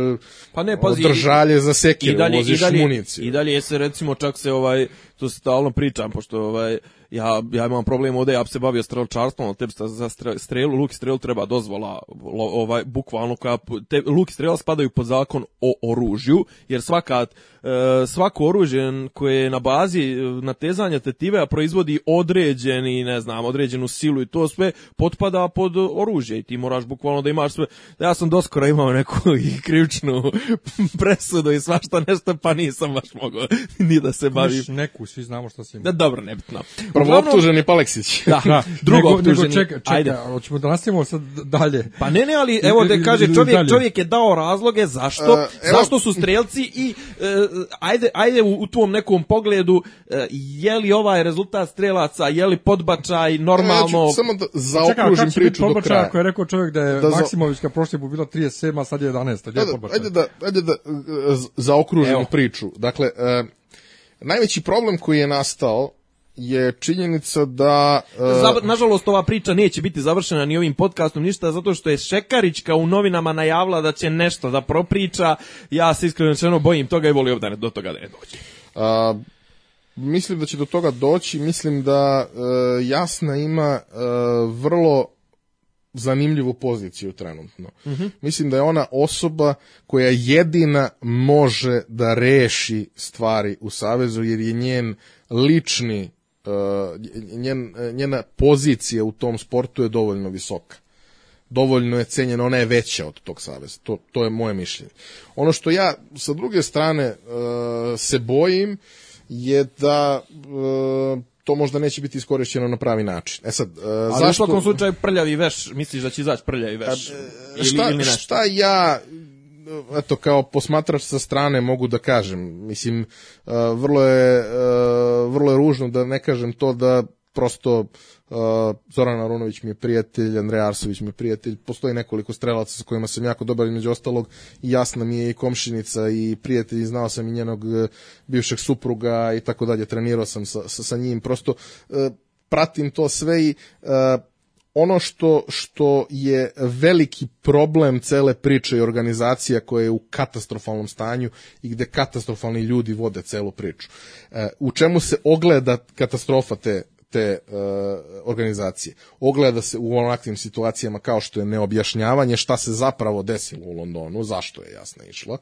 pa ne, pazi, držalje za sekire, uvoziš i dalje, municiju. I dalje se recimo čak se ovaj to stalno pričam pošto ovaj ja, ja imam problem ovde, ja bi se bavio strelčarstvom, ali tebi za strelu, luk i strelu treba dozvola, ovaj, bukvalno, koja, te, luk i strela spadaju pod zakon o oružju, jer svaka, e, svako oružje koje je na bazi e, natezanja tetive, a proizvodi određeni, ne znam, određenu silu i to sve, potpada pod oružje i ti moraš bukvalno da imaš sve. Ja sam doskoro imao neku i krivičnu presudu i svašta nešto, pa nisam baš mogao ni da se bavim. neku, svi znamo šta si Da, dobro, nebitno. Prvo optuženi Paleksić. Da, da drugo nego, optuženi. Nego čeka, čeka, Ajde. hoćemo da nastavimo sad dalje. Pa ne, ne, ali evo da kaže čovjek, dalje. čovjek je dao razloge zašto, uh, evo, zašto su strelci i uh, ajde, ajde u, u tvom nekom pogledu uh, je li ovaj rezultat strelaca, je li podbačaj normalno... Ja samo da zaokružim Čekaj, priču do kraja. Ako je rekao čovjek da je da Maksimovićka prošle bu bila 37, a sad je 11. Gdje je podbačaj? Ajde da, ajde da zaokružim priču. Dakle, uh, najveći problem koji je nastao je činjenica da... Uh, nažalost, ova priča neće biti završena ni ovim podcastom, ništa, zato što je Šekarićka u novinama najavila da će nešto da propriča. Ja se iskreno sve bojim toga i volio da ne, do toga da ne dođe. Uh, mislim da će do toga doći. Mislim da uh, Jasna ima uh, vrlo zanimljivu poziciju trenutno. Mm -hmm. Mislim da je ona osoba koja jedina može da reši stvari u Savezu, jer je njen lični njen, njena pozicija u tom sportu je dovoljno visoka dovoljno je cenjena, ona je veća od tog saveza. To, to je moje mišljenje. Ono što ja sa druge strane uh, se bojim je da uh, to možda neće biti iskorišćeno na pravi način. E sad, uh, Ali zašto... u svakom slučaju prljavi veš, misliš da će izaći prljavi veš? ili, šta, ili šta ja eto kao posmatrač sa strane mogu da kažem. Mislim uh, vrlo je uh, vrlo je ružno da ne kažem to da prosto uh, Zoran Arunović mi je prijatelj, Andrej Arsović mi je prijatelj, postoji nekoliko strelaca sa kojima sam jako dobar, između ostalog i jasna mi je i komšinica i prijatelj, znao sam i njenog bivšeg supruga i tako dalje, trenirao sam sa, sa, sa njim, prosto pratim to sve i ono što, što je veliki problem cele priče i organizacija koja je u katastrofalnom stanju i gde katastrofalni ljudi vode celu priču. E, u čemu se ogleda katastrofa te, te uh, organizacije. Ogleda se u onakvim situacijama kao što je neobjašnjavanje šta se zapravo desilo u Londonu, zašto je jasno išlo.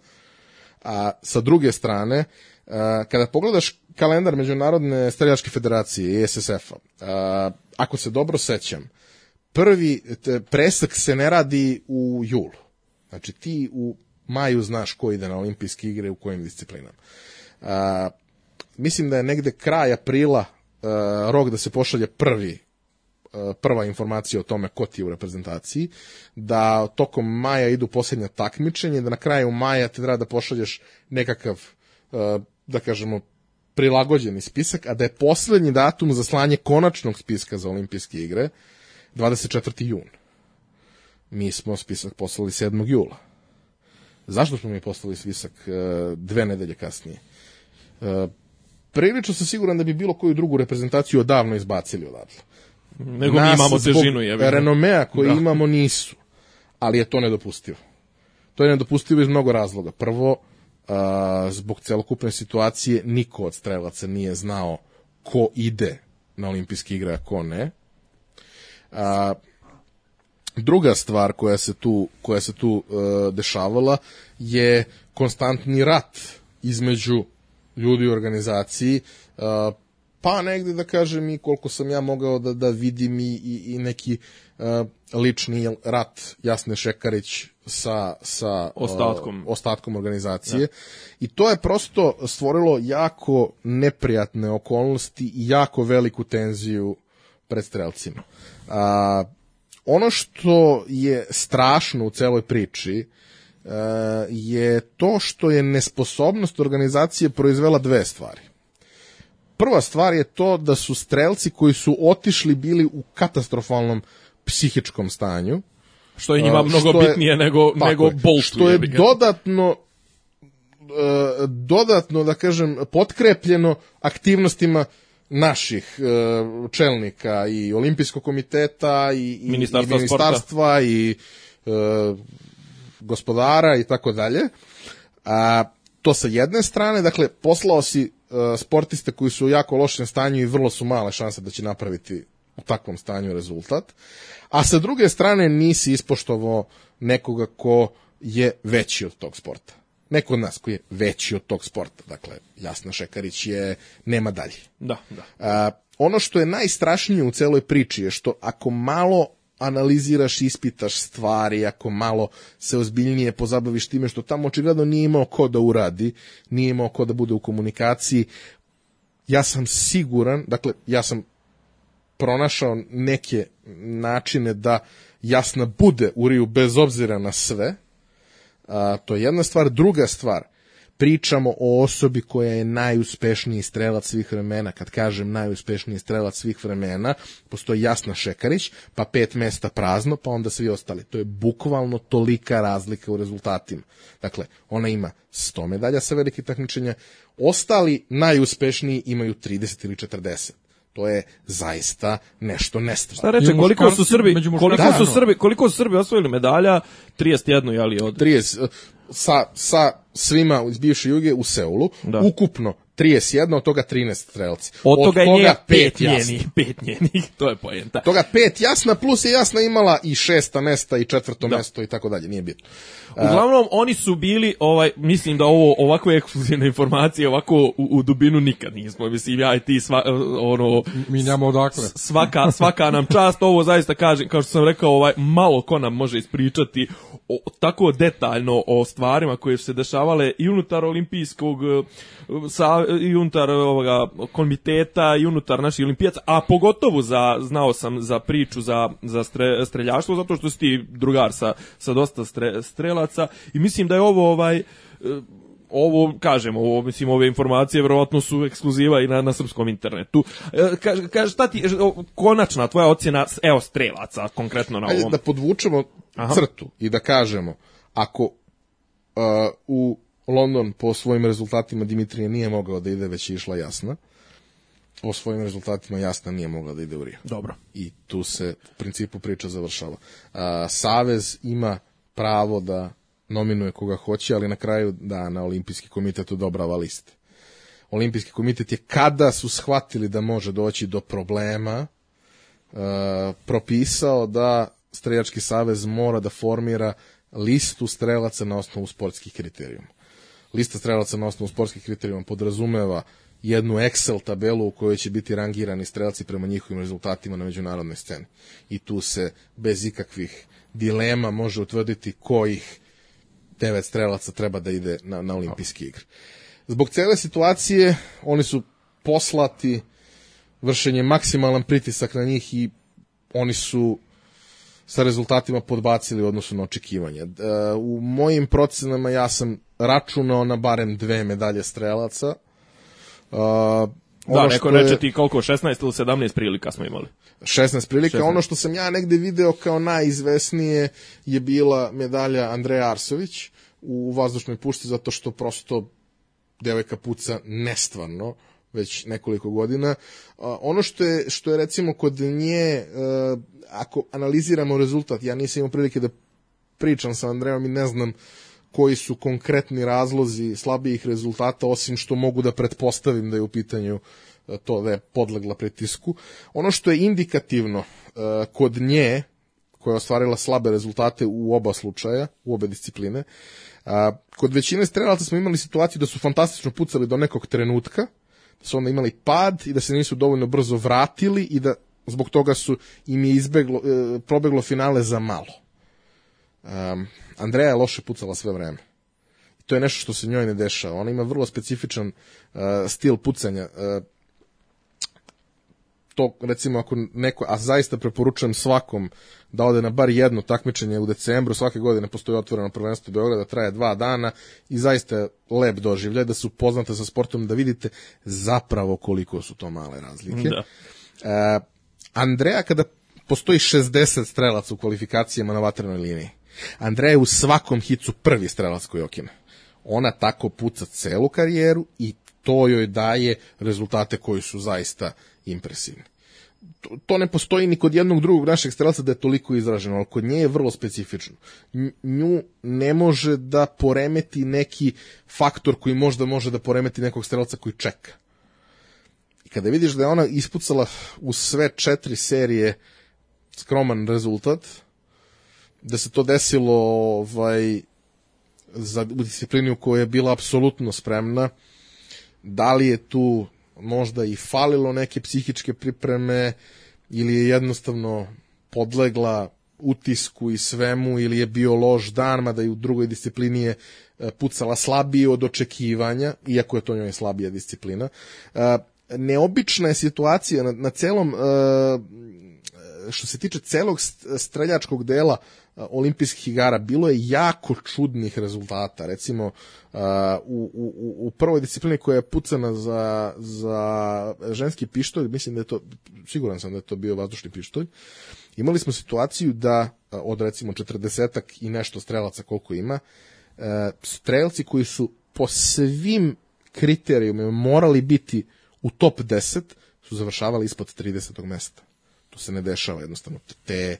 A sa druge strane, uh, kada pogledaš kalendar Međunarodne streljačke federacije i SSF-a, uh, ako se dobro sećam, prvi te, presak se ne radi u julu. Znači ti u maju znaš ko ide na olimpijske igre u kojim disciplinama. Uh, mislim da je negde kraj aprila uh, rok da se pošalje prvi prva informacija o tome ko ti je u reprezentaciji, da tokom maja idu posljednja takmičenja, da na kraju maja ti treba da pošalješ nekakav, da kažemo, prilagođeni spisak, a da je poslednji datum za slanje konačnog spiska za olimpijske igre 24. jun. Mi smo spisak poslali 7. jula. Zašto smo mi poslali spisak uh, dve nedelje kasnije? Uh, prilično sam siguran da bi bilo koju drugu reprezentaciju odavno izbacili odatle. Nego mi Nas imamo zbog težinu. ga. renomea koji Da. imamo nisu. Ali je to nedopustivo. To je nedopustivo iz mnogo razloga. Prvo, a, zbog celokupne situacije niko od strelaca nije znao ko ide na olimpijske igre, a ko ne. A, druga stvar koja se tu, koja se tu e, dešavala je konstantni rat između ljudi u organizaciji, e, pa negde da kažem i koliko sam ja mogao da, da vidim i, i, i neki e, lični rat Jasne Šekarić sa, sa Ostatkom. ostatkom organizacije i to je prosto stvorilo jako neprijatne okolnosti i jako veliku tenziju pred strelcima. A, ono što je strašno u celoj priči e, je to što je nesposobnost organizacije proizvela dve stvari. Prva stvar je to da su strelci koji su otišli bili u katastrofalnom psihičkom stanju, Što je njima mnogo je- bitnije nego, nego. Boltu. Što je dodatno e, dodatno, da kažem, potkrepljeno aktivnostima naših e, čelnika i olimpijskog komiteta i, i, Ministarstva i ministarstva i e, gospodara i tako dalje. A to sa jedne strane, dakle, poslao si e, sportiste koji su u jako lošem stanju i vrlo su male šanse da će napraviti u takvom stanju rezultat. A sa druge strane nisi ispoštovao nekoga ko je veći od tog sporta. Neko od nas koji je veći od tog sporta. Dakle, Jasna Šekarić je, nema dalje. Da, da. A, ono što je najstrašnije u celoj priči je što ako malo analiziraš, ispitaš stvari, ako malo se ozbiljnije pozabaviš time što tamo očigledno nije imao ko da uradi, nije imao ko da bude u komunikaciji, ja sam siguran, dakle, ja sam pronašao neke načine da jasna bude u Riju bez obzira na sve, a, to je jedna stvar. Druga stvar, pričamo o osobi koja je najuspešniji strelac svih vremena. Kad kažem najuspešniji strelac svih vremena, postoji Jasna Šekarić, pa pet mesta prazno, pa onda svi ostali. To je bukvalno tolika razlika u rezultatima. Dakle, ona ima 100 medalja sa velikih takmičenja, ostali najuspešniji imaju 30 ili 40. To je zaista nešto nestvarno. Šta reče, koliko su Srbi, koliko su Srbi, koliko su Srbi osvojili medalja? 31 jeli od 30 sa, sa svima iz bivše juge u Seulu, Da. ukupno 31, od toga 13 strelci. Od, toga je nje pet jasno. njenih, pet njenih, to je poenta. Od toga pet jasna, plus je jasna imala i šesta mesta i četvrto mesto i tako dalje, nije bitno. Uglavnom, oni su bili, ovaj, mislim da ovo ovakve ekskluzivne informacije ovako u, u dubinu nikad nismo. Mislim, ja i ti sva, ono, Mi nemamo odakle. svaka, svaka nam čast, ovo zaista kažem, kao što sam rekao, ovaj, malo ko nam može ispričati o, tako detaljno o stvarima koje su se dešavale i unutar olimpijskog eh, i unutar ovoga komiteta i unutar naših olimpijaca, a pogotovo za, znao sam za priču za, za stre, streljaštvo, zato što si ti drugar sa, sa dosta stre, strelaca i mislim da je ovo ovaj eh, ovo kažem, ovo mislim ove informacije verovatno su ekskluziva i na na srpskom internetu. E, Kaže kaže šta ti o, konačna tvoja ocjena evo strelaca konkretno na Ajde ovom. da podvučemo Aha. crtu i da kažemo, ako uh, u London po svojim rezultatima Dimitrije nije mogao da ide, već je išla jasna, po svojim rezultatima jasna nije mogla da ide u Rio. Dobro. I tu se u principu priča završava. A, Savez ima pravo da nominuje koga hoće, ali na kraju dana Olimpijski komitet odobrava liste. Olimpijski komitet je kada su shvatili da može doći do problema, e, propisao da Streljački savez mora da formira listu strelaca na osnovu sportskih kriterijuma. Lista strelaca na osnovu sportskih kriterijuma podrazumeva jednu Excel tabelu u kojoj će biti rangirani strelci prema njihovim rezultatima na međunarodnoj sceni. I tu se bez ikakvih dilema može utvrditi kojih devet strelaca treba da ide na, na olimpijske igre. Zbog cele situacije oni su poslati vršenje maksimalan pritisak na njih i oni su sa rezultatima podbacili u odnosu na očekivanja. E, U mojim procenama ja sam računao na barem dve medalje strelaca. E, Da, neko je- reče ti koliko, 16 ili 17 prilika smo imali. 16 prilika. 16. Ono što sam ja negde video kao najizvesnije je bila medalja Andreja Arsović u vazdušnoj pušti zato što prosto devojka puca nestvarno već nekoliko godina. Ono što je, što je recimo kod nje, e, ako analiziramo rezultat, ja nisam imao prilike da pričam sa Andrejom i ne znam koji su konkretni razlozi slabijih rezultata, osim što mogu da pretpostavim da je u pitanju e, to da je podlegla pritisku. Ono što je indikativno e, kod nje, koja je ostvarila slabe rezultate u oba slučaja, u obe discipline, a, kod većine strelaca smo imali situaciju da su fantastično pucali do nekog trenutka, da su onda imali pad i da se nisu dovoljno brzo vratili i da zbog toga su im je izbeglo, e, probeglo finale za malo. Um, Andreja je loše pucala sve vreme. I to je nešto što se njoj ne dešava. Ona ima vrlo specifičan uh, stil pucanja. Uh, to recimo ako neko, a zaista preporučujem svakom da ode na bar jedno takmičenje u decembru, svake godine postoji otvoreno prvenstvo Beograda, traje dva dana i zaista je lep doživljaj da se upoznate sa sportom, da vidite zapravo koliko su to male razlike. Da. E, Andreja kada postoji 60 strelaca u kvalifikacijama na vatrenoj liniji. Andreja je u svakom hicu prvi strelac koji okine. Ona tako puca celu karijeru i to joj daje rezultate koji su zaista impresivni. To, to ne postoji ni kod jednog drugog našeg strelca da je toliko izraženo, ali kod nje je vrlo specifično. Nj- Nju ne može da poremeti neki faktor koji možda može da poremeti nekog strelca koji čeka. I kada vidiš da je ona ispucala u sve četiri serije skroman rezultat, da se to desilo ovaj, za u disciplini je bila apsolutno spremna, da li je tu možda i falilo neke psihičke pripreme ili je jednostavno podlegla utisku i svemu ili je bio loš dan, mada i u drugoj disciplini je e, pucala slabije od očekivanja, iako je to njoj slabija disciplina. E, Neobična je situacija na, na celom, e, što se tiče celog st- streljačkog dela e, olimpijskih igara, bilo je jako čudnih rezultata. Recimo, e, u, u, u prvoj disciplini koja je pucana za, za ženski pištolj, mislim da je to, siguran sam da je to bio vazdušni pištolj, imali smo situaciju da e, od recimo 40 i nešto strelaca koliko ima, strelci koji su po svim kriterijumima morali biti u top 10 su završavali ispod 30. mesta. Se ne dešava jednostavno. Te,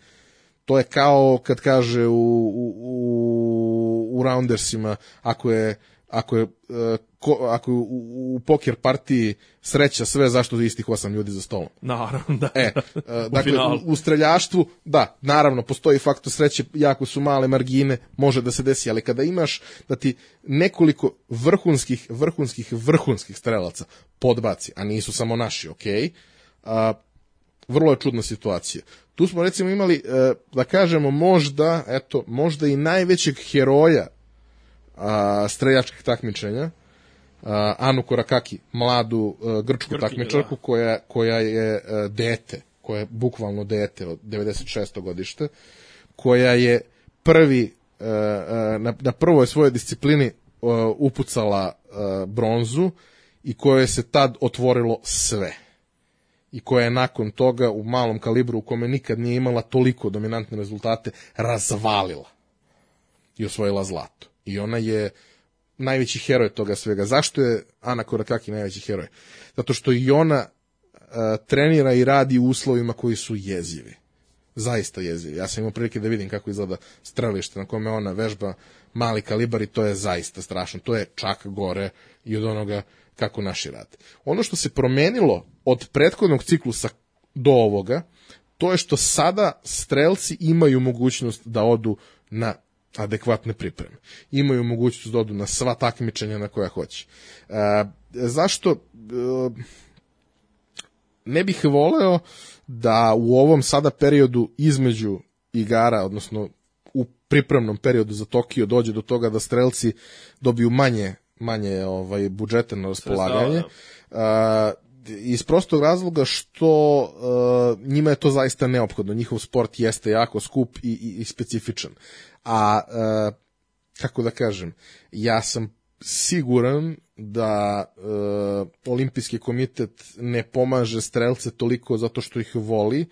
to je kao kad kaže u, u, u, u Roundersima, ako je ako je, e, ko, ako je u, u poker partiji sreća sve zašto je istih osam ljudi za stolom. Naravno, da. E, e, dakle, finalu. u, u streljaštvu, da, naravno, postoji faktor sreće, jako su male margine, može da se desi, ali kada imaš da ti nekoliko vrhunskih, vrhunskih, vrhunskih strelaca podbaci, a nisu samo naši, okej, a, vrlo je čudna situacija. Tu smo recimo imali, e, da kažemo, možda, eto, možda i najvećeg heroja a, streljačkih takmičenja, a, Anu Korakaki, mladu a, grčku Grkinju, takmičarku da. koja, koja je a, dete, koja je bukvalno dete od 96. godište, koja je prvi a, a, na, na prvoj svojoj disciplini a, upucala a, bronzu i kojoj se tad otvorilo sve i koja je nakon toga u malom kalibru u kome nikad nije imala toliko dominantne rezultate razvalila i osvojila zlato. I ona je najveći heroj toga svega. Zašto je Ana Korakaki najveći heroj? Zato što i ona uh, trenira i radi u uslovima koji su jezivi. Zaista jezivi. Ja sam imao prilike da vidim kako izgleda strelište na kome ona vežba mali kalibar i to je zaista strašno. To je čak gore i od onoga kako naši rade. Ono što se promenilo od prethodnog ciklusa do ovoga, to je što sada strelci imaju mogućnost da odu na adekvatne pripreme. Imaju mogućnost da odu na sva takmičenja na koja hoće. E, zašto? E, ne bih voleo da u ovom sada periodu između igara, odnosno u pripremnom periodu za Tokio dođe do toga da strelci dobiju manje manje ovaj budžeta na raspolaganje. A, iz prostog razloga što uh, njima je to zaista neophodno. Njihov sport jeste jako skup i, i, i specifičan. A uh, kako da kažem, ja sam siguran da uh, olimpijski komitet ne pomaže strelce toliko zato što ih voli,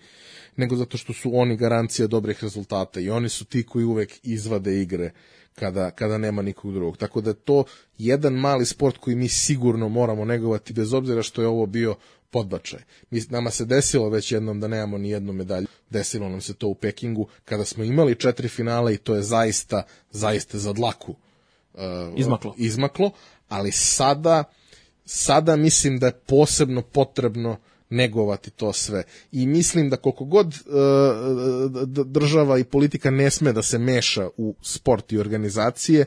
nego zato što su oni garancija dobrih rezultata i oni su ti koji uvek izvade igre kada, kada nema nikog drugog. Tako da je to jedan mali sport koji mi sigurno moramo negovati bez obzira što je ovo bio podbačaj. Mi, nama se desilo već jednom da nemamo ni jednu medalju. Desilo nam se to u Pekingu kada smo imali četiri finale i to je zaista, zaista za dlaku uh, Izmaklo. izmaklo, ali sada sada mislim da je posebno potrebno negovati to sve. I mislim da koliko god uh, država i politika ne sme da se meša u sport i organizacije,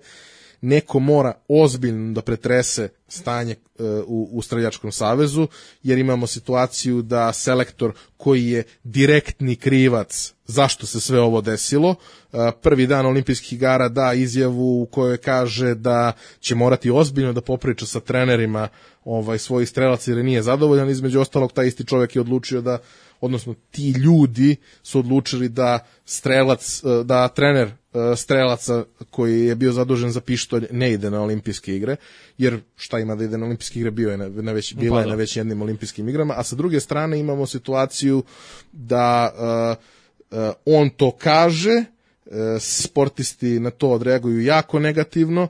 neko mora ozbiljno da pretrese stanje uh, u, u Streljačkom savezu, jer imamo situaciju da selektor koji je direktni krivac zašto se sve ovo desilo, uh, prvi dan olimpijskih igara da izjavu u kojoj kaže da će morati ozbiljno da popriča sa trenerima ovaj svojih strelaca jer nije zadovoljan, između ostalog taj isti čovjek je odlučio da odnosno ti ljudi su odlučili da strelac, da trener strelaca koji je bio zadužen za pištolj ne ide na olimpijske igre, jer šta ima da ide na olimpijske igre, bio je na, na već, bila je na već jednim olimpijskim igrama, a sa druge strane imamo situaciju da uh, uh, on to kaže, uh, sportisti na to odreaguju jako negativno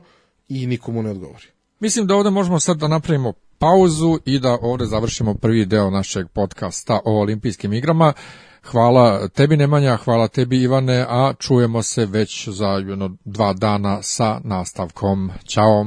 i nikomu ne odgovori. Mislim da ovde možemo sad da napravimo pauzu i da ovde završimo prvi deo našeg podcasta o olimpijskim igrama. Hvala tebi Nemanja, hvala tebi Ivane, a čujemo se već za jedno dva dana sa nastavkom. Ćao.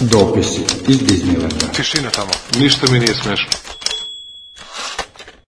Дописи из Диснейланда. Tišina tamo. Ništa mi nije smešno.